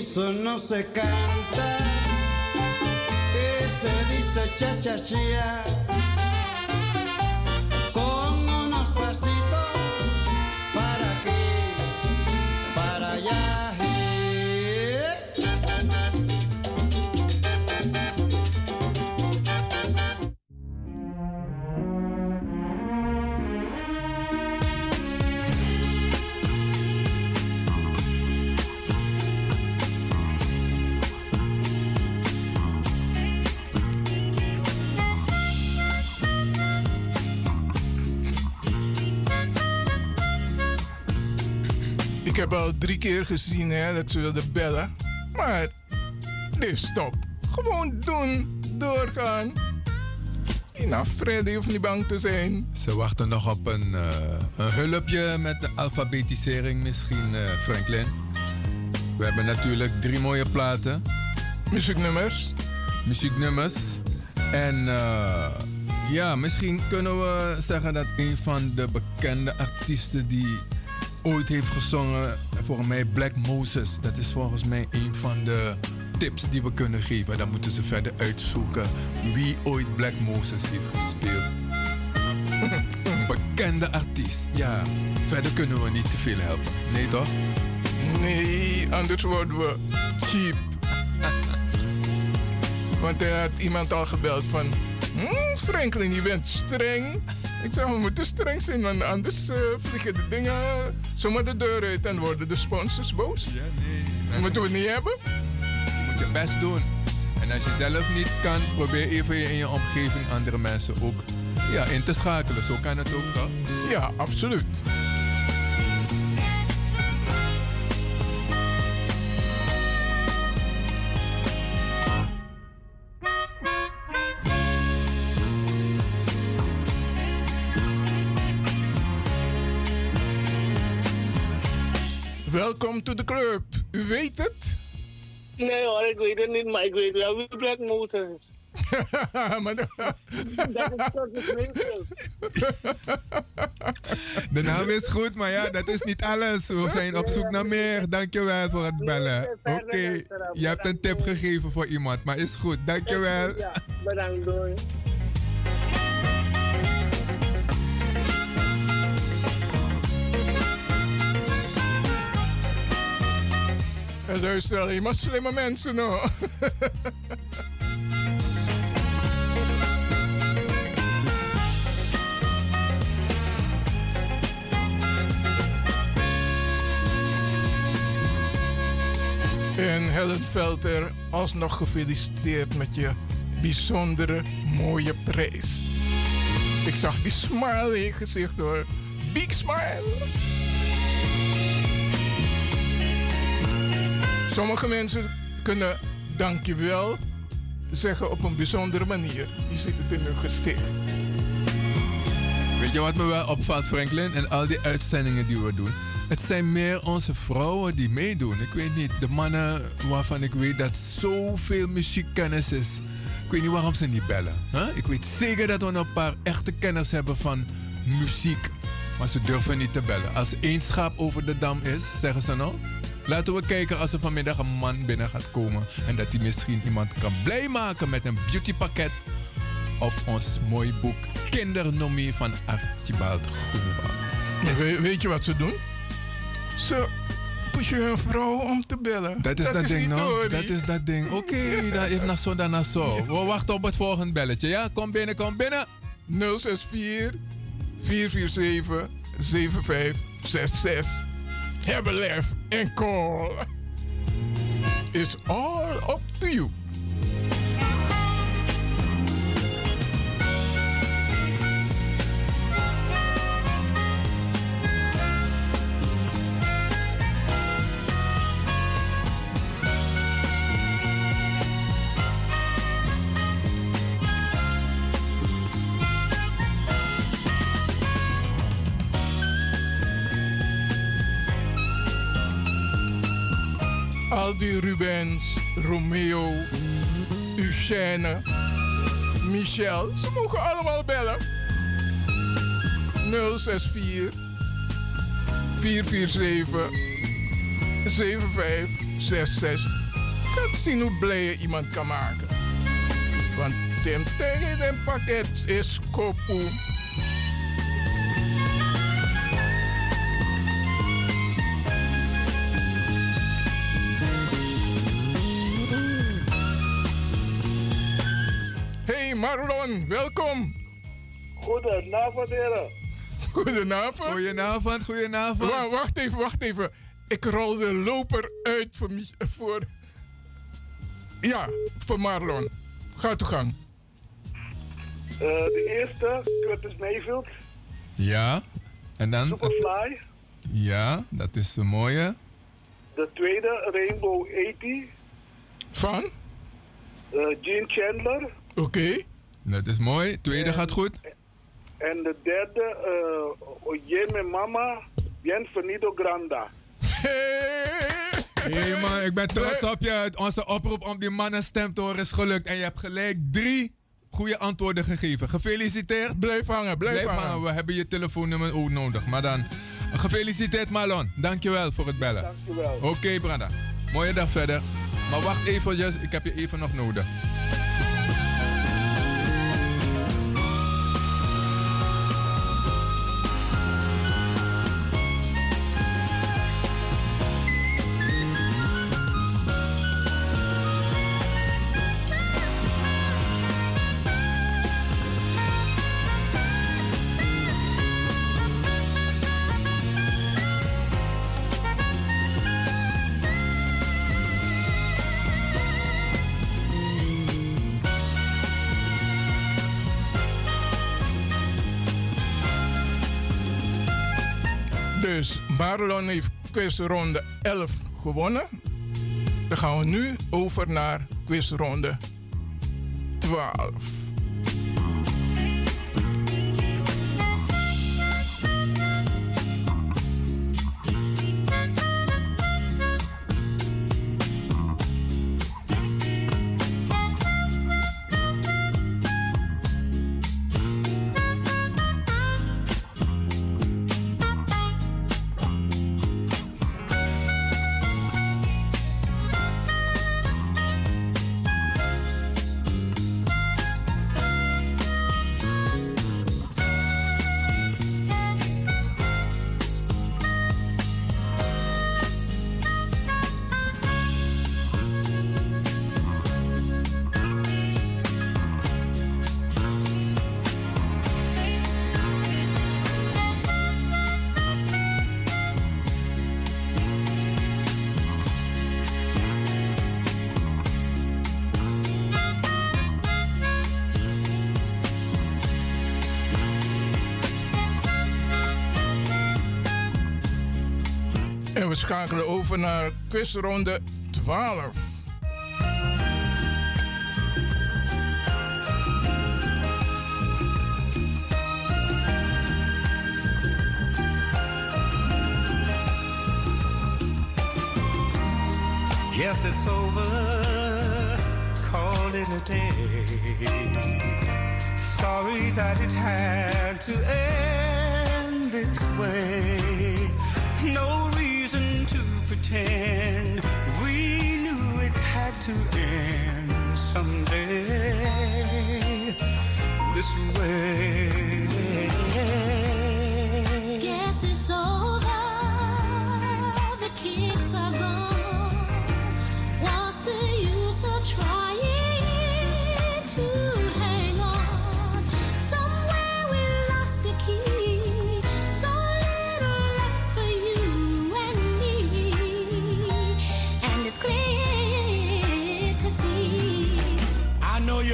Unísono se canta. Se dice cha cha chia drie keer gezien hè, dat ze wilden bellen. Maar, nee, stop. Gewoon doen. Doorgaan. Nou, Freddy hoeft niet bang te zijn. Ze wachten nog op een, eh, een hulpje met de alfabetisering misschien, eh, Franklin. We hebben natuurlijk drie mooie platen. Muzieknummers. Muzieknummers. En eh, ja, misschien kunnen we zeggen dat een van de bekende artiesten die ooit heeft gezongen, volgens mij Black Moses. Dat is volgens mij een van de tips die we kunnen geven. Dan moeten ze verder uitzoeken wie ooit Black Moses heeft gespeeld. Bekende artiest, ja. Verder kunnen we niet te veel helpen. Nee toch? Nee, anders worden we cheap. Want er had iemand al gebeld van... "Hmm, Franklin, je bent streng. Ik zeg, we moeten streng zijn, want anders eh, vliegen de dingen zomaar de deur uit en worden de sponsors boos. Ja, nee. Moeten we het niet hebben? Je moet je best doen. En als je zelf niet kan, probeer even in je omgeving andere mensen ook ja, in te schakelen. Zo kan het ook toch? Ja, absoluut. Welkom to the club. U weet het? Nee hoor, ik weet het niet, maar ik weet wel wie Black Moses is. *laughs* maar dat is toch de. *laughs* De naam is goed, maar ja, dat is niet alles. We zijn op zoek naar meer. Dankjewel voor het bellen. Oké, je hebt een tip gegeven voor iemand, maar is goed. Dankjewel. Ja, bedankt doei. En luister alleen maar slimme mensen hoor. En Helen Velter, alsnog gefeliciteerd met je bijzondere mooie prijs. Ik zag die smile gezicht hoor. Big smile. Sommige mensen kunnen dankjewel zeggen op een bijzondere manier. Je ziet het in hun gezicht. Weet je wat me wel opvalt, Franklin? En al die uitzendingen die we doen. Het zijn meer onze vrouwen die meedoen. Ik weet niet, de mannen waarvan ik weet dat zoveel muziekkennis is. Ik weet niet waarom ze niet bellen. Ik weet zeker dat we een paar echte kenners hebben van muziek. Maar ze durven niet te bellen. Als één schaap over de dam is, zeggen ze nou. Laten we kijken als er vanmiddag een man binnen gaat komen. En dat hij misschien iemand kan blij maken met een beautypakket. Of ons mooi boek Kindernomie van Archibald Groenewald. We- weet je wat ze doen? Ze pushen hun vrouw om te bellen. Dat is dat, ding, no? hoor, Dat is dat ding. Oké, *laughs* dan even naar zo, dan naar zo. We wachten op het volgende belletje, ja? Kom binnen, kom binnen. 064 447 7566. Hebben lef en call. It's all up to you. Geraldine Rubens, Romeo, Eugène, Michel. Ze mogen allemaal bellen. 064 447 7566. Kan zien hoe blij je iemand kan maken. Want Tim tegen pakket is kopoe. Marlon, welkom. Goedenavond, heren. Goedenavond. Goedenavond, goedenavond. Wa- wacht even, wacht even. Ik rol de loper uit voor, voor... Ja, voor Marlon. Ga toe gang. Eh, de eerste, Curtis Mayfield, Ja, en dan? Superfly. Ja, dat is een mooie. De tweede, Rainbow 80. Van? Gene Chandler. Oké. Dat is mooi. Tweede gaat goed. En de derde, uh, Oye mi mama, bienvenido granda. Hé hey man, ik ben trots op je. Onze oproep om die mannenstem te horen is gelukt. En je hebt gelijk drie goede antwoorden gegeven. Gefeliciteerd. Blijf hangen, blijf hangen. We hebben je telefoonnummer ook nodig. Maar dan, gefeliciteerd Marlon. Dankjewel voor het bellen. Dankjewel. Oké, Brada. Mooie dag verder. Maar wacht even, ik heb je even nog nodig. Marlon heeft quizronde 11 gewonnen. Dan gaan we nu over naar quizronde 12. Over naar quizronde 12. Yes, it's over. Call it a day. Sorry that it had to end pretend. We knew it had to end someday. This way.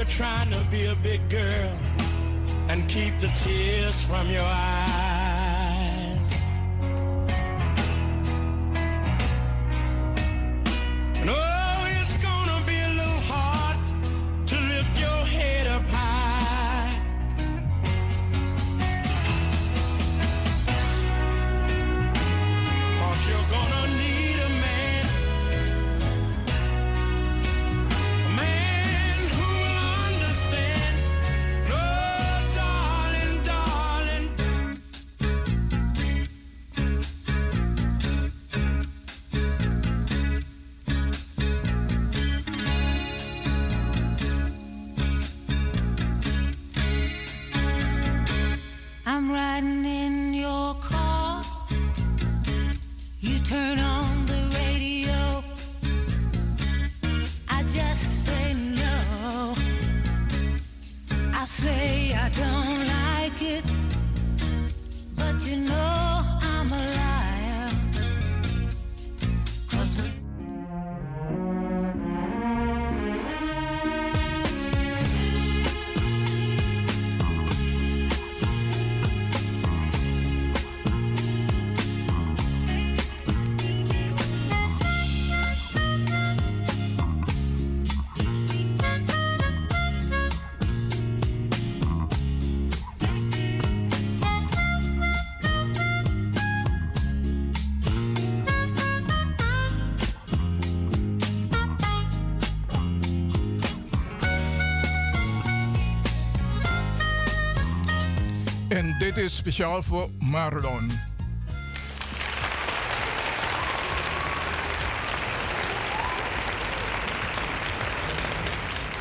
Trying to be a big girl and keep the tears from your eyes. Dit is speciaal voor Marlon.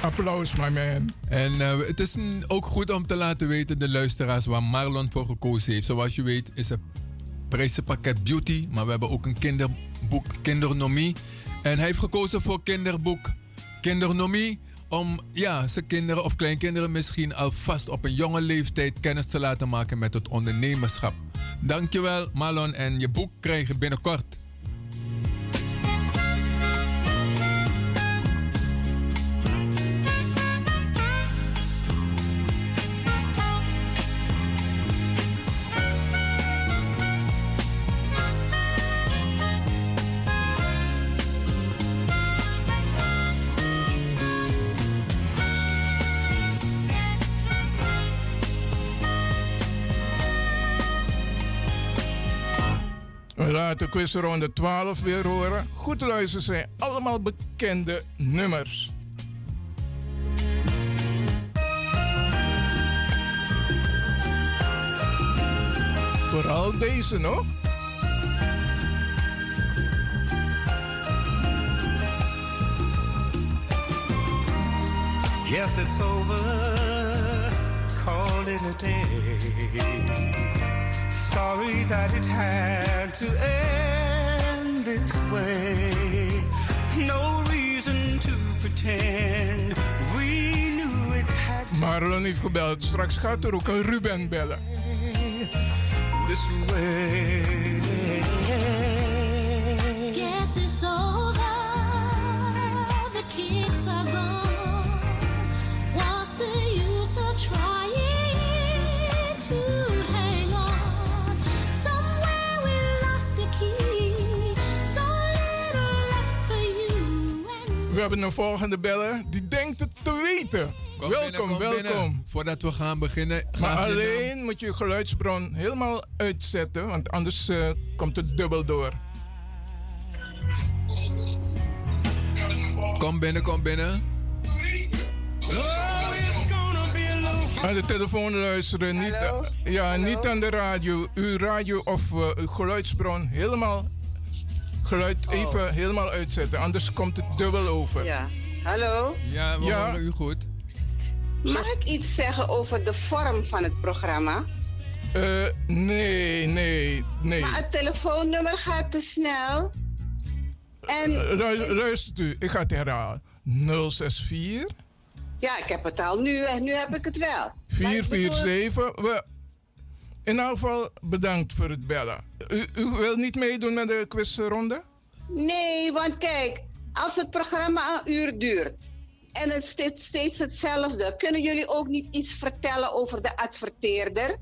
Applaus, my man. En eh, het is ook goed om te laten weten, de luisteraars, waar Marlon voor gekozen heeft. Zoals je weet is het prijzenpakket Beauty, maar we hebben ook een kinderboek Kindernomie. En hij heeft gekozen voor kinderboek Kindernomie om ja, zijn kinderen of kleinkinderen misschien alvast op een jonge leeftijd kennis te laten maken met het ondernemerschap. Dankjewel Marlon en je boek krijg je binnenkort. We laten quizronde 12 weer horen. Goed luisteren zijn allemaal bekende nummers. Vooral deze nog. Yes, it's over. Call it a day. Sorry that it had to end this way. No reason to pretend we knew it had to Marlon heeft gebeld. Straks gaat er ook een Ruben bellen. this way. Guess it's over. Hebben een volgende beller. Die denkt het te weten. Kom welkom, binnen, kom welkom. binnen. Voordat we gaan beginnen. Maar alleen moet je geluidsbron helemaal uitzetten, want anders eh, komt het dubbel door. Kom binnen, kom binnen. Aan de telefoon luisteren, niet, Hallo? ja, Hallo? niet aan de radio. Uw radio of eh, uw geluidsbron helemaal, geluid Oh. even helemaal uitzetten, anders komt het dubbel over. Ja. Hallo? Ja, we Ja. horen u goed. Mag ik iets zeggen over de vorm van het programma? Eh, nee, nee, nee. Maar het telefoonnummer gaat te snel. En Lu- luistert u, ik ga het herhalen. 064 ja, ik heb het al nu en nu heb ik het wel. Maar ik bedoel- 447. We, in elk geval bedankt voor het bellen. U, u wilt niet meedoen met de quizronde? Nee, want kijk, als het programma een uur duurt en het steeds, steeds hetzelfde, kunnen jullie ook niet iets vertellen over de adverteerder?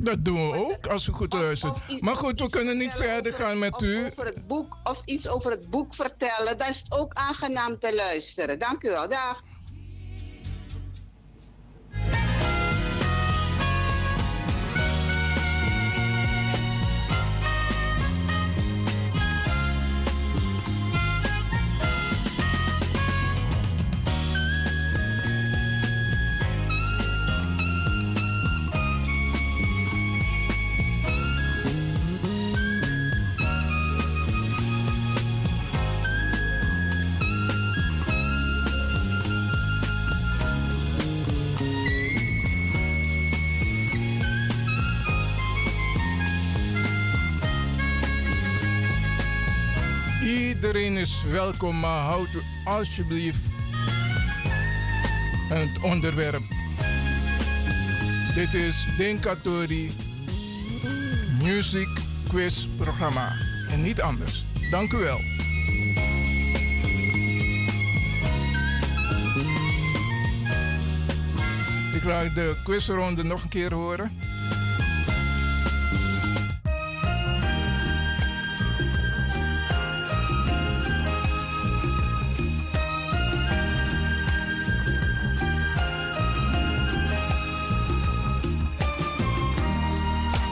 Dat doen we ook, als u goed luistert. Maar goed, we kunnen niet verder over- gaan met u. Over het boek of iets over het boek vertellen, dan is ook aangenaam te luisteren. Dank u wel, dag. Iedereen is welkom, maar houd alsjeblieft het onderwerp. Dit is Denkatori Music Quiz programma. En niet anders. Dank u wel. Ik laat de quizronde nog een keer horen.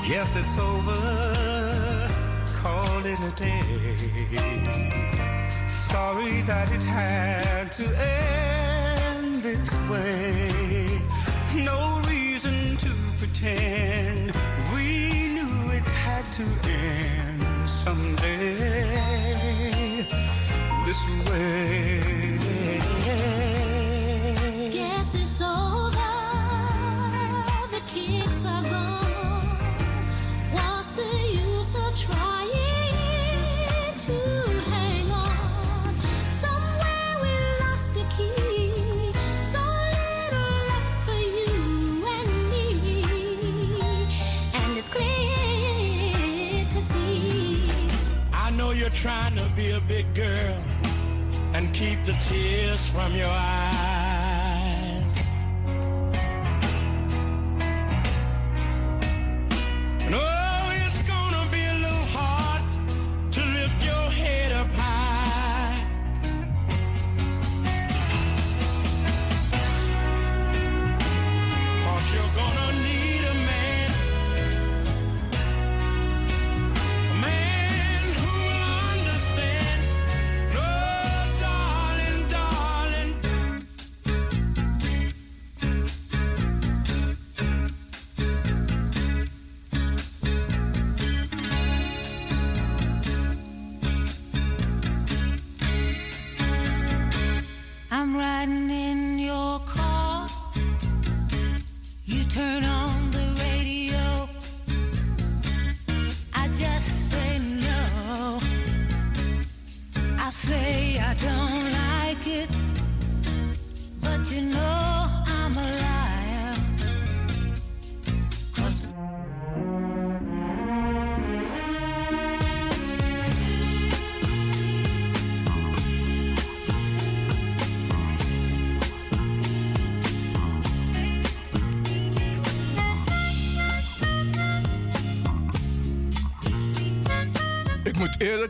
Yes, it's over. Call it a day. Sorry that it had to end this way. No reason to pretend. We knew it had to end someday. This way. You're trying to be a big girl and keep the tears from your eyes.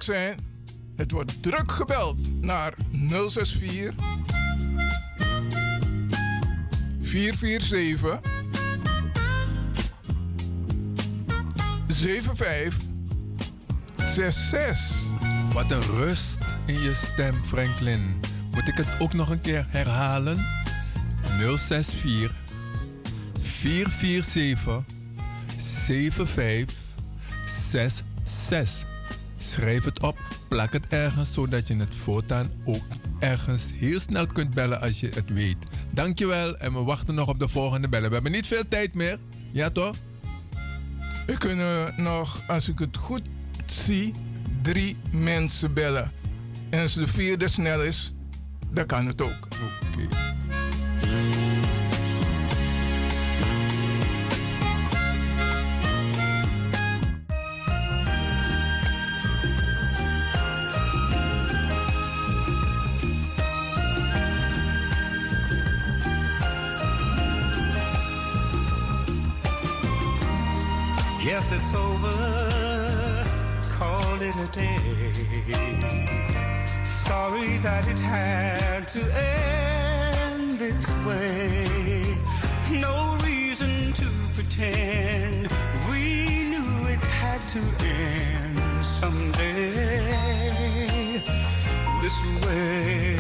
Zijn, het wordt druk gebeld naar 064 447 7566. Wat een rust in je stem, Franklin. Moet ik het ook nog een keer herhalen? 064 447 7566. Schrijf het op, plak het ergens zodat je het voortaan ook ergens heel snel kunt bellen als je het weet. Dankjewel en we wachten nog op de volgende bellen. We hebben niet veel tijd meer. Ja toch? We kunnen nog, als ik het goed zie, drie mensen bellen. En als de vierde snel is, dan kan het ook. Oké. Yes, it's over. Call it a day. Sorry that it had to end this way. No reason to pretend. We knew it had to end someday. This way.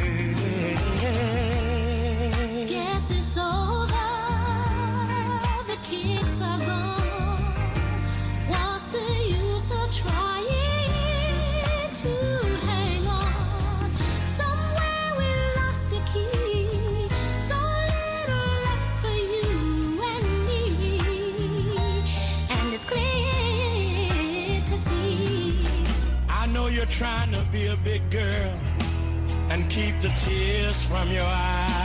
You're trying to be a big girl and keep the tears from your eyes.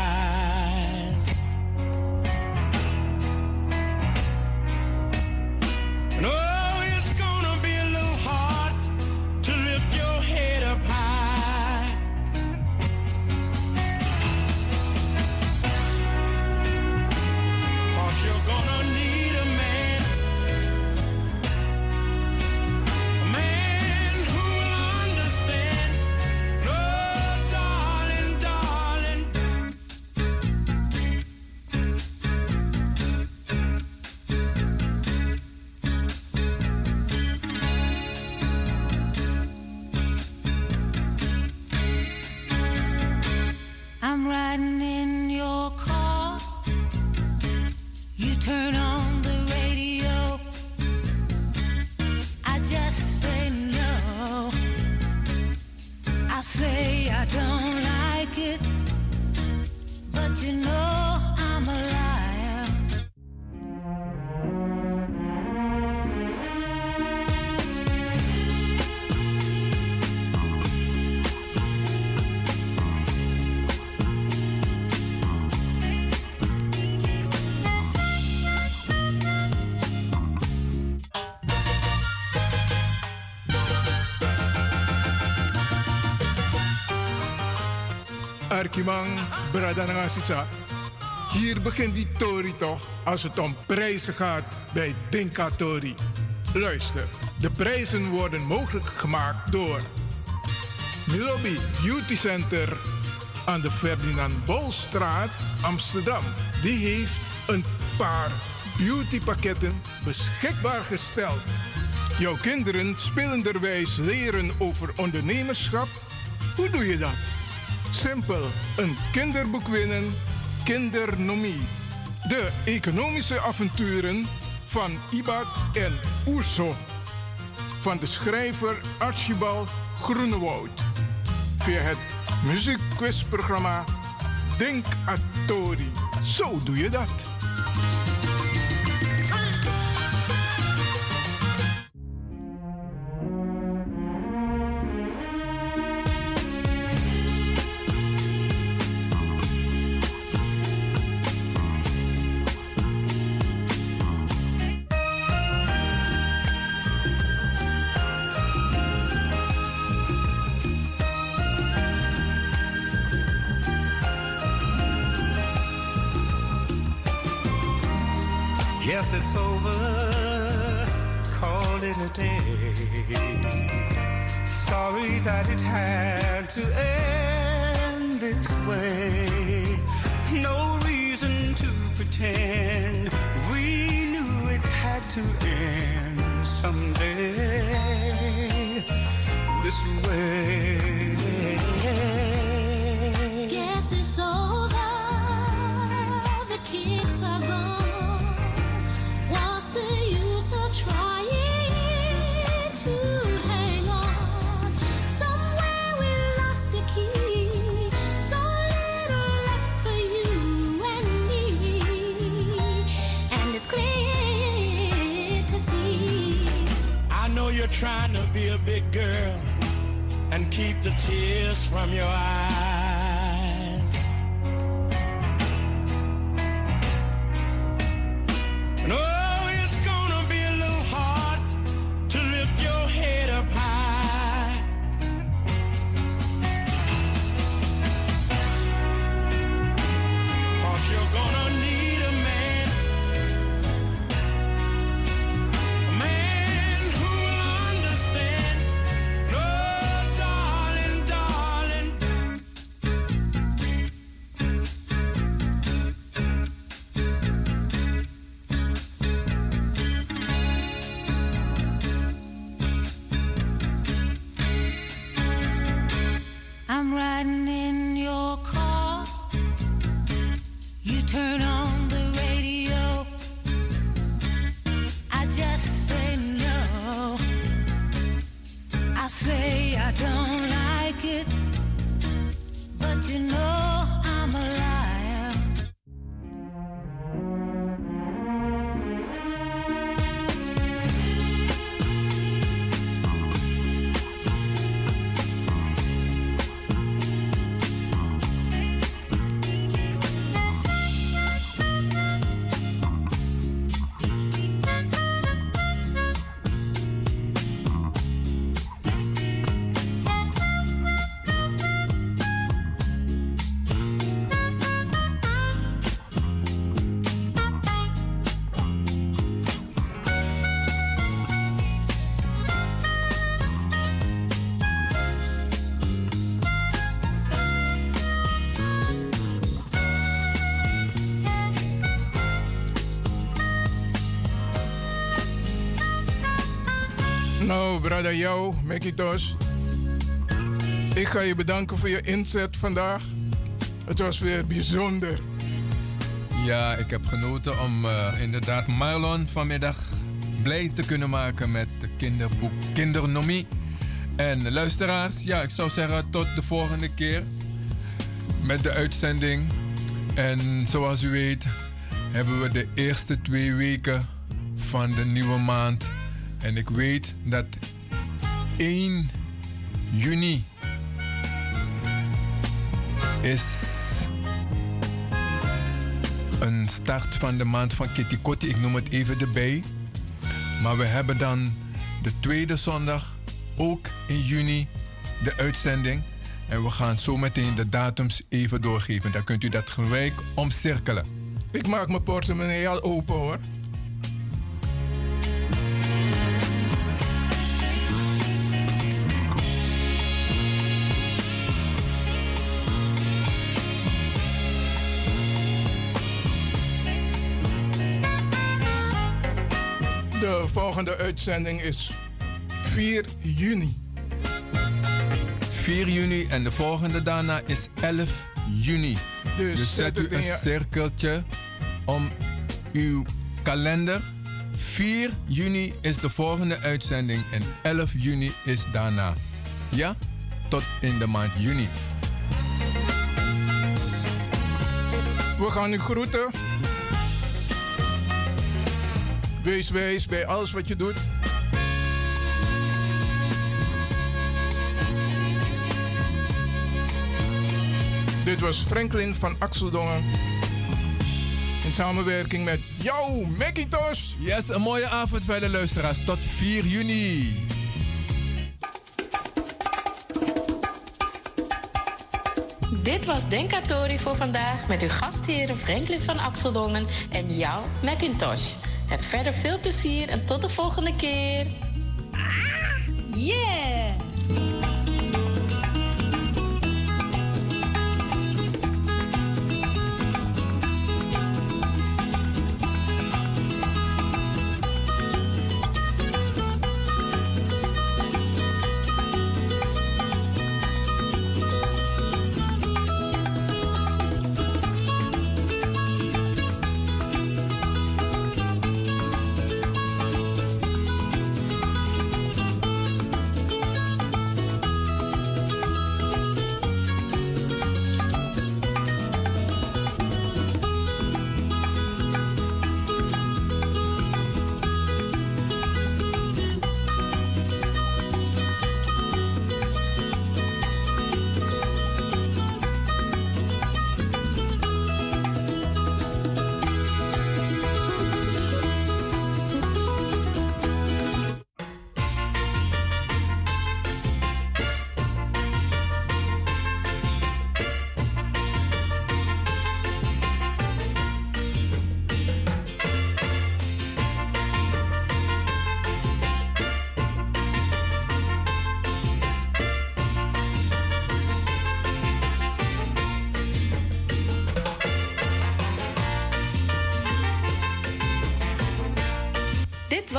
Bradanangasisa. Hier begint die Tori toch als het om prijzen gaat bij Dinka Tori. Luister, de prijzen worden mogelijk gemaakt door Milobi Beauty Center aan de Ferdinand Bolstraat, Amsterdam. Die heeft een paar beautypakketten beschikbaar gesteld. Jouw kinderen spelenderwijs leren over ondernemerschap? Hoe doe je dat? Simpel, een kinderboek winnen, kindernomie. De economische avonturen van Ibad en Oerso. Van de schrijver Archibald Groenewoud. Via het muziekquizprogramma Denk Atori. Zo doe je dat. That it had to end Jou, Mekitos. Ik ga je bedanken voor je inzet vandaag. Het was weer bijzonder. Ja, ik heb genoten om eh, inderdaad Marlon vanmiddag blij te kunnen maken met de kinderboek Kindernomie. En luisteraars, ja, ik zou zeggen tot de volgende keer met de uitzending. En zoals u weet hebben we de eerste twee weken van de nieuwe maand. En ik weet dat 1 juni is een start van de maand van Kitty. Ik noem het even erbij. Maar we hebben dan de tweede zondag, ook in juni, de uitzending. En we gaan zo meteen de datums even doorgeven. Dan kunt u dat gelijk omcirkelen. Ik maak mijn portemonnee al open hoor. De volgende uitzending is 4 juni. 4 juni en de volgende daarna is 11 juni. Dus Dus zet zet u een je- cirkeltje om uw kalender. 4 juni is de volgende uitzending en 11 juni is daarna. Ja, tot in de maand juni. We gaan u groeten. Wees wijs bij alles wat je doet. Dit was Franklin van Axeldongen. In samenwerking met jou, Macintosh. Yes, een mooie avond verder luisteraars. Tot 4 juni. Dit was Denkatori voor vandaag met uw gastheren Franklin van Axeldongen en jou, Macintosh. Heb verder veel plezier en tot de volgende keer. Yeah!